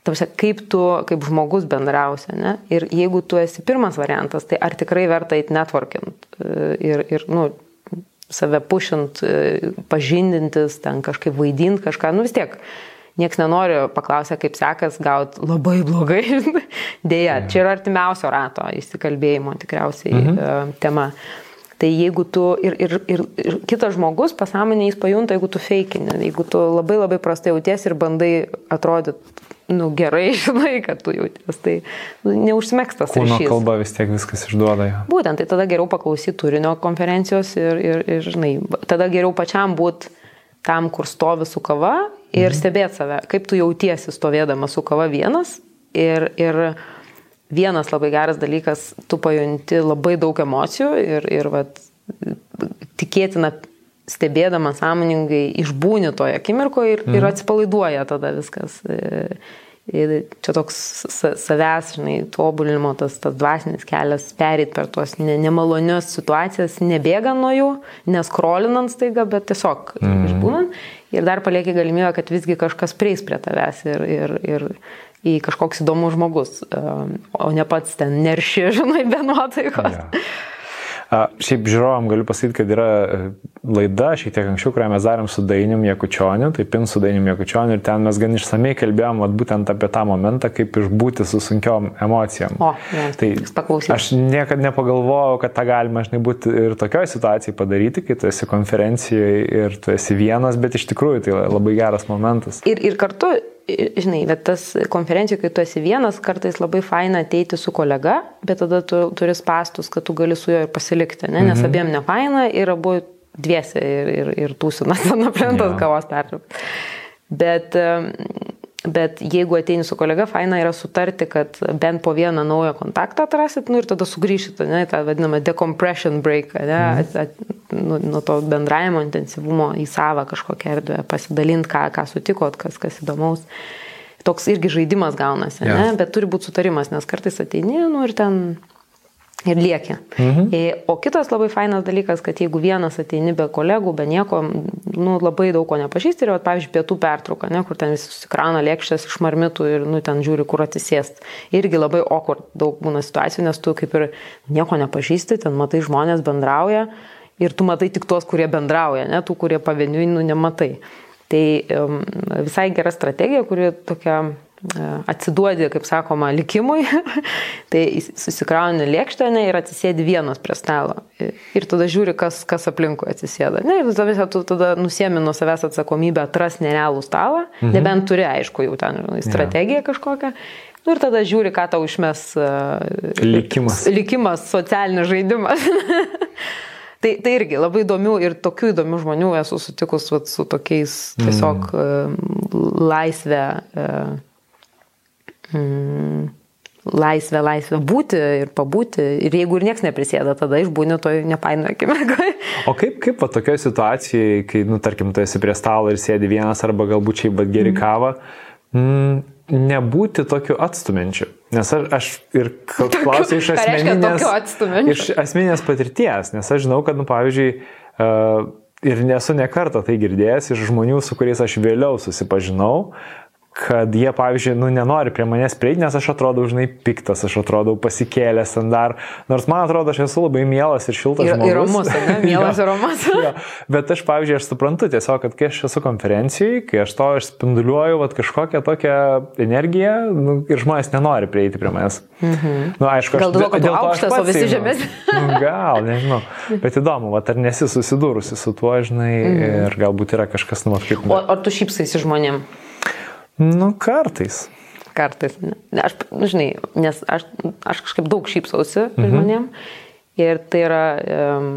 Tavsia, kaip tu, kaip žmogus bendrausi, ne? Ir jeigu tu esi pirmas variantas, tai ar tikrai verta eiti networkint e, ir, ir nu, save pušint, e, pažindintis, ten kažkaip vaidinti kažką, nu vis tiek. Niekas nenori paklausę, kaip sekas, gauti labai blogai. Deja, čia yra artimiausio rato įsikalbėjimo tikriausiai mhm. tema. Tai jeigu tu ir, ir, ir, ir kitas žmogus pasąmonė jis pajunta, jeigu tu feikini, jeigu tu labai labai prastai jauties ir bandai atrodyti nu, gerai žinai, kad tu jauties, tai nu, neužsmėgstas
ryšys. Kūno kalba vis tiek viskas išduoda. Jo.
Būtent, tai tada geriau paklausyti turinio konferencijos ir, ir, ir, žinai, tada geriau pačiam būti tam, kur stovi su kava ir mhm. stebėti save, kaip tu jautiesi stovėdama su kava vienas ir, ir vienas labai geras dalykas, tu pajunti labai daug emocijų ir, ir vat, tikėtina stebėdama sąmoningai išbūni toje akimirkoje ir, mhm. ir atsipalaiduoja tada viskas. Ir čia toks savęs, žinai, tobulinimo, tas, tas dvasinis kelias, perėti per tuos ne, nemalonius situacijas, nebėgant nuo jų, neskrolinant staiga, bet tiesiog mm. išbūnant. Ir dar palieki galimybę, kad visgi kažkas prieis prie tavęs ir, ir, ir į kažkoks įdomus žmogus, o ne pats ten nerši, žinai, be nuotaikos. Yeah.
Šiaip žiūrovam galiu pasakyti, kad yra e, laida šiek tiek anksčiau, kurią mes darėm su Dainium Jekučioniu, tai pin su Dainium Jekučioniu ir ten mes gan išsamei kalbėjom vat, būtent apie tą momentą, kaip išbūti su sunkiom emocijom.
O, ne, tai.
Aš niekada nepagalvojau, kad tą galima, žinai, būti ir tokioje situacijoje padaryti, kai tu esi konferencijoje ir tu esi vienas, bet iš tikrųjų tai labai geras momentas.
Ir, ir kartu žinai, bet tas konferencijų, kai tu esi vienas, kartais labai faina ateiti su kolega, bet tada tu turi pastus, kad tu gali su juo ir pasilikti, ne? nes mhm. abiem ne faina ir abu dviesi ir, ir, ir tūsinas ten aplintos ja. kavos pertraukas. Bet Bet jeigu ateini su kolega, faina yra sutarti, kad bent po vieną naują kontaktą atrasit, nu ir tada sugrįšite, ne, tą vadinamą decompression break, ne, mm. at, at, nu, nuo to bendravimo intensyvumo į savo kažkokią erdvę, pasidalinti, ką, ką sutikot, kas, kas įdomaus. Toks irgi žaidimas gaunasi, yeah. ne, bet turi būti sutarimas, nes kartais ateini, nu ir ten ir liekia. Mhm. E, o kitas labai fainas dalykas, kad jeigu vienas ateini be kolegų, be nieko, nu, labai daug ko nepažįsti ir, va, pavyzdžiui, pietų pertrauka, ne, kur ten visi susikrauna lėkštės iš marmitų ir nu, ten žiūri, kur atsisėst. Irgi labai okor daug būna situacijų, nes tu kaip ir nieko nepažįsti, ten matai žmonės bendrauja ir tu matai tik tuos, kurie bendrauja, ne, tų, kurie pavieniui nu, nematai. Tai um, visai gera strategija, kuri tokia atsiduodi, kaip sakoma, likimui, tai susikrauni lėkštę ne, ir atsisėdi vienas prie stalo. Ir tada žiūri, kas, kas aplinkui atsisėda. Ne, ir tada, tu tada nusiemi nuo savęs atsakomybę atras nerealų stalą, mhm. nebent turi, aišku, jau ten strategiją ja. kažkokią. Nu, ir tada žiūri, ką tau išmes uh,
likimas.
Likimas, socialinis žaidimas. Tai, tai irgi labai įdomių ir tokių įdomių žmonių esu sutikus vat, su tokiais tiesiog mm. uh, laisvę mm, laisvę, laisvę būti ir pabūti. Ir jeigu ir niekas neprisėda, tada išbūni toj nepaino akimirkoje.
O kaip, kaip va tokioje situacijoje, kai, nu, tarkim, tu esi prie stalo ir sėdi vienas arba galbūt šiaip bet geri mm. kavą, mm, nebūti tokiu atstumenčiu. Nes aš, aš ir klausiu iš asmeninės, iš asmeninės patirties, nes aš žinau, kad, nu, pavyzdžiui, uh, ir nesu nekartą tai girdėjęs iš žmonių, su kuriais aš vėliau susipažinau, kad jie, pavyzdžiui, nu, nenori prie manęs prieiti, nes aš atrodau, žinai, piktas, aš atrodau pasikėlęs ant dar. Nors man atrodo, aš esu labai mielas ir šiltas
Ir,
žmogus.
ir romus, ne? Mielas ir romus.
jo, bet aš, pavyzdžiui, aš suprantu tiesiog, kad kai aš esu konferencijai, kai aš to aš spinduliuoju vat, kažkokią tokią energiją nu, ir žmonės nenori prieiti prie manęs. Mhm. Nu, aišku, aš,
Gal dėl
dėl to
aukštas, o visi žemesni?
Nu, gal, nežinau. Bet įdomu, vat, ar nesi susidūrusi su tuo, žinai, mhm. ir galbūt yra kažkas, nu, kaip...
O ar tu šypsaisi žmonėm?
Nu, kartais.
Kartais. Aš, nu, žinai, nes aš, aš kažkaip daug šypsausi mhm. žmonėm. Ir tai yra, um,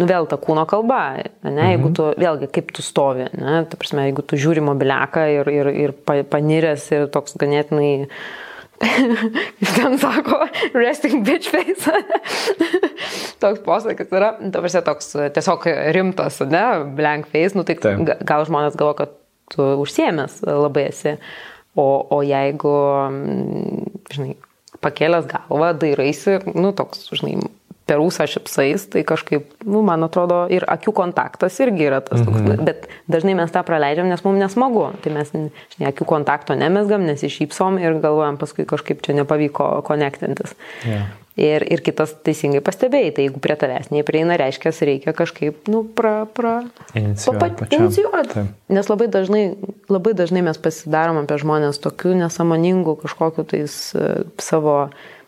nu vėl ta kūno kalba, ne, mhm. jeigu tu, vėlgi, kaip tu stovi, ne, ta prasme, jeigu tu žiūri mobiliaką ir, ir, ir pa- paniręs ir toks ganėtinai, ten sako, resting bitch face. toks posakis yra, ta prasme, toks tiesiog rimtas, ne, blank face, nu tai
Taip.
ga- gal žmonės galvo, kad tu užsiemęs labai esi. O, o jeigu, mm, žinai, pakėlęs galvą, dairaisi, nu, toks, žinai, per ūsą šipsais, tai kažkaip, nu, man atrodo, ir akių kontaktas irgi yra tas toks, mhm. bet dažnai mes tą praleidžiam, nes mums nesmagu. Tai mes, žinai, akių kontakto nemesgam, nesišypsom ir galvojam, paskui kažkaip čia nepavyko konektintis.
Yeah.
Ir, ir kitas teisingai pastebėjai, tai jeigu prie tavęs neįprieina, reiškia, reikia kažkaip, nu, pra, pra,
Inicijuot
papat-
pačiam.
inicijuot.
Taip.
Nes labai dažnai, labai dažnai mes pasidarom apie žmonės tokių nesąmoningų kažkokiu tais e, savo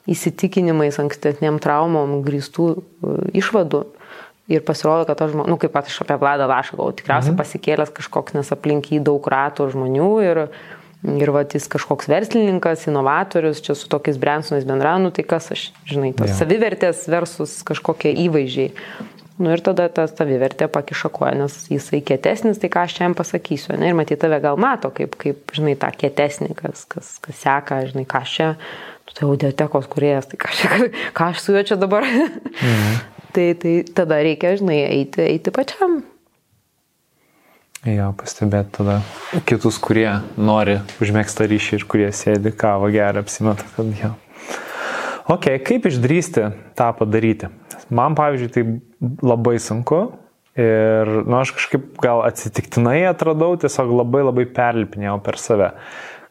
įsitikinimais, ankstesniam traumom grįstų e, išvadų. Ir pasirodo, kad aš, žmo- nu, kaip pat aš apie Vladą Lašą galvoju, tikriausiai mhm. pasikėlęs kažkoks, nes aplink jį daug ratų žmonių ir, ir va, jis kažkoks verslininkas, inovatorius, čia su tokiais Bransonais bendrauju, nu, tai kas aš, žinai, tas
Jo.
savivertės versus kažkokie įvaizdžiai. Nu ir tada ta savivertė pakiša koją, nes jisai kietesnis, tai ką aš čia jam pasakysiu. Ne? Ir matyti tave gal mato, kaip, kaip žinai, tą kietesnį, kas, kas, kas seka, žinai, ką aš čia, tu tai audiotekos kuriejas, tai ką aš, čia, ką aš su juo čia dabar. Mhm. tai, tai tada reikia, žinai, eiti, eiti pačiam.
Jo, pastebėti tada kitus, kurie nori užmėgsti ryšį ir kurie sėdi kavą gerą, apsimeta, kad jo. Ok, kaip išdrysti tą padaryti? Man, pavyzdžiui, tai labai sunku ir, nu, aš kažkaip gal atsitiktinai atradau, tiesiog labai labai perlipinėjau per save.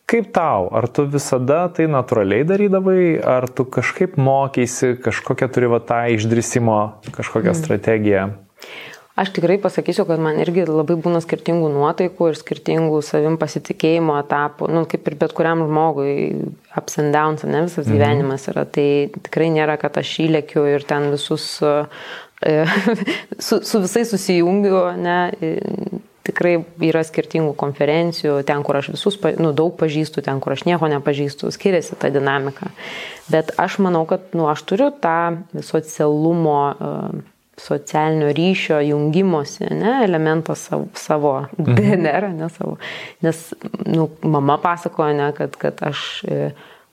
Kaip tau? Ar tu visada tai natūraliai darydavai, ar tu kažkaip mokėsi, kažkokią turi va tą išdrysimo, kažkokią mm. strategiją?
Aš tikrai pasakysiu, kad man irgi labai būna skirtingų nuotaikų ir skirtingų savim pasitikėjimo etapų, nu, kaip ir bet kuriam žmogui, ups and downs, ne visas mhm. gyvenimas yra. Tai tikrai nėra, kad aš įlėkiu ir ten visus, e, su, su visais susijungiu, ne. e, Tikrai yra skirtingų konferencijų, ten, kur aš visus, nu, daug pažįstu, ten, kur aš nieko nepažįstu, skiriasi ta dinamika. Bet aš manau, kad, nu, aš turiu tą socialumo uh, socialinio ryšio jungimosi, ne, elementą savo, savo DNR, ne savo. Nes, nu, mama pasakoja, ne, kad, kad aš e,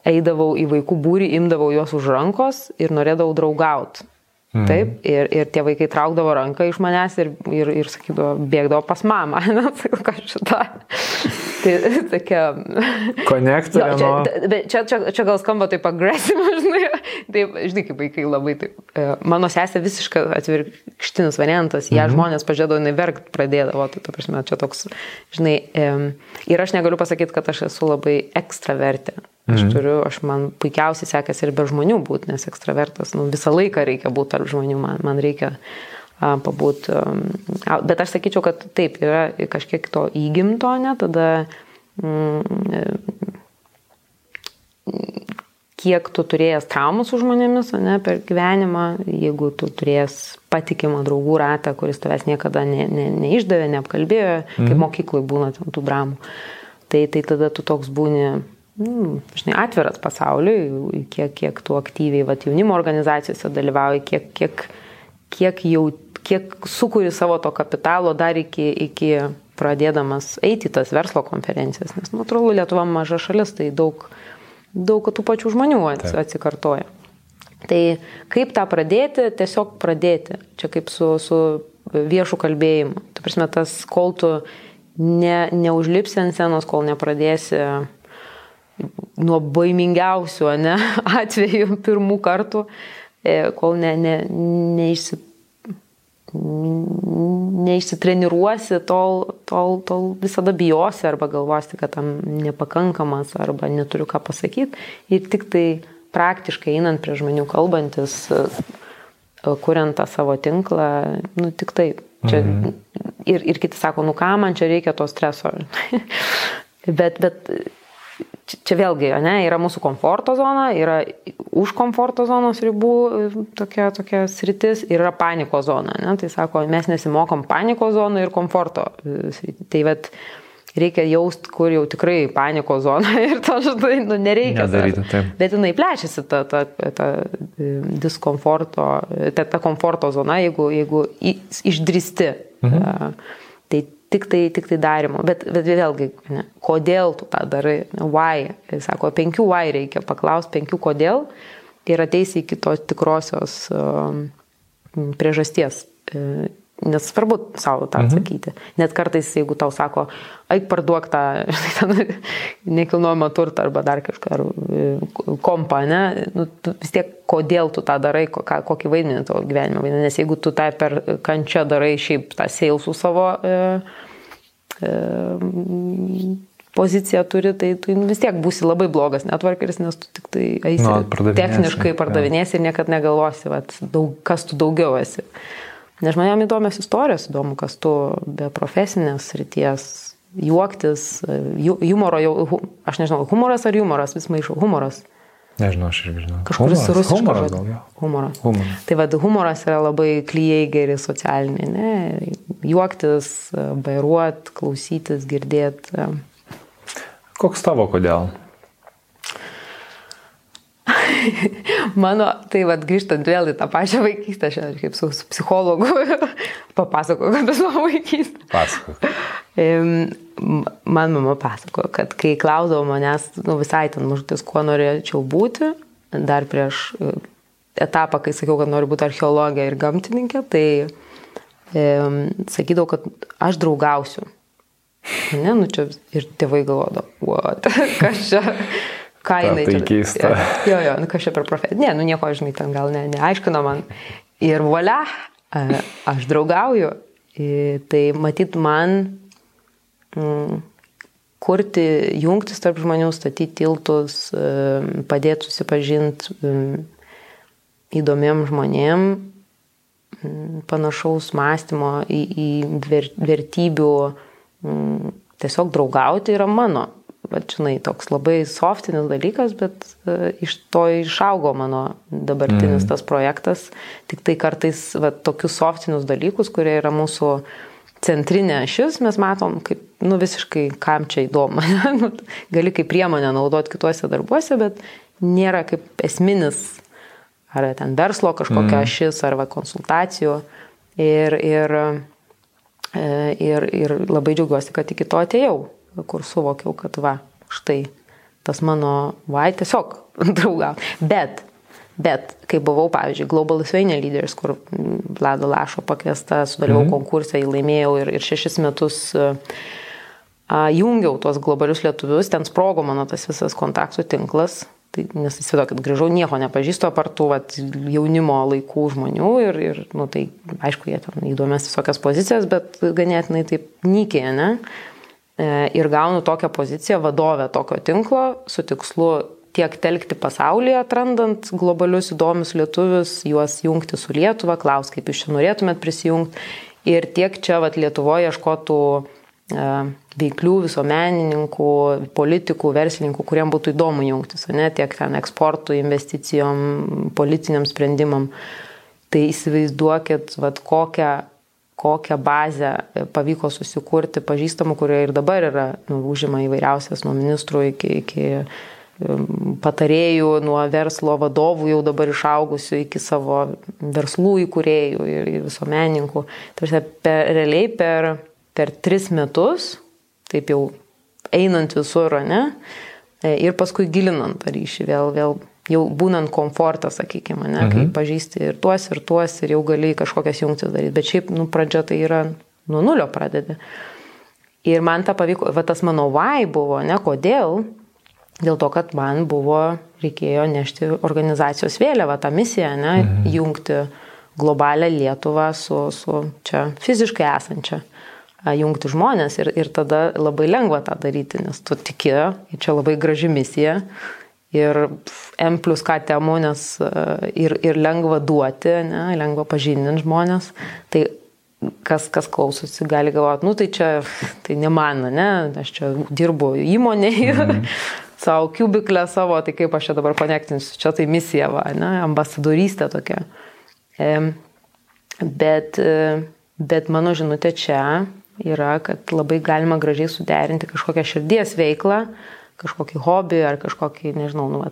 eidavau į vaikų būrį, imdavau juos už rankos ir norėdavau draugauti. Mhm. Taip, ir, ir tie vaikai traukdavo ranką iš manęs ir, ir, ir sakydavo, bėgdavo pas mamą. Na, sakau, ką šitą. Tai tokia.
Konektorė
Jo, čia, bet čia, čia, čia gal skamba taip agresyviai, žinai. Taip, žinai, kaip vaikai labai taip. e, Mano sesė visiškai atvirkštinis variantas. Ja
Mhm.
žmonės pažiūrėdavo, jinai verkt pradėdavo. Tai, ta prasme, čia toks, žinai. Ir aš negaliu pasakyti, kad aš esu labai ekstravertė. Aš turiu, aš man puikiausiai sekasi ir be žmonių būti, nes ekstravertas, nu, visą laiką reikia būti tarp žmonių, man, man reikia pabūti. Bet aš sakyčiau, kad taip, yra kažkiek to įgimto, ne, tada mm, kiek tu turėjęs traumų su žmonėmis ne, per gyvenimą, jeigu tu turėjęs patikimą draugų ratą, kuris tavęs niekada ne, ne, neišdavė, neapkalbėjo, mhm. kaip mokyklai būna tų dramų, tai, tai tada tu toks būni, mm, žinai, atviras pasauliui, kiek, kiek tu aktyviai vat, jaunimo organizacijose dalyvauji, kiek, kiek, kiek jau kiek sukūri savo to kapitalo dar iki, iki pradėdamas eiti tas verslo konferencijas, nes natūralu Lietuva maža šalis, tai daug, daug tų pačių žmonių ats- atsikartoja. Tai kaip tą pradėti, tiesiog pradėti. Čia kaip su, su viešu kalbėjimu. Tu prasme, tas, kol tu ne, neužlipsi ant scenos, kol nepradėsi nuo baimingiausių ne, atvejų pirmų kartų, e, kol ne, ne, neišsi, neišsitreniruosi, tol, tol, tol visada bijosi arba galvosi, kad tam nepakankamas arba neturiu ką pasakyti. Ir tik tai praktiškai einant prie žmonių kalbantis, kuriant tą savo tinklą, nu tik tai. Čia, mhm. ir, ir kiti sako, nu ką man čia reikia to streso. bet, bet čia vėlgi, ne, yra mūsų komforto zona, yra už komforto zonos ribų tokia, tokia sritis ir yra paniko zona. Ne? Tai sako, mes nesimokom paniko zoną ir komforto sritį. Tai vat, reikia jaust, kur jau tikrai paniko zona ir to, žinai, nu, nereikia.
Nedaryti, taip.
Bet jinai plečiasi ta, ta, ta diskomforto, ta, ta komforto zona, jeigu, jeigu išdristi. Mhm. Tai tik tai, tik tai darimo. Bet, bet vėlgi, ne, kodėl tu tą darai, why. Sako, penkių why reikia paklausti, penkių kodėl ir ateisi iki tos tikrosios um, priežasties. Nes svarbu savo tą mhm. atsakyti. Mhm. Net kartais, jeigu tau sako, eik parduok tą nekilnojamą turtą arba dar kažką, ar e, kompą, ne, nu, vis tiek kodėl tu tą darai, kokį vaidmenį tavo gyvenime vaidina. Nes jeigu tu tą per kančią darai šiaip tą seilsų savo e, e, poziciją turi, tai tu vis tiek būsi labai blogas netvarkeris, nes tu tik tai eisi no, techniškai pardavinėsi ir niekada negalvosi, vat, daug, kas tu daugiau esi. Nes žmonėm įdomios istorijos, įdomu, kas tu be profesinės ryties, juoktis, humoro jau, aš nežinau, humoras ar humoras, vis maišau, humoras.
Nežinau, aš irgi žinau.
Kažkuris rusiškas
humoras. Žodis.
Humoras. humoras. Tai vad, humoras yra labai klyjei geri socialiniai, ne? Juoktis, bairuot, klausytis, girdėti.
Koks tavo kodėl?
Mano, tai vad grįžtant vėl į tą pačią vaikystę, šiandien kaip su, su psichologu papasakoju apie savo vaikystę.
Pasakok.
Man mama pasako, kad kai klausdavo manęs, nu visai ten mažutis, kuo norėčiau būti, dar prieš e, etapą, kai sakiau, kad noriu būti archeologija ir gamtininkė, tai e, sakydavau, kad aš draugausiu. Ne, nu čia ir tėvai galvodavo, what, kas čia ką jinai.
Tai keista.
Jo, jo, nu kažkaip per profesiją. Ne, nu nieko, žinai, ten gal ne, neaiškino man. Ir volia, aš draugauju. Tai matyt, man mm, kurti jungtis tarp žmonių, statyti tiltus, padėti susipažinti įdomiem žmonėm, panašaus mąstymo į, į vertybių, tiesiog draugauti yra mano bet žinai, toks labai softinis dalykas, bet uh, iš to išaugo mano dabartinis mm. tas projektas. Tik tai kartais va, tokius softinius dalykus, kurie yra mūsų centrinė ašis, mes matom kaip, nu visiškai, kam čia įdomu. Nu, gali kaip priemonę naudoti kituose darbuose, bet nėra kaip esminis, ar ten verslo kažkokia mm. ašis, ar va, konsultacijų. Ir, ir, e, ir, ir labai džiaugiuosi, kad iki to atėjau kur suvokiau, kad va, štai tas mano vai tiesiog draugau. Bet, bet, kai buvau, pavyzdžiui, Global Lithuania Leaders, kur Vlado Lašo pakviesta, sudalyvau mhm. konkursą, jį laimėjau ir, ir šešis metus a, jungiau tuos globalius lietuvius, ten sprogo mano tas visas kontaktų tinklas. Tai, nes įsivaizduokit, grįžau, nieko nepažįstu apartų vat, jaunimo laikų žmonių ir, ir nu, tai aišku, jie ten įdomias visokias pozicijas, bet ganėtinai taip nykiai, ne? E, ir gaunu tokią poziciją vadovę tokio tinklo su tikslu tiek telkti pasaulyje, atrandant globalius įdomius lietuvius, juos jungti su Lietuva, klaus, kaip jūs čia norėtumėt prisijungti. Ir tiek čia vat, Lietuvoje ieškotų e, veiklių visuomenininkų, politikų, verslininkų, kuriem būtų įdomu jungtis, ne tiek ten eksportų, investicijom, politiniam sprendimam. Tai įsivaizduokit, vat, kokią kokią bazę pavyko susikurti pažįstamų, kurie ir dabar yra, nu, užima įvairiausias nuo ministrų iki, iki um, patarėjų, nuo verslo vadovų jau dabar išaugusių iki savo verslų įkūrėjų ir, ir visuomeninkų. Tarsi per, realiai per, per tris metus, taip jau einant visur, ne, ir paskui gilinant tą ryšį, vėl, vėl jau būnant komfortą, sakykime, ne, mhm. kai pažįsti ir tuos, ir tuos, ir jau gali kažkokias jungtis daryti. Bet šiaip, nu, pradžia tai yra nuo nulio pradedi. Ir man tą pavyko, va tas mano why buvo, ne, kodėl? Dėl to, kad man buvo, reikėjo nešti organizacijos vėliavą, tą misiją, ne, mhm. jungti globalią Lietuvą su, su čia fiziškai esančia jungti žmonės ir, ir tada labai lengva tą daryti, nes tu tiki, čia labai graži misija ir M plus K temų, nes ir, ir lengva duoti, ne, lengva pažindinti žmonės. Tai kas, kas klausosi, gali galvoti, nu tai čia, tai ne man, ne, aš čia dirbu įmonėje, mm. savo kubiklę savo, tai kaip aš čia dabar konektinsiu, čia tai misija, va, ne, ambasadorystė tokia. E, bet, bet mano žinutė čia yra, kad labai galima gražiai suderinti kažkokią širdies veiklą, kažkokį hobį ar kažkokį, nežinau, nu,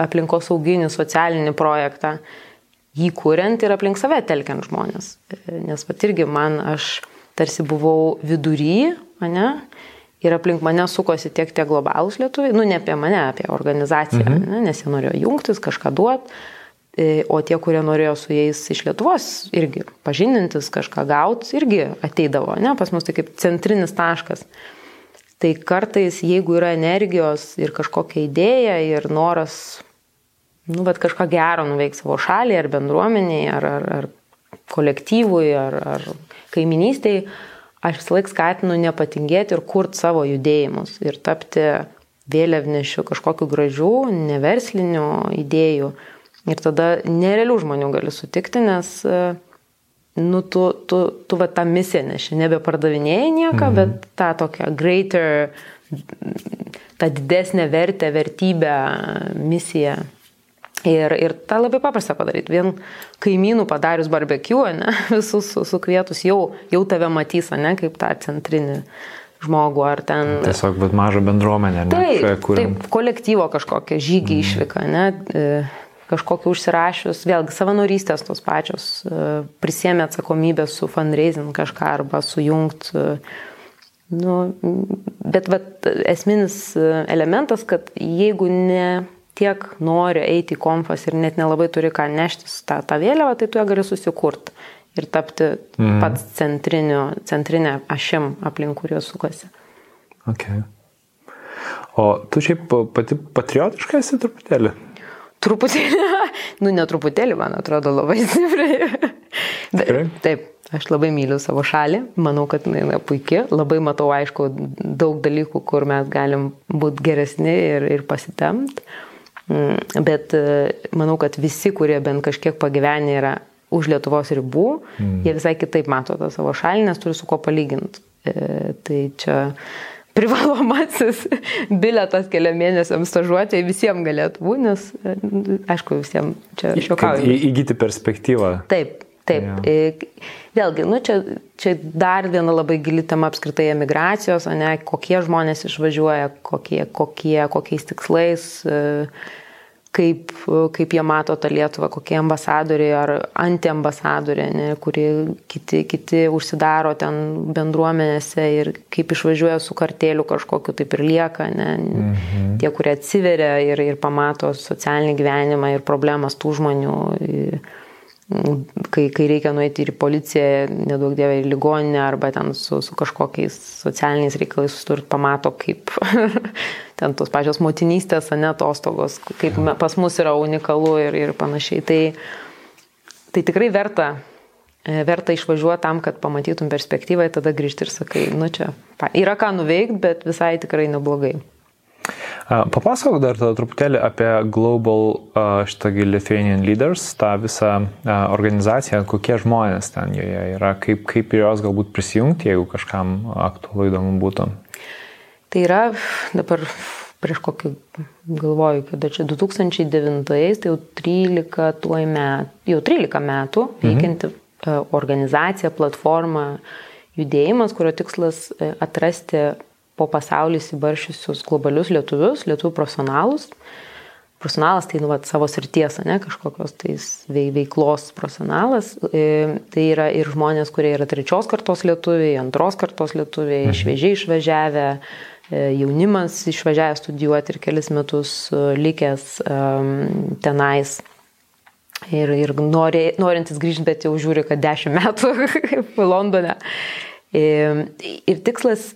aplinkos sauginį, socialinį projektą, jį kuriant ir aplink save telkiant žmonės. Nes pat irgi man, aš tarsi buvau vidury, ne? Ir aplink mane sukosi tiek tie globalūs lietuviai, nu ne apie mane, apie organizaciją, mhm. ne? nes jie norėjo jungtis, kažką duoti E, o tie, kurie norėjo su jais iš Lietuvos irgi pažindintis, kažką gauti, irgi ateidavo, ne, pas mus tai kaip centrinis taškas. Tai kartais, jeigu yra energijos ir kažkokia idėja ir noras, nu, bet kažką gero nuveikti savo šaliai ar bendruomeniai, ar, ar, ar kolektyvui, ar, ar kaiminystiai, aš vis laik skatinu nepatingėti ir kurti savo judėjimus ir tapti vėliavnešiu kažkokiu gražiu, neversliniu idėjų. Ir tada nerealių žmonių gali sutikti, nes e, nu, tu, tu, tu va tą misiją neši, nebepardavinėjai nieką, mhm. bet tą tokią greater, tą didesnę vertę, vertybę, misiją. Ir, ir tą labai paprasta padaryti. Vien kaimynų padarius barbecue, ne, visus sukvietus jau, jau tave matys, ne, kaip tą centrinį žmogų ar ten.
Tiesiog, bet mažą bendruomenę, ne?
Taip, taip kolektyvo kažkokią žygį mm. išvyką, ne? E, kažkokį užsirašius, vėlgi savanorystės tos pačios, e, prisėmė atsakomybę su fundraising kažką arba sujungt. E, nu, bet vat, esminis e, elementas, kad jeigu ne tiek nori eiti į konfas ir net nelabai turi ką neštis tą, tą vėliavą, tai tu ją gali susikurti ir tapti mm. pats centrinė ašim aplink kuriuos sukasi.
Okay. O tu šiaip pati patriotiška esi truputėlį?
Truputėlį, nu ne truputėlį, man atrodo, labai stipriai. Bet, taip, aš labai myliu savo šalį, manau, kad jinai yra puikia, labai matau, aišku, daug dalykų, kur mes galim būti geresni ir, ir pasitemti. Mm, bet e, manau, kad visi, kurie bent kažkiek pagyvenę yra už Lietuvos ribų, mm. jie visai kitaip mato tą savo šalį, nes turi su ko palyginti. E, tai čia privalomasis biletas keliam mėnesiams stažuotė visiems galėtų būti, nes, aišku, visiems čia šiokauju.
Įgyti perspektyvą.
Taip, taip. Ja. Vėlgi, nu, čia, čia dar viena labai gili tema apskritai emigracijos, ne, kokie žmonės išvažiuoja, kokie, kokie, kokiais tikslais. Uh, kaip, kaip jie mato tą Lietuvą, kokie ambasadoriai ar antiambasadoriai, ne, kurie kiti, kiti užsidaro ten bendruomenėse ir kaip išvažiuoja su kartėliu kažkokiu, taip ir lieka. Ne. Mhm. Tie, kurie atsiveria ir, ir pamato socialinį gyvenimą ir problemas tų žmonių. Ir, kai, kai reikia nueiti ir į policiją, nedaug dievė į ligoninę arba ten su, su kažkokiais socialiniais reikalais susidurt, pamato, kaip ten tos pačios motinystės, ne atostogos, kaip pas mus yra unikalu ir, ir panašiai. Tai, tai tikrai verta, e, verta išvažiuoti tam, kad pamatytum perspektyvą, tada grįžti ir sakai, nu čia yra ką nuveikti, bet visai tikrai neblogai.
Papasakok dar tada truputėlį apie Global šitą Lithuanian Leaders, tą visą organizaciją, kokie žmonės ten joje yra, kaip, kaip jos galbūt prisijungti, jeigu kažkam aktualu įdomu būtų.
Tai yra dabar prieš kokį, galvoju, kada čia 2009, tai jau 13 tuoj metų, jau 13 metų mhm. veikianti mhm. organizacija, platforma, judėjimas, kurio tikslas e, atrasti po pasaulį įsibaršiusius globalius lietuvius, lietuvių profesionalus. Profesionalas tai nu, vat, savo srities, ne kažkokios tais veiklos profesionalas. E, tai yra ir žmonės, kurie yra trečios kartos lietuviai, antros kartos lietuviai, mhm. šviežiai išvažiavę, e, jaunimas išvažiavę studijuoti ir kelis metus e, likęs um, tenais. Ir, ir nori, norintis grįžti, bet jau žiūri, kad dešimt metų Londone. Ir tikslas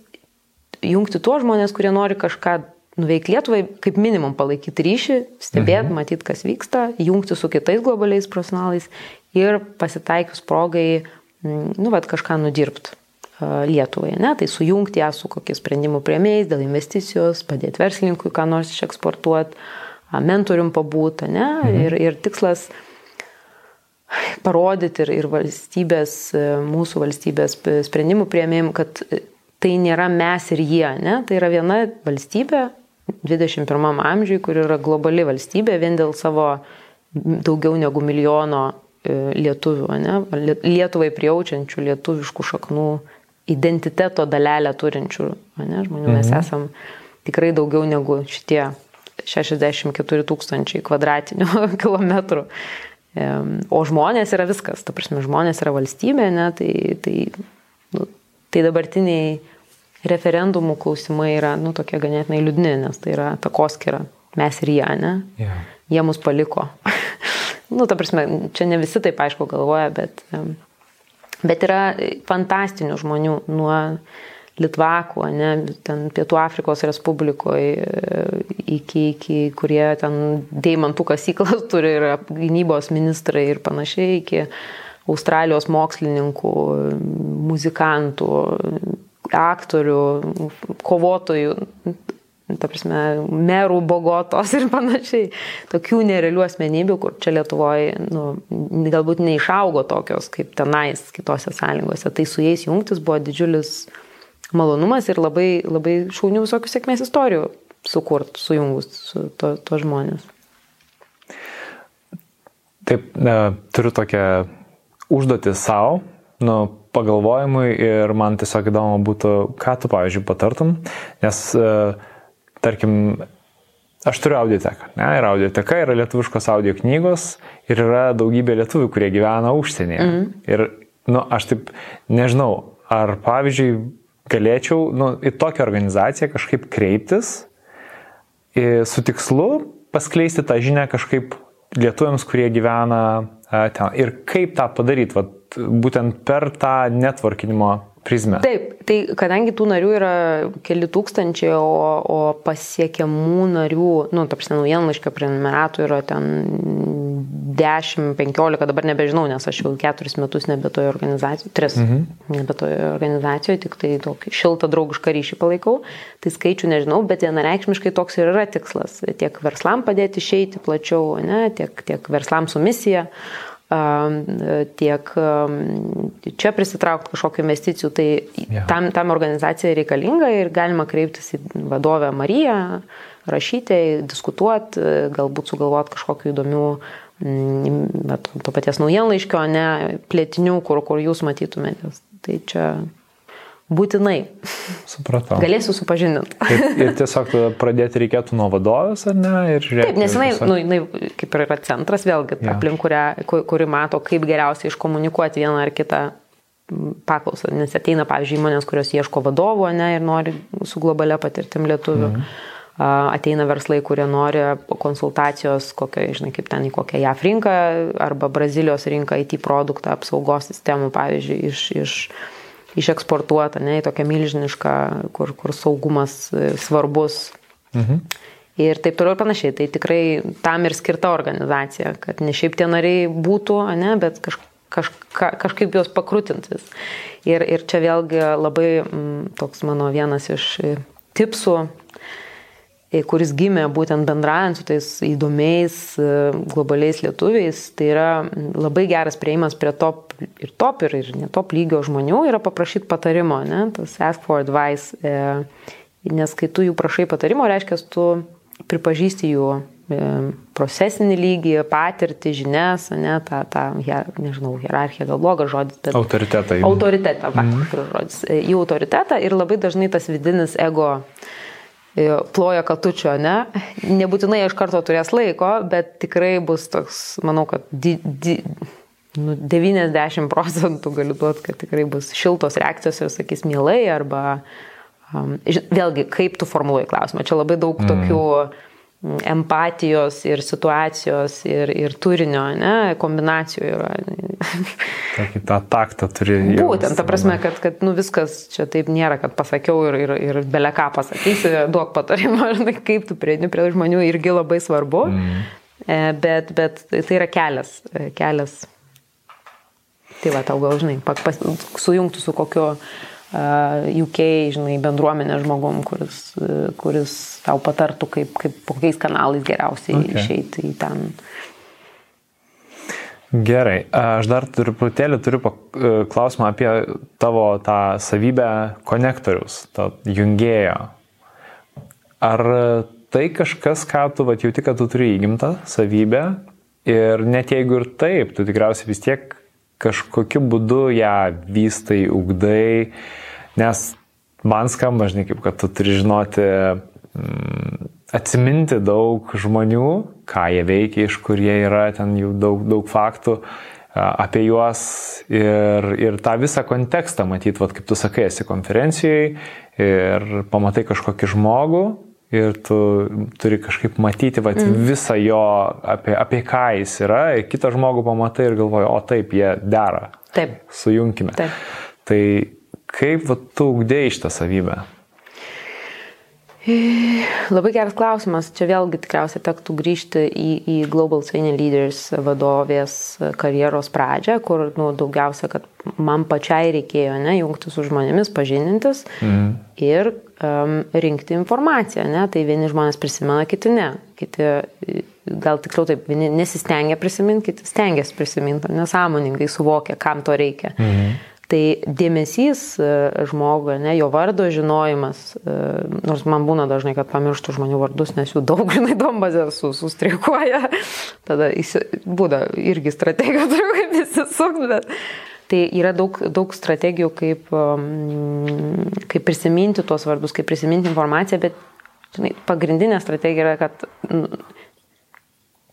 jungti tuos žmonės, kurie nori kažką nuveikti Lietuvai, kaip minimum palaikyti ryšį, stebėti, mhm. matyti, kas vyksta, jungti su kitais globaliais profesionalais ir pasitaikius progai, nu, vad kažką nudirbti. Lietuvai, ne? tai sujungti ją su kokiais sprendimų prieimėjais dėl investicijos, padėti verslininkui, ką nors išeksportuoti, mentorium pabūti, ne? Mhm. Ir, ir tikslas parodyti ir, ir valstybės, mūsų valstybės sprendimų prieimėjim, kad tai nėra mes ir jie, ne? tai yra viena valstybė 21 amžiui, kur yra globali valstybė vien dėl savo daugiau negu milijono e, lietuvių, ne? Lietuvai prijaučiančių lietuviškų šaknų identiteto dalelę turinčių ne? žmonių. Mhm. Mes esam tikrai daugiau negu šitie 64 tūkstančiai kvadratinių kilometrų. O žmonės yra viskas, ta prasme, žmonės yra valstybė, ne, tai, tai, nu, tai dabartiniai referendumų klausimai yra, nu, tokie ganėtinai liūdni, nes tai yra takoskira, mes ir jie, ne? Yeah. Jie mus paliko. nu, ta prasme, čia ne visi taip aišku galvoja, bet, bet yra fantastinių žmonių nuo Litvakų, ne, ten Pietų Afrikos Respublikoje, iki, iki, kurie ten deimantų kasyklas turi ir gynybos ministrai ir panašiai, iki Australijos mokslininkų, muzikantų, aktorių, kovotojų, ta prasme, merų Bogotos ir panašiai. Tokių nerealių asmenybių, kur čia Lietuvoje nu, galbūt neišaugo tokios kaip tenais, kitose sąlygose. Tai su jais jungtis buvo didžiulis malonumas ir labai, labai šaunių visokių sėkmės istorijų sukurt, sujungus su to, to žmonės.
Taip, ne, turiu tokią užduotį savo, nu, pagalvojimui ir man tiesiog įdomu būtų, ką tu, pavyzdžiui, patartum, nes, e, tarkim, aš turiu audioteką, ne, ir audioteka yra lietuviškos audio knygos ir yra daugybė lietuvių, kurie gyvena užsienyje. Mm. Ir, nu, aš taip nežinau, ar, pavyzdžiui, galėčiau nu, į tokią organizaciją kažkaip kreiptis su tikslu paskleisti tą žinią kažkaip lietuviams, kurie gyvena ten. Ir kaip tą padaryti, būtent per tą networkinimo prizmę.
Taip, tai kadangi tų narių yra keli tūkstančiai, o, o pasiekiamų narių, nu, ta prasme, naujienlaiškio prenumeratų yra ten 10-15, dabar nebežinau, nes aš jau keturis metus nebe toje organizacijoje, tris, mhm. nebe toje organizacijoje, tik tai tokį šiltą draugišką ryšį palaikau, tai skaičių nežinau, bet vienareikšmiškai toks ir yra tikslas - tiek verslam padėti išeiti plačiau, ne, tiek, tiek verslam su misija tiek čia prisitraukti kažkokių investicijų, tai ja. tam, tam organizacija reikalinga ir galima kreiptis į vadovę Mariją, rašyti, diskutuoti, galbūt sugalvoti kažkokiu įdomių bet to paties naujienlaiškio, ne plėtinių, kur, kur jūs matytumėtės. Tai čia būtinai.
Supratau.
Galėsiu supažindinti.
ir, ir tiesiog pradėti reikėtų nuo vadovės, ar ne?
Taip, nes jinai, tiesiog... nu, jinai kaip ir yra centras, vėlgi, ja. aplink kurią, kuri mato, kaip geriausiai iškomunikuoti vieną ar kitą paklausą. Nes ateina, pavyzdžiui, įmonės, kurios ieško vadovo, ne, ir nori su globalia patirtim lietuvių. Mhm ateina verslai, kurie nori konsultacijos, kokia, žinai, kaip ten į kokią JAF rinką arba Brazilijos rinką IT produktą, apsaugos sistemų, pavyzdžiui, iš, iš, išeksportuota, ne, į tokią milžinišką, kur, kur saugumas e, svarbus. Mhm. Ir taip toliau ir panašiai. Tai tikrai tam ir skirta organizacija, kad ne šiaip tie nariai būtų, ne, bet kaž, kaž, kažkaip juos pakrutintis. Ir, ir čia vėlgi labai m, toks mano vienas iš e, tipsų kuris gimė būtent bendraujant su tais įdomiais e, globaliais lietuviais, tai yra labai geras prieimas prie top ir top ir, ir netop lygio žmonių yra paprašyti patarimo, ne? tas ask for advice, e, nes kai tu jų prašai patarimo, reiškia, tu pripažįsti jų procesinį lygį, patirtį, žinias, ne, tą, tą nežinau, hierarchiją, gal blogas žodis, bet...
Autoritetą.
Autoritetą, va, mm žodis. Jų autoritetą ir labai dažnai tas vidinis ego uh, E, ploja katučio, ne? Nebūtinai iš karto turės laiko, bet tikrai bus toks, manau, kad di, di, nu, 90 procentų galiu duoti, kad tikrai bus šiltos reakcijos ir sakys mielai, arba um, vėlgi, kaip tu formuluoji klausimą. Čia labai daug mm. tokių empatijos ir situacijos ir, ir turinio, ne, kombinacijų yra.
Tokį tą taktą turi.
Būtent, ta prasme, kad, kad nu, viskas čia taip nėra, kad pasakiau ir, ir, ir belė ką pasakysi, duok patarimą, kaip tu prieini prie žmonių irgi labai svarbu, mm. bet, bet tai yra kelias, kelias Tai va, tau gal, žinai, sujungtų su kokiu UK, žinai, bendruomenė žmogum, kuris, uh, kuris tau patartų, kaip, kaip kokiais kanalais geriausiai okay. išeiti į ten.
Gerai, aš dar truputėlį turiu klausimą apie tavo tą savybę konektorius, tą jungėjo. Ar tai kažkas, ką tu vat, jauti, kad tu turi įgimtą savybę ir net jeigu ir taip, tu tikriausiai vis tiek kažkokiu būdu ją vystai, ugdai, nes man skamba, žinai, kaip kad tu turi žinoti, mm, atsiminti daug žmonių, ką jie veikia, iš kur jie yra, ten jau daug, daug faktų apie juos ir, ir tą visą kontekstą matyti, vat, kaip tu sakai, esi konferencijoje ir pamatai kažkokį žmogų ir tu turi kažkaip matyti vat, mm. visą jo, apie, apie ką jis yra, ir kitą žmogų pamatai ir galvoji, o taip, jie dera.
Taip.
Sujunkime.
Taip.
Tai kaip vat, tu ugdėjai šitą savybę?
Labai geras klausimas. Čia vėlgi tikriausiai tektų grįžti į, į Global Senior Leaders vadovės karjeros pradžią, kur nu, daugiausia, kad man pačiai reikėjo ne, jungti su žmonėmis, pažinintis mm. ir um, rinkti informaciją. Ne? Tai vieni žmonės prisimena, kiti ne. Kiti, gal tikriau taip, vieni nesistengia prisiminti, kiti stengiasi prisiminti, nesąmoningai suvokia, kam to reikia. Mm. Tai dėmesys e, žmogui, ne, jo vardo žinojimas, e, nors man būna dažnai, kad pamirštų žmonių vardus, nes jų daug, žinai, dombazė su, sustrikuoja, tada įsi, būda irgi strategija turiu kaip įsisukti, bet tai yra daug, daug strategijų, kaip, um, kaip prisiminti tuos vardus, kaip prisiminti informaciją, bet žinai, pagrindinė strategija yra, kad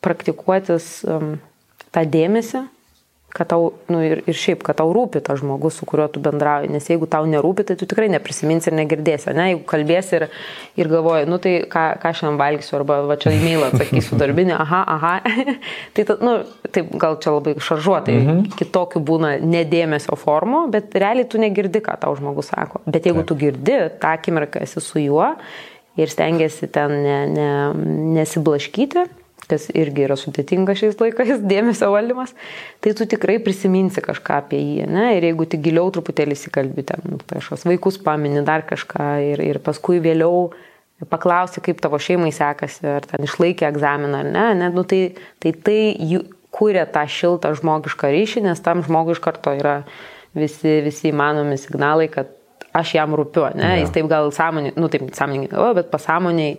praktikuotis um, tą dėmesį kad tau, nu, ir, ir šiaip, kad tau rūpi tas žmogus, su kuriuo tu bendrauji, nes jeigu tau nerūpi, tai tu tikrai neprisiminsi ir negirdėsi, ne, jeigu kalbėsi ir, ir galvoji, nu tai ką, ką šiandien valgysiu, arba va čia e-mailą atsakysiu darbinį, aha, aha, tai, ta, nu, taip gal čia labai šaržuotai, mhm. kitokių būna nedėmesio formų, bet realiai tu negirdi, ką tau žmogus sako, bet jeigu tu girdi, tą akimirką esi su juo ir stengiasi ten ne, ne, nesiblaškyti, kas irgi yra sudėtinga šiais laikais, dėmesio valdymas, tai tu tikrai prisiminsi kažką apie jį, ne? ir jeigu tik giliau truputėlį įsikalbė, ten, nu, kažkas vaikus pamini dar kažką ir, ir paskui vėliau paklausi, kaip tavo šeimai sekasi, ar ten išlaikė egzaminą ar ne, ne? Nu, tai tai, tai jų, kūrė tą šiltą žmogišką ryšį, nes tam žmogui iš karto yra visi, visi įmanomi signalai, kad aš jam rūpiu, ne, ja. jis taip gal sąmoningai, nu taip sąmoningai, bet pasąmoniai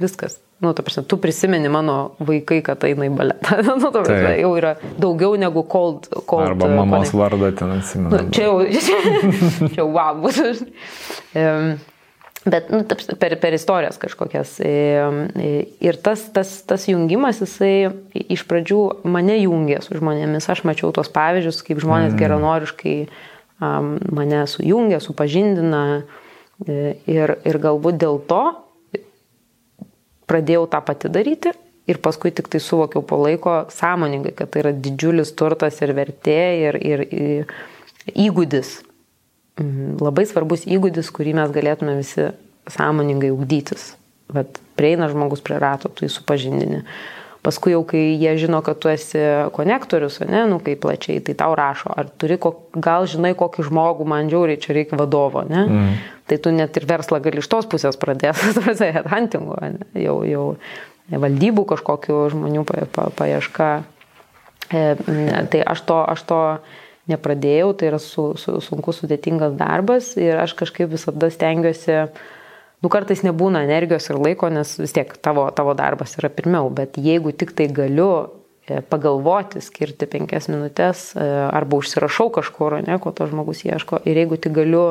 viskas, nu, ta prasme, tu prisimeni mano vaikai, kad eina į baletą. nu, ta prasme, tai. jau yra daugiau negu cold. cold
Arba uh, mamos connect. vardą ten atsimenu.
Nu, čia jau, čia jau wow, būtų. Bet nu, per, per istorijas kažkokias. Ir tas, tas, tas jungimas, jisai iš pradžių mane jungė su žmonėmis. Aš mačiau tos pavyzdžius, kaip žmonės mm. geranoriškai mane sujungia, supažindina. E, ir, ir galbūt dėl to pradėjau tą pati daryti ir paskui tik tai suvokiau po laiko sąmoningai, kad tai yra didžiulis turtas ir vertė ir, ir, ir įgūdis. Mhm, labai svarbus įgūdis, kurį mes galėtume visi sąmoningai ugdytis. Bet prieina žmogus prie rato, tu jį supažindini. Paskui jau, kai jie žino, kad tu esi konektorius, ne, nu kaip plačiai, tai tau rašo, ar turi, kok, gal žinai, kokį žmogų man žiauriai čia reikia vadovo, ne? Mm. Tai tu net ir verslą gali iš tos pusės pradėti, tai headhuntingu, jau, jau valdybų kažkokių žmonių paieška. E, tai aš to, aš to nepradėjau, tai yra su, su, sunkus, sudėtingas darbas ir aš kažkaip visada stengiuosi nu kartais nebūna energijos ir laiko, nes vis tiek tavo, tavo darbas yra pirmiau, bet jeigu tik tai galiu e, pagalvoti, skirti penkias minutės e, arba užsirašau kažkur, ne, ko to žmogus ieško ir jeigu tik galiu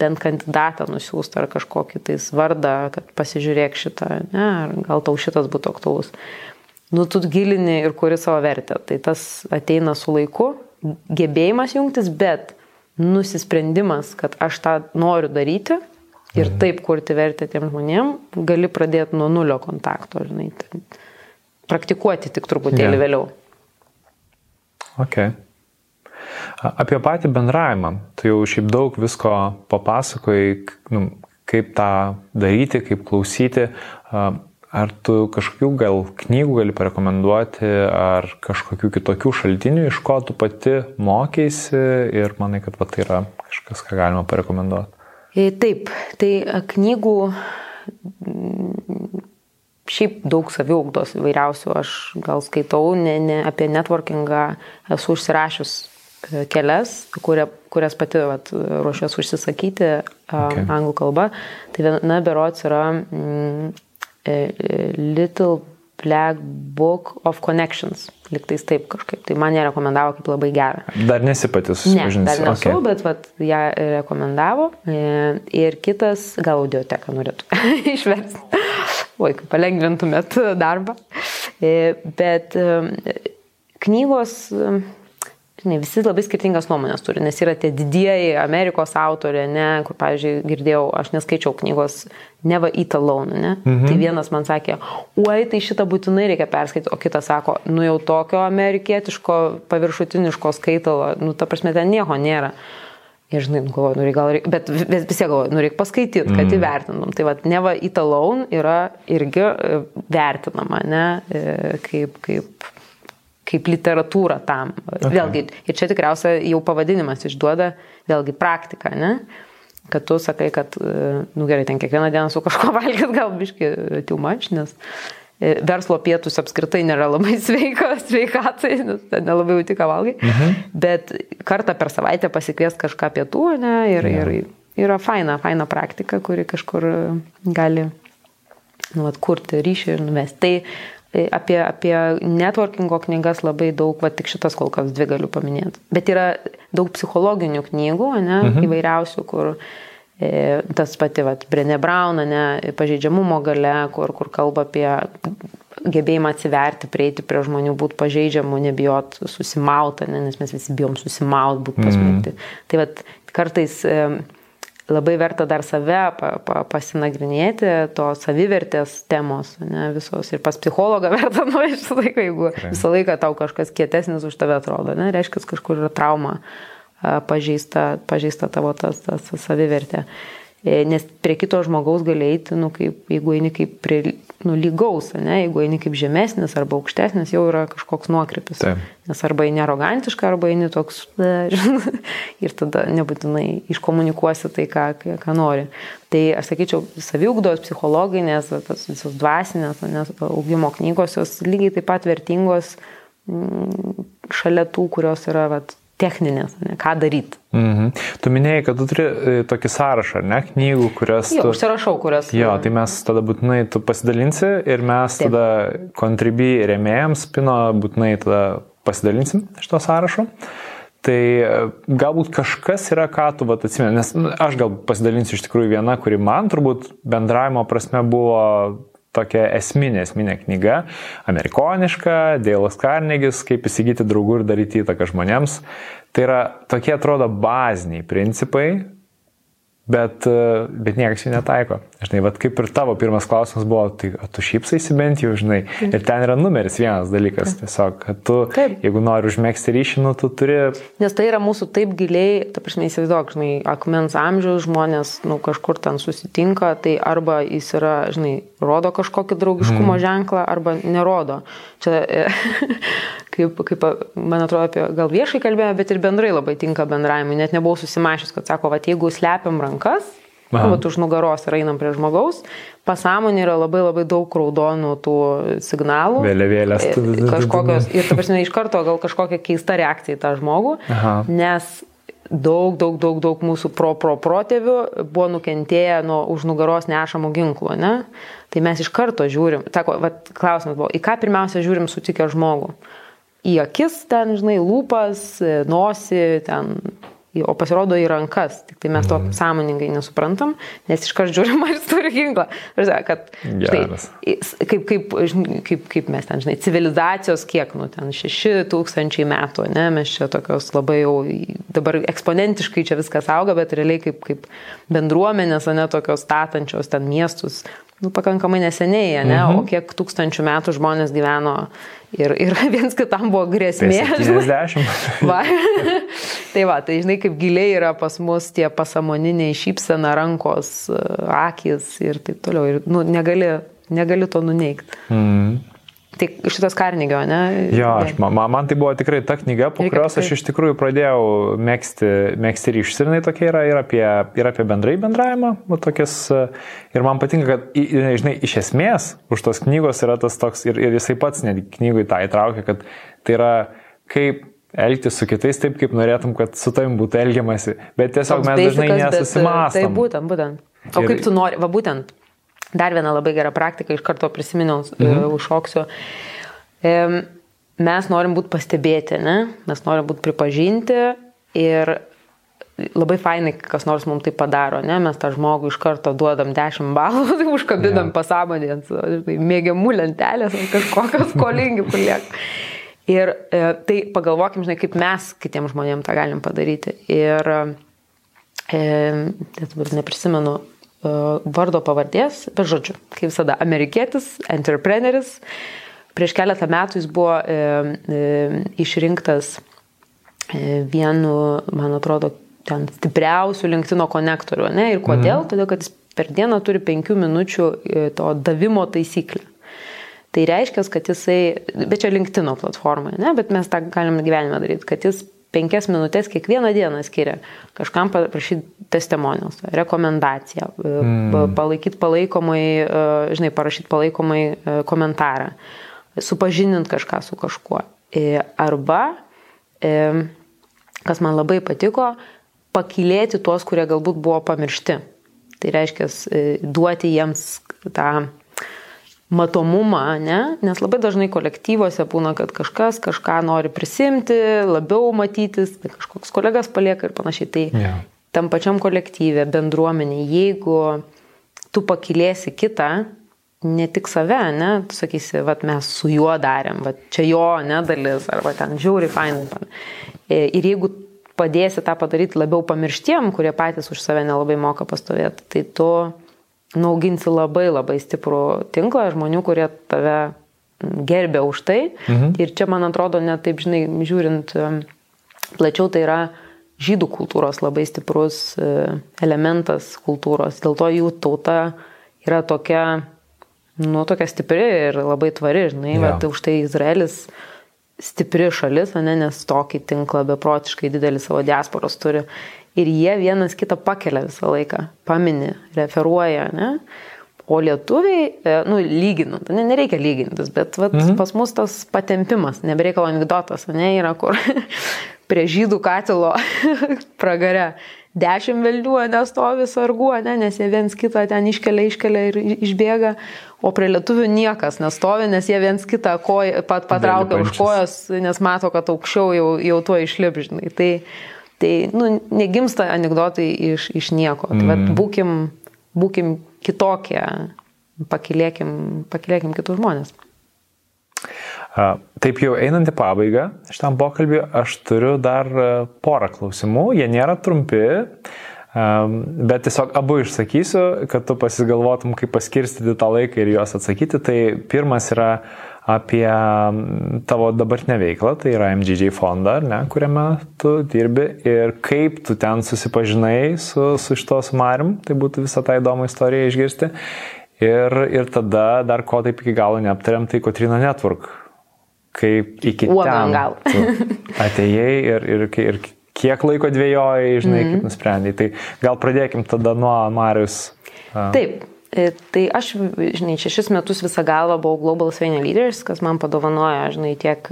bent kandidatą nusiųsti ar kažkokį tais vardą, kad pasižiūrėk šitą, ne, ar gal tau šitas būtų aktualus. Nu, tu gilini ir kuri savo vertę. Tai tas ateina su laiku, gebėjimas jungtis, bet nusisprendimas, kad aš tą noriu daryti, ir mhm. taip kurti vertę tiem žmonėm, gali pradėti nuo nulio kontakto, žinai, tai praktikuoti tik truputėlį yeah. vėliau.
Ok. Apie patį bendravimą, tu jau šiaip daug visko papasakojai, nu, kaip tą daryti, kaip klausyti. Ar tu kažkokių gal knygų gali parekomenduoti, ar kažkokių kitokių šaltinių, iš ko tu pati mokėsi ir manai, kad va, tai yra kažkas, ką galima parekomenduoti?
E, taip, tai e, knygų šiaip daug saviugdos įvairiausių aš gal skaitau, ne, ne, apie networkingą esu užsirašius kelias, kuria, kurias pati vat, ruošiuosi užsisakyti okay. anglų kalba. Tai viena berots yra mm, Little Black Book of Connections. Liktais taip kažkaip. Tai man ją rekomendavo kaip labai gerą.
Dar nesi pati susipažinusi?
Ne, dar nesu, okay. bet vat, ją rekomendavo. E, ir kitas, gal audioteką norėtų išversti. Oi, kaip palengvintumėt darbą. E, bet e, knygos žinai, visi labai skirtingas nuomonės turi, nes yra tie didieji Amerikos autoriai, ne, kur, pavyzdžiui, girdėjau, aš neskaičiau knygos Neva Eat Alone, ne? Mhm. Tai vienas man sakė, oi, tai šitą būtinai reikia perskaityti, o kitas sako, nu jau tokio amerikietiško, paviršutiniško skaitalo, nu ta prasme, ten nieko nėra. Ir žinai, nu, galvoju, nu, gal reikia, bet vis tiek galvoju, nu, reikia paskaityti, kad mm. įvertintum. Tai vad, neva Eat Alone yra irgi e, vertinama, ne, e, kaip, kaip kaip literatūra tam. Okay. Vėlgi, ir čia tikriausiai jau pavadinimas išduoda, vėlgi praktika, ne? Kad tu sakai, kad, e, nu gerai, ten kiekvieną dieną su kažko valgyt gal biški too much, nes e, verslo pietus apskritai nėra labai sveika, sveikatai, nes nelabai jau tik valgai, mhm. bet kartą per savaitę pasikvies kažką pietų, ne, ir, ja. ir yra faina, faina praktika, kuri kažkur gali nu, atkurti ryšį ir nuvesti. Tai apie, apie networkingo knygas labai daug, va tik šitas kol kas dvi galiu paminėti. Bet yra daug psichologinių knygų, ne, mhm. įvairiausių, kur e, tas pati, va, Brené Brown, ne, pažeidžiamumo gale, kur, kur kalba apie gebėjimą atsiverti, prieiti prie žmonių, būti pažeidžiamų, nebijot susimauti, ne, nes mes visi bijom susimauti, būti. Mhm. Tai va, kartais e, labai verta dar save pa, pa, pasinagrinėti, to savivertės temos, ne, visos. Ir pas psichologą verta nuvežti visą laiką, jeigu visą laiką tau kažkas kietesnis už tave atrodo, ne, reiškia, kažkur yra trauma pažeista, pažeista tavo tas, tas savivertė. E, nes prie kito žmogaus gali eiti, nu, kaip, jeigu eini kaip prie nu, lygaus, ne, jeigu eini kaip žemesnis arba aukštesnis, jau yra kažkoks nuokrypis. Taip. Nes arba eini arogantiškai, arba eini toks, ir tada nebūtinai iškomunikuosi tai, ką, ką nori. Tai aš sakyčiau, saviugdos psichologai, nes tas visos dvasinės, nes augimo knygos jos lygiai taip pat vertingos mm, šalia tų, kurios yra vat, techninės, ne, ką daryti.
Mhm. Tu minėjai, kad tu turi e, tokį sąrašą, ne, knygų, kurias...
Jo, tu... užsirašau, kurias.
Jo, tai mes tada būtinai tu pasidalinsi ir mes Taip. tada kontribį remėjams pino būtinai tada pasidalinsim iš to sąrašo. Tai e, galbūt kažkas yra, ką tu vat atsimeni, nes nu, aš gal pasidalinsiu iš tikrųjų vieną, kuri man turbūt bendravimo prasme buvo tokia esminė, esminė knyga, amerikoniška, Dėlas Karnegis, kaip įsigyti draugų ir daryti įtaką žmonėms. Tai yra tokie atrodo baziniai principai, bet, e, bet niekas jų netaiko. Žinai, vad kaip ir tavo pirmas klausimas buvo, tai tu šypsaisi bent jau, žinai, ir ten yra numeris vienas dalykas, tiesiog, kad tu, taip. jeigu nori užmėgsti ryšį, nu tu turi...
Nes tai yra mūsų taip giliai, ta prasme, įsivaizduok, žinai, akmens amžiaus žmonės, nu kažkur ten susitinka, tai arba jis yra, žinai, rodo kažkokį draugiškumo mm. ženklą, arba nerodo. Čia, kaip, kaip, man atrodo, apie gal viešai kalbėjome, bet ir bendrai labai tinka bendravimui, net nebuvau susimašęs, kad sako, va, jeigu slepiam rankas, vat už nugaros ir einam prie žmogaus, pasąmonė yra labai labai daug raudonų tų signalų.
Vėliavėlės.
E, kažkokios, ir ta prasme, iš karto gal kažkokia keista reakcija į tą žmogų, Aha. nes daug, daug, daug, daug mūsų pro, pro protėvių buvo nukentėję nuo už nugaros nešamų ginklų, ne? Tai mes iš karto žiūrim, tako, vat, klausimas buvo, į ką pirmiausia žiūrim sutikę žmogų? Į akis ten, žinai, lūpas, nosį, ten o pasirodo į rankas. Tik tai mes to mm. sąmoningai nesuprantam, nes iškart žiūrim, ar jis turi ginklą. Kad, štai, kaip, kaip, kaip, kaip mes ten, žinai, civilizacijos kiek, nu, ten šeši tūkstančiai metų, ne, mes čia tokios labai jau, dabar eksponentiškai čia viskas auga, bet realiai kaip, kaip bendruomenės, ne, tokios statančios ten miestus, nu, pakankamai neseniai, ne, mhm. o kiek tūkstančių metų žmonės gyveno ir, ir viens kitam buvo grėsmė.
70.
va. tai va, tai žinai, kaip giliai yra pas mus tie pasamoniniai šypsena rankos, akis ir taip toliau. Ir nu, negali negali to nuneikti. Mm. Tai šitas Karnigio, ne?
Jo, aš, man, man tai buvo tikrai ta knyga, po Reikia kurios aš iš tikrųjų pradėjau mėgsti, mėgsti ryšius ir jinai tokia yra ir apie, ir apie bendrai bendravimą. Tokias, ir man patinka, kad, žinai, iš esmės už tos knygos yra tas toks, ir, ir jisai pats netgi knygui tą įtraukia, kad tai yra kaip elgtis su kitais taip, kaip norėtum, kad su tavim būtų elgiamasi. Bet tiesiog Toks mes dažnai nesusimastom.
Tai būtent, būtent. O ir... kaip tu nori, va būtent, dar viena labai gera praktika, iš karto prisiminiau, mhm. uh, užšoksiu. Mes norim būti pastebėti, ne? mes norim būti pripažinti ir labai fainai, kas nors mums tai padaro, ne? mes tą žmogų iš karto duodam 10 balų, tai užkabinam yeah. pasąmonę, tai mėgiamų lentelės, kažkokios skolingi paliek. Ir e, tai pagalvokim, žinai, kaip mes kitiems žmonėms tą galim padaryti. Ir, e, dabar neprisimenu e, vardo pavardės, bet žodžiu, kaip visada, amerikietis, entrepreneris. Prieš keletą metų jis buvo e, e, išrinktas e, vienu, man atrodo, ten stipriausių linktino konektorių. Ne? Ir kodėl? Mhm. Todėl, kad jis per dieną turi penkių minučių e, to davimo taisyklę. Tai reiškia, kad jisai, bet čia LinkedIn platformoje, ne, bet mes tą galim gyvenime daryti, kad jis penkias minutės kiekvieną dieną skiria kažkam parašyti testimonials, rekomendaciją, mm. palaikyti palaikomai, e, žinai, parašyti palaikomai e, komentarą, supažinint kažką su kažkuo. Arba, kas man labai patiko, pakilėti tuos, kurie galbūt buvo pamiršti. Tai reiškia, duoti jiems tą matomumą, ne? nes labai dažnai kolektyvuose būna, kad kažkas kažką nori prisimti, labiau matytis, kažkoks kolegas palieka ir panašiai. Tai yeah. tam pačiam kolektyvė, bendruomenė, jeigu tu pakilėsi kitą, ne tik save, ne, tu sakysi, va mes su juo darėm, va čia jo nedalis, arba ten žiauri fainai. E, ir jeigu padėsi tą padaryti labiau pamirštiem, kurie patys už save nelabai moka pastovėti, tai tu nauginsi labai labai stiprų tinklą žmonių, kurie tave gerbė už tai. Mhm. Ir čia, man atrodo, net taip, žinai, žiūrint plačiau, tai yra žydų kultūros labai stiprus e, elementas kultūros. Dėl to jų tauta yra tokia, nu, tokia stipri ir labai tvari, žinai, ja. bet už tai Izraelis stipri šalis, ne, nes tokį tinklą beprotiškai didelį savo diasporos turi ir jie vienas kitą pakelia visą laiką, pamini, referuoja, ne? O lietuviai, e, nu, lyginant, ne, nereikia lygintis, bet vat, mhm. pas mus tas patempimas, nebereikalo anegdotas, ne, yra kur prie žydų katilo pragare dešimt velnių nestovi sargu, ne, nes jie viens kitą ten iškelia, iškelia ir išbėga, o prie lietuvių niekas nestovi, nes jie viens kitą koj, pat patraukia už kojos, nes mato, kad aukščiau jau, jau tuo išlipžinai. Tai Tai, nu, negimsta anegdotai iš, iš nieko. Tai, mm. Tai, būkim, būkim kitokie, pakilėkim, pakilėkim kitus žmonės.
Taip jau einant į pabaigą šitam pokalbį, aš turiu dar porą klausimų, jie nėra trumpi, bet tiesiog abu išsakysiu, kad tu pasigalvotum, kaip paskirstyti tą laiką ir juos atsakyti. Tai pirmas yra, apie tavo dabartinę veiklą, tai yra MGJ fondą, ne, kuriame tu dirbi ir kaip tu ten susipažinai su, su šito sumarim, tai būtų visą tą įdomų istoriją išgirsti. Ir, ir tada dar ko taip iki galo neaptariam, tai Kotrina Network. Kaip iki
Uogan
ten atėjai ir, ir, ir kiek laiko dvėjojai, žinai, mm -hmm. kaip mhm. nusprendai. Tai gal pradėkim tada nuo Marius.
Taip, tai aš, žinai, šešis metus visą galvą buvau Global Svainė Leaders, kas man padovanojo, žinai, tiek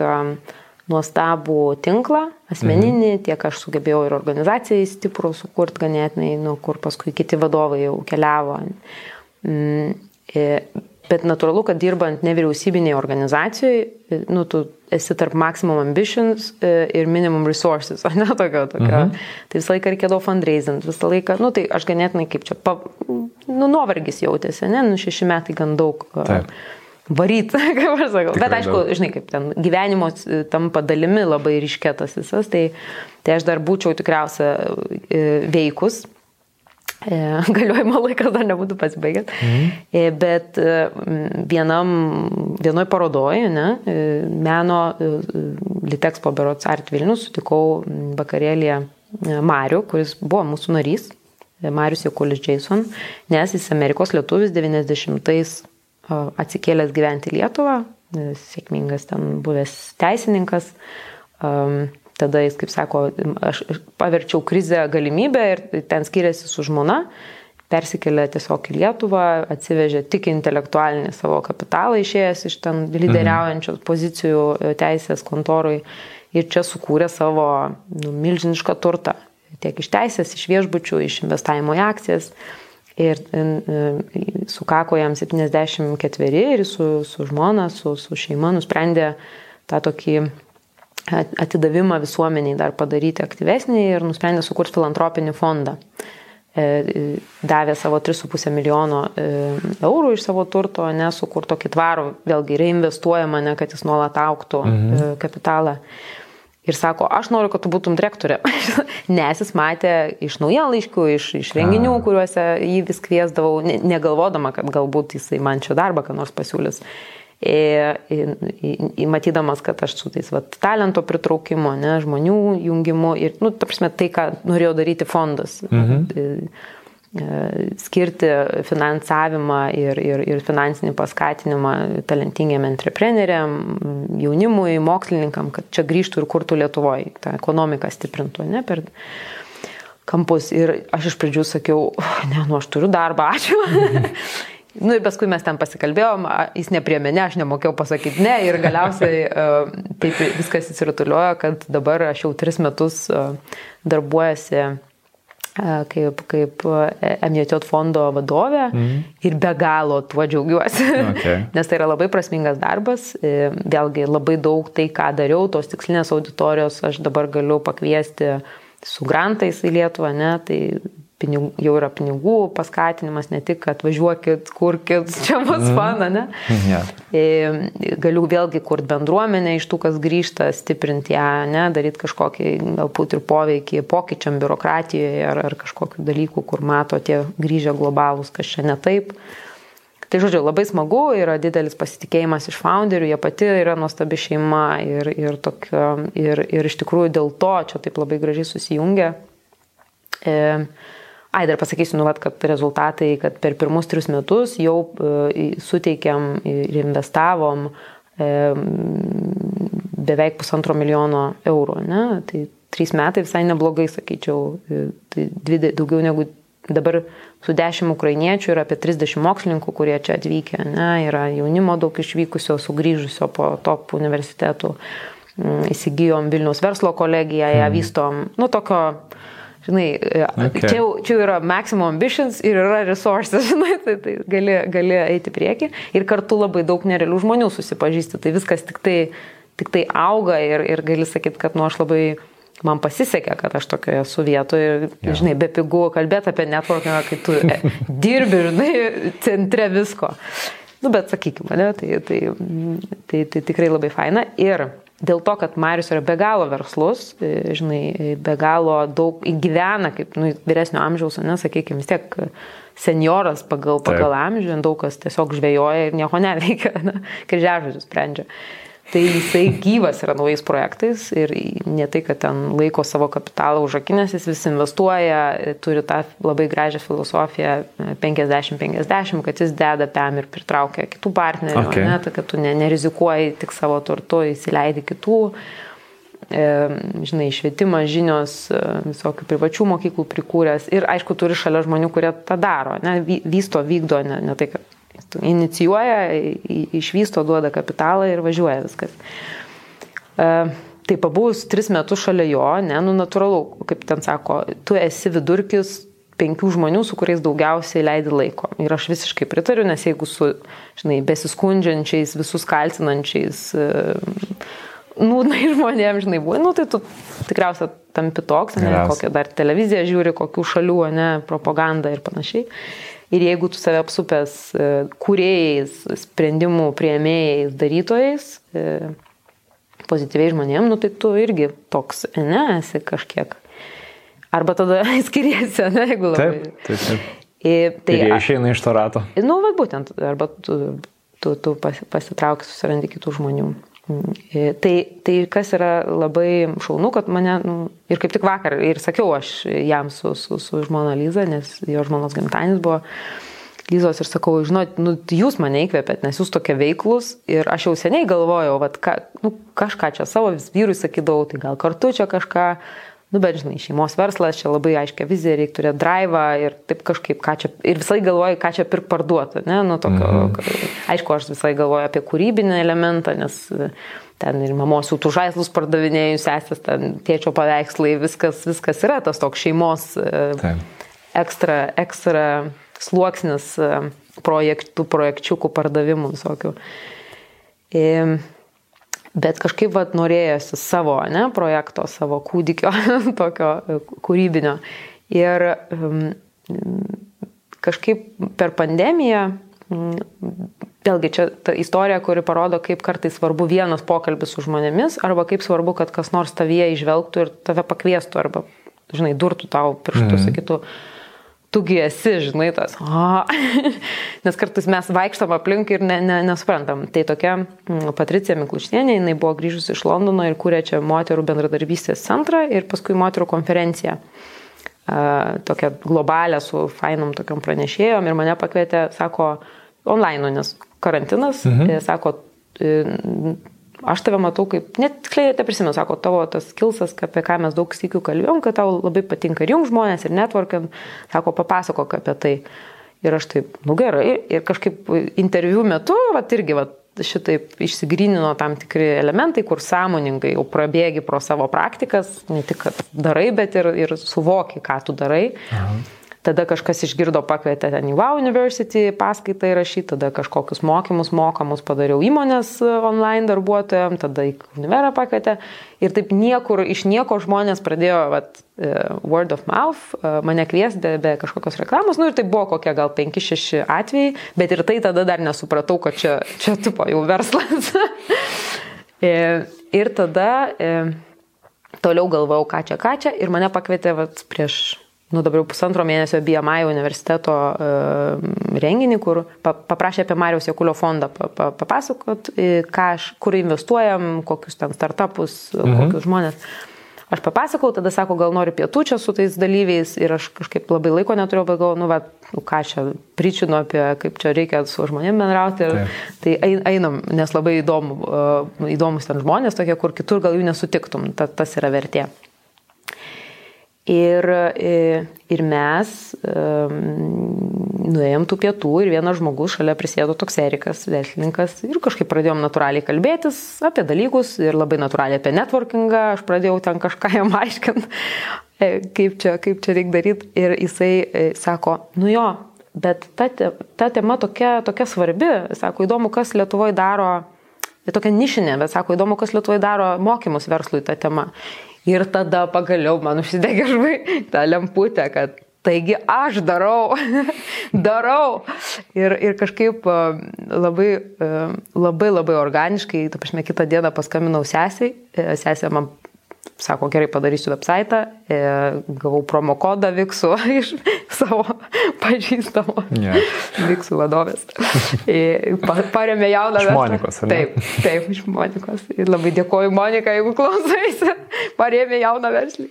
nuostabų tinklą asmeninį, mhm. tiek aš sugebėjau ir organizacijai stiprų sukurti ganėtinai, nu, kur paskui kiti vadovai jau keliavo. Mm, e, Bet natūralu, kad dirbant nevyriausybinėje organizacijoje, nu, tu esi tarp maximum ambitions e, ir minimum resources, o ne tokio, tokio. Mhm. Tai visą laiką reikėdavo fundraising, visą laiką, nu, tai aš ganėtinai kaip čia, pa, nu, nuovargis jautėsi, ne, nu, šeši metai gan daug. Taip. Varyt, kaip aš sakau. Tikrai Bet aišku, daug. žinai, kaip ten gyvenimo tampa dalimi labai ryškėtas visas, tai, tai aš dar būčiau tikriausia e, veikus, E, galiojimo laikas dar nebūtų pasibaigęs. Mhm. E, bet e, vienam, vienoj parodoje, ne, meno Litexpo Berots Art Vilnius sutikau vakarėlėje Mariu, kuris buvo mūsų narys, Marius Jakulis Jason, nes jis Amerikos lietuvis 90-ais atsikėlęs gyventi Lietuvą, sėkmingas ten buvęs teisininkas. Tada jis, kaip sako, aš paverčiau krizę galimybę ir ten skiriasi su žmona, persikėlė tiesiog į Lietuvą, atsivežė tik intelektualinį savo kapitalą išėjęs iš ten lyderiaujančios pozicijų teisės kontorui ir čia sukūrė savo nu, milžinišką turtą. Tiek iš teisės, iš viešbučių, iš investavimo į akcijas. Ir sukako jam 74 ir su, su žmona, su, su šeima nusprendė tą tokį atidavimą visuomeniai dar padaryti aktyvesnį ir nusprendė sukurti filantropinį fondą. E, davė savo 3,5 milijono e, eurų iš savo turto, nesukurt tokį tvarų, vėlgi reinvestuojama, ne kad jis nuolat auktų mhm. kapitalą. Ir sako, aš noriu, kad tu būtum direktorė. Nes jis matė iš naujienlaiškių, iš, iš renginių, kuriuose jį vis kviesdavau, negalvodama, kad galbūt jisai man čia darbą, ką nors pasiūlys matydamas, kad aš su tais vat, talento pritraukimu, ne, žmonių jungimu ir, nu, ta prasme, tai, ką norėjo daryti fondas. Mhm. Skirti finansavimą ir, ir, ir finansinį paskatinimą talentingiem entrepreneriam, jaunimui, mokslininkam, kad čia grįžtų ir kurtų Lietuvoje, tą ekonomiką stiprintų, ne, per kampus. Ir aš iš pradžių sakiau, ne, nu aš turiu darbą, ačiū. Nu ir paskui mes ten pasikalbėjom, jis nepriemė ne, aš nemokėjau pasakyti ne ir galiausiai uh, taip viskas įsirutuliojo, kad dabar aš jau tris metus uh, darbuojasi kaip, kaip MJT fondo vadovė mm. ir be galo tuo džiaugiuosi, okay. nes tai yra labai prasmingas darbas, vėlgi labai daug tai, ką dariau, tos tikslinės auditorijos aš dabar galiu pakviesti su grantais į Lietuvą, ne, tai pinigų, jau yra pinigų paskatinimas, ne tik atvažiuokit, kurkit, čia bus mm. fana, ne? Yeah. Galiu vėlgi kurti bendruomenę iš tų, kas grįžta, stiprinti ją, ne, daryti kažkokį galbūt ir poveikį pokyčiam biurokratijoje ar, ar kažkokiu dalyku, kur mato tie grįžę globalūs, kas čia ne taip. Tai žodžiu, labai smagu, yra didelis pasitikėjimas iš founderių, jie pati yra nuostabi šeima ir, ir, tokio, ir, ir iš tikrųjų dėl to čia taip labai gražiai susijungia. E, Ai, dar pasakysiu, nu, vat, kad rezultatai, kad per pirmus tris metus jau e, suteikėm ir investavom e, beveik pusantro milijono eurų. Ne? Tai trys metai visai neblogai, sakyčiau. E, tai dvi, daugiau negu dabar su dešimt ukrainiečių ir apie 30 mokslininkų, kurie čia atvykę. Ne? Yra jaunimo daug išvykusio, sugrįžusio po top universitetų. Mm, įsigijom Vilniaus verslo kolegiją, ją mhm. vystom, nu, tokio žinai, e, okay. čia, jau, čia jau yra maximum ambitions ir yra resources, žinai, tai, tai gali, gali eiti prieki ir kartu labai daug nerealių žmonių susipažįsti, tai viskas tik tai, tik tai auga ir, ir gali sakyti, kad nu aš labai man pasisekė, kad aš tokioje esu vietoje ir, yeah. žinai, be pigų kalbėti apie networkingą, kai tu e, dirbi, žinai, centre visko. Nu, bet sakykime, ne, tai, tai, tai, tai tikrai labai faina. Ir dėl to, kad Marius yra be galo verslus, e, žinai, be galo daug įgyvena, kaip nu, vyresnio amžiaus, nesakykime, vis tiek senioras pagal, pagal amžių, daug kas tiesiog žvejoja ir nieko neveikia, kryžiažodžius sprendžia. Tai jisai gyvas yra naujais projektais ir ne tai, kad ten laiko savo kapitalą užakinės, jis vis investuoja, turi tą labai gražią filosofiją 50-50, kad jis deda PM ir pritraukia kitų partnerių, okay. ne, tai kad tu ne, nerizikuoji tik savo turtu, įsileidi kitų žinai, švietimas, žinios, visokių privačių mokyklų prikūręs ir aišku, turi šalia žmonių, kurie tą daro, ne, vysto, vykdo, ne, ne tai, kad inicijuoja, išvysto, duoda kapitalą ir važiuoja viskas. E, tai pabūs tris metus šalia jo, ne, nu natūralu, kaip ten sako, tu esi vidurkis penkių žmonių, su kuriais daugiausiai leidi laiko. Ir aš visiškai pritariu, nes jeigu su, žinai, besiskundžiančiais, visus kaltinančiais, e, nūnai žmonėms, žinai, buvo, nu tai tu tikriausiai tampi toks, ne, kokią dar televiziją žiūri, kokių šalių, ne, propagandą ir panašiai. Ir jeigu tu save apsupęs e, kūrėjais, sprendimų prieimėjais, darytojais, e, pozityviai žmonėm, nu tai tu irgi toks, ne, esi kažkiek. Arba tada skiriesi, ne, jeigu labai. Taip, taip, taip. Ir, tai,
ir jie išeina iš to rato.
Nu, va būtent, arba tu, tu, tu pasitrauki, susirandi kitų žmonių. E, tai, tai kas yra labai šaunu, kad mane, nu, ir kaip tik vakar, ir sakiau aš jam su, su, su žmona Lyza, nes jo žmonos gimtadienis buvo, Lyzos ir sakau, žinot, nu, jūs mane įkvėpėt, nes jūs tokie veiklus ir aš jau seniai galvojau, vat, ka, nu, kažką čia savo vyrui sakydavau, tai gal kartu čia kažką, nu, bet žinai, šeimos verslas, čia labai aiškia vizija, reikia turėti drivą ir taip kažkaip, ką čia, ir visai galvoju, ką čia pirk parduoti, ne, nu, tokio, mm aišku, aš visai galvoju apie kūrybinį elementą, nes ten ir mamos jau tų žaislus pardavinėjus, sesės, ten tėčio paveikslai, viskas, viskas yra tas toks šeimos e, Taip. ekstra, ekstra sluoksnis e, projektų, projekčiukų pardavimų visokių. Bet kažkaip vat, norėjosi savo ne, projekto, savo kūdikio, tokio e, kūrybinio. Ir kažkaip per pandemiją, vėlgi čia ta istorija, kuri parodo, kaip kartais svarbu vienas pokalbis su žmonėmis, arba kaip svarbu, kad kas nors tavyje išvelgtų ir tave pakviestų, arba, žinai, durtų tau pirštus, mhm. sakytų, tugi esi, žinai, tas. O, nes kartais mes vaikštam aplink ir ne, ne, nesuprantam. Tai tokia mm, Patricija Mikluštienė, jinai buvo grįžusi iš Londono ir kūrė čia moterų bendradarbystės centrą ir paskui moterų konferenciją. Tokią globalę su fainom tokiam pranešėjom ir mane pakvietė, sako, online, nes karantinas, mhm. sako, aš tave matau kaip, net tiksliai neprisimenu, sako, tavo tas kilsas, apie ką mes daug sykių kalbėjom, kad tau labai patinka ir jums žmonės, ir networkam, sako, papasakok apie tai. Ir aš taip, nu gerai, ir kažkaip interviu metu, va irgi, va, šitaip išsigrynino tam tikri elementai, kur sąmoningai jau prabėgi pro savo praktikas, ne tik darai, bet ir, ir suvoki, ką tu darai. Aha. Tada kažkas išgirdo, pakvietė ten į Wow University paskaitą įrašyti, tada kažkokius mokymus mokamus padariau įmonės e, online darbuotojams, tada į Univerą pakvietė. Ir taip niekur, iš nieko žmonės pradėjo vat, e, word of mouth, e, mane kvies be, be kažkokios reklamos. Nu ir tai buvo kokie gal 5-6 atvejai, bet ir tai tada dar nesupratau, kad čia, čia tipo jau verslas. ir tada toliau galvojau, ką čia, ką čia. Ir mane pakvietė vat, prieš nu dabar jau pusantro mėnesio BMI universiteto uh, renginį, kur paprašė apie Marijos Jekulio fondą papasakot, ką aš, kur investuojam, kokius ten startupus, mhm. kokius žmonės. Aš papasakau, tada sako, gal noriu pietų čia su tais dalyviais ir aš kažkaip labai laiko neturėjau, bet galvoju, nu, va, nu ką čia pričinu apie, kaip čia reikia su žmonėmis bendrauti. Ir, tai einam, nes labai įdomu, įdomus ten žmonės tokie, kur kitur gal jų nesutiktum, ta, tas yra vertė. Ir, e, ir mes um, nuėjom tų pietų ir vienas žmogus šalia prisėdo toks Erikas, verslininkas ir kažkaip pradėjom natūraliai kalbėtis apie dalykus ir labai natūraliai apie networkingą, aš pradėjau ten kažką jam aiškinti, e, kaip čia, kaip čia reikia daryti ir jisai e, sako, nu jo, bet ta, ta tema tokia, tokia svarbi, sako, įdomu, kas Lietuvoje daro, tokia nišinė, bet sako, įdomu, kas Lietuvoje daro mokymus verslui tą temą. Ir tada pagaliau man užsidegė žvai tą lemputę, kad taigi aš darau, darau. Ir, ir kažkaip labai, labai, labai organiškai, ta prasme, kitą dieną paskambinau sesiai, e, sesė man sako, gerai padarysiu website, e, gavau promo kodą Viksų iš savo pažįstamo yeah. Viksų vadovės. E, paremė jauną
verslą. Monikos?
Taip, taip, iš Monikos. Ir labai dėkoju Monika, jeigu klausaisi, paremė jauną verslį.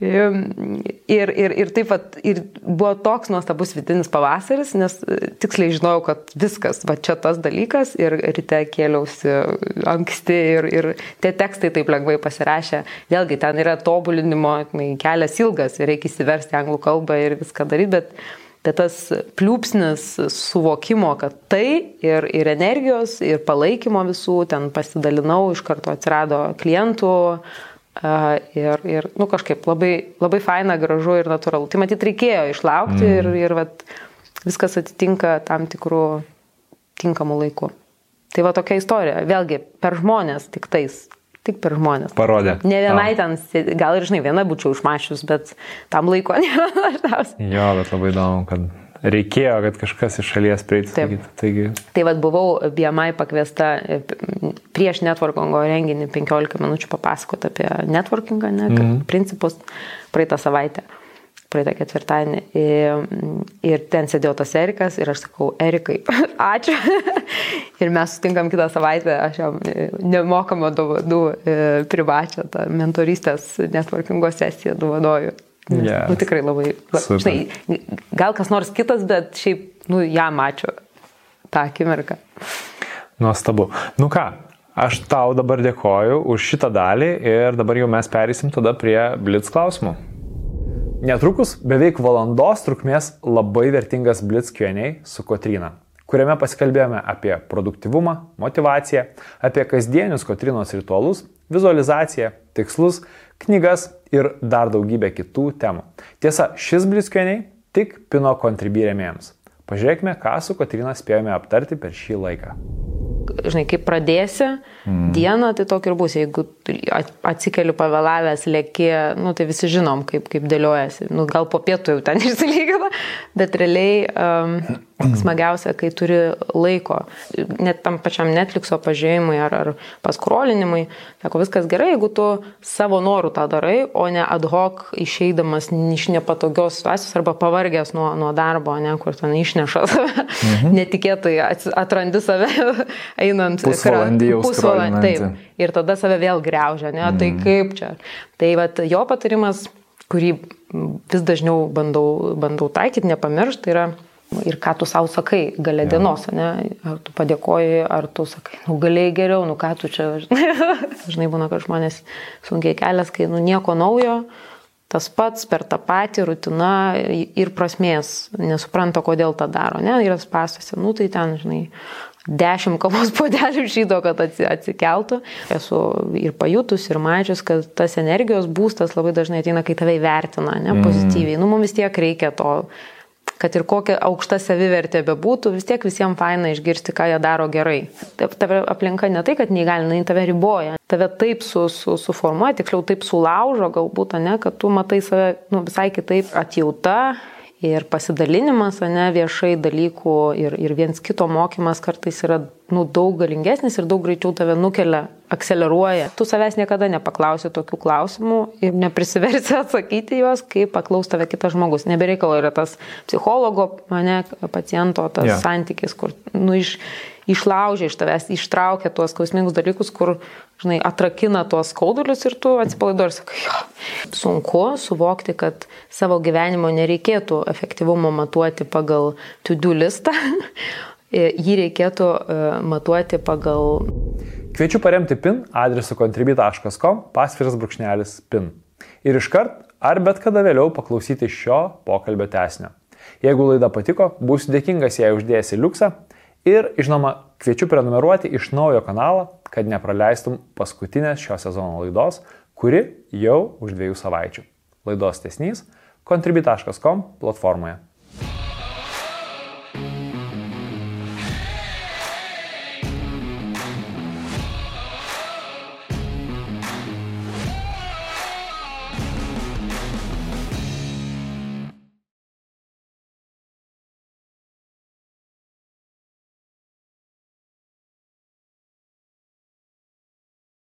Ir, ir, ir taip pat ir buvo toks nuostabus vidinis pavasaris, nes e, tiksliai žinojau, kad viskas, va čia tas dalykas ir ryte kėliausi anksti ir, ir tie tekstai taip lengvai pasirašė. Vėlgi ten yra tobulinimo kelias ilgas ir reikia įsiversti anglų kalbą ir viską daryti, bet, bet tas pliūpsnis suvokimo, kad tai ir, ir energijos, ir palaikymo visų, ten pasidalinau, iš karto atsirado klientų Ir, ir nu, kažkaip labai, labai faina, gražu ir natūralu. Tai matyt reikėjo išlaukti mm. ir, ir vat, viskas atitinka tam tikrų tinkamų laikų. Tai va tokia istorija. Vėlgi, per žmonės tik tais. Tik per žmonės.
Parodė.
Ne vienai ten, gal ir žinai, viena būčiau užmašius, bet tam laiko nėra
dažniausiai. Jo, bet labai įdomu, kad reikėjo, kad kažkas iš šalies prieitų.
Taip. Taigi... Tai vad buvau BMI pakviesta e, prieš networkingo renginį 15 minučių papasakoti apie networkingą, ne, mm -hmm. principus praeitą savaitę. Praeitą ketvirtadienį. Ir, ir ten sėdėjo tas Erikas ir aš sakau, Erikai, ačiū. ir mes sutinkam kitą savaitę, aš jam nemokamą dovanų privačią tą mentorystės networkingo sesiją dovanoju. Yeah. Nu, tikrai labai, Super. žinai, gal kas nors kitas, bet šiaip nu, ją mačiau tą akimirką.
Nuostabu. Nu ką, aš tau dabar dėkoju už šitą dalį ir dabar jau mes perėsim tada prie Blitz klausimų. Netrukus beveik valandos trukmės labai vertingas Blitz Q&A su Kotrina, kuriame pasikalbėjome apie produktivumą, motivaciją, apie kasdienius Kotrinos ritualus, vizualizaciją, tikslus, knygas ir dar daugybę kitų temų. Tiesa, šis Blitz Q&A tik Pino kontribyrėmėjams. Pažiūrėkime, ką su Kotrina spėjome aptarti per šį laiką.
Žinai, kaip pradėsi mm. dieną, tai tokia ir bus. Jeigu atsikeliu pavėlavęs, lėkė, nu, tai visi žinom, kaip, kaip dėliojasi. Nu, gal po pietų jau ten išsilygina, bet realiai um, smagiausia, kai turi laiko, net tam pačiam Netflixo pažiūrėjimui ar, ar paskrolinimui, sako, viskas gerai, jeigu tu savo norų tą darai, o ne ad hoc išeidamas iš nepatogios situacijos arba pavargęs nuo, nuo darbo, ne, kur ten išneša save, mhm. netikėtai atrandi save einant
pusvalandį jau pusvalandį.
Taip, ir tada save vėl greužia, ne, tai mhm. tai kaip čia. Tai vat, jo patarimas, kurį vis dažniau bandau, bandau taikyti, nepamiršti, tai yra ir ką tu savo sakai gale ja. dienos, ne? Ar tu padėkoji, ar tu sakai, nu galėjai geriau, nu ką tu čia. Žinai, būna, kad žmonės sunkiai kelias, kai nu nieko naujo, tas pats per tą patį rutina ir prasmės, nesupranta, kodėl tą daro, ne? Yra spastose, nu tai ten, žinai, dešimt kavos podelių žydo, kad atsikeltų. Esu ir pajutus, ir mačius, kad tas energijos būstas labai dažnai ateina, kai tave įvertina, ne, mm. pozityviai. Mm. Nu, mums vis tiek reikia to kad ir kokia aukšta savivertė bebūtų, vis tiek visiems faina išgirsti, ką jie daro gerai. Tave aplinka ne tai, kad neįgalina, jin tave riboja, tave taip su, su, suformuoja, tiksliau taip sulaužo galbūt, ne, kad tu matai save nu, visai kitaip atjauta. Ir pasidalinimas, ne, viešai dalykų ir, ir viens kito mokymas kartais yra nu, daug galingesnis ir daug greičiau tave nukelia, akceleruoja. Tu savęs niekada nepaklausi tokių klausimų ir neprisiversi atsakyti juos, kai paklaus tave kitas žmogus. Nebereikalo yra tas psichologo, mane, paciento, tas yeah. santykis, kur nu, iš, išlaužia iš tavęs, ištraukia tuos skausmingus dalykus, kur, žinai, atrakina tuos skaudulius ir tu atsipalaiduoji ir sakai, jo. Sunku suvokti, kad savo gyvenimo nereikėtų efektyvumo matuoti pagal to-do listą, E, jį reikėtų e, matuoti pagal.
Kviečiu paremti PIN adresu contribui.com pasviras brūkšnelis PIN. Ir iškart ar bet kada vėliau paklausyti šio pokalbio tesnio. Jeigu laida patiko, būsiu dėkingas jei uždėsi liuksą ir, žinoma, kviečiu prenumeruoti iš naujo kanalą, kad nepraleistum paskutinės šio sezono laidos, kuri jau už dviejų savaičių. Laidos tesnys contribui.com platformoje.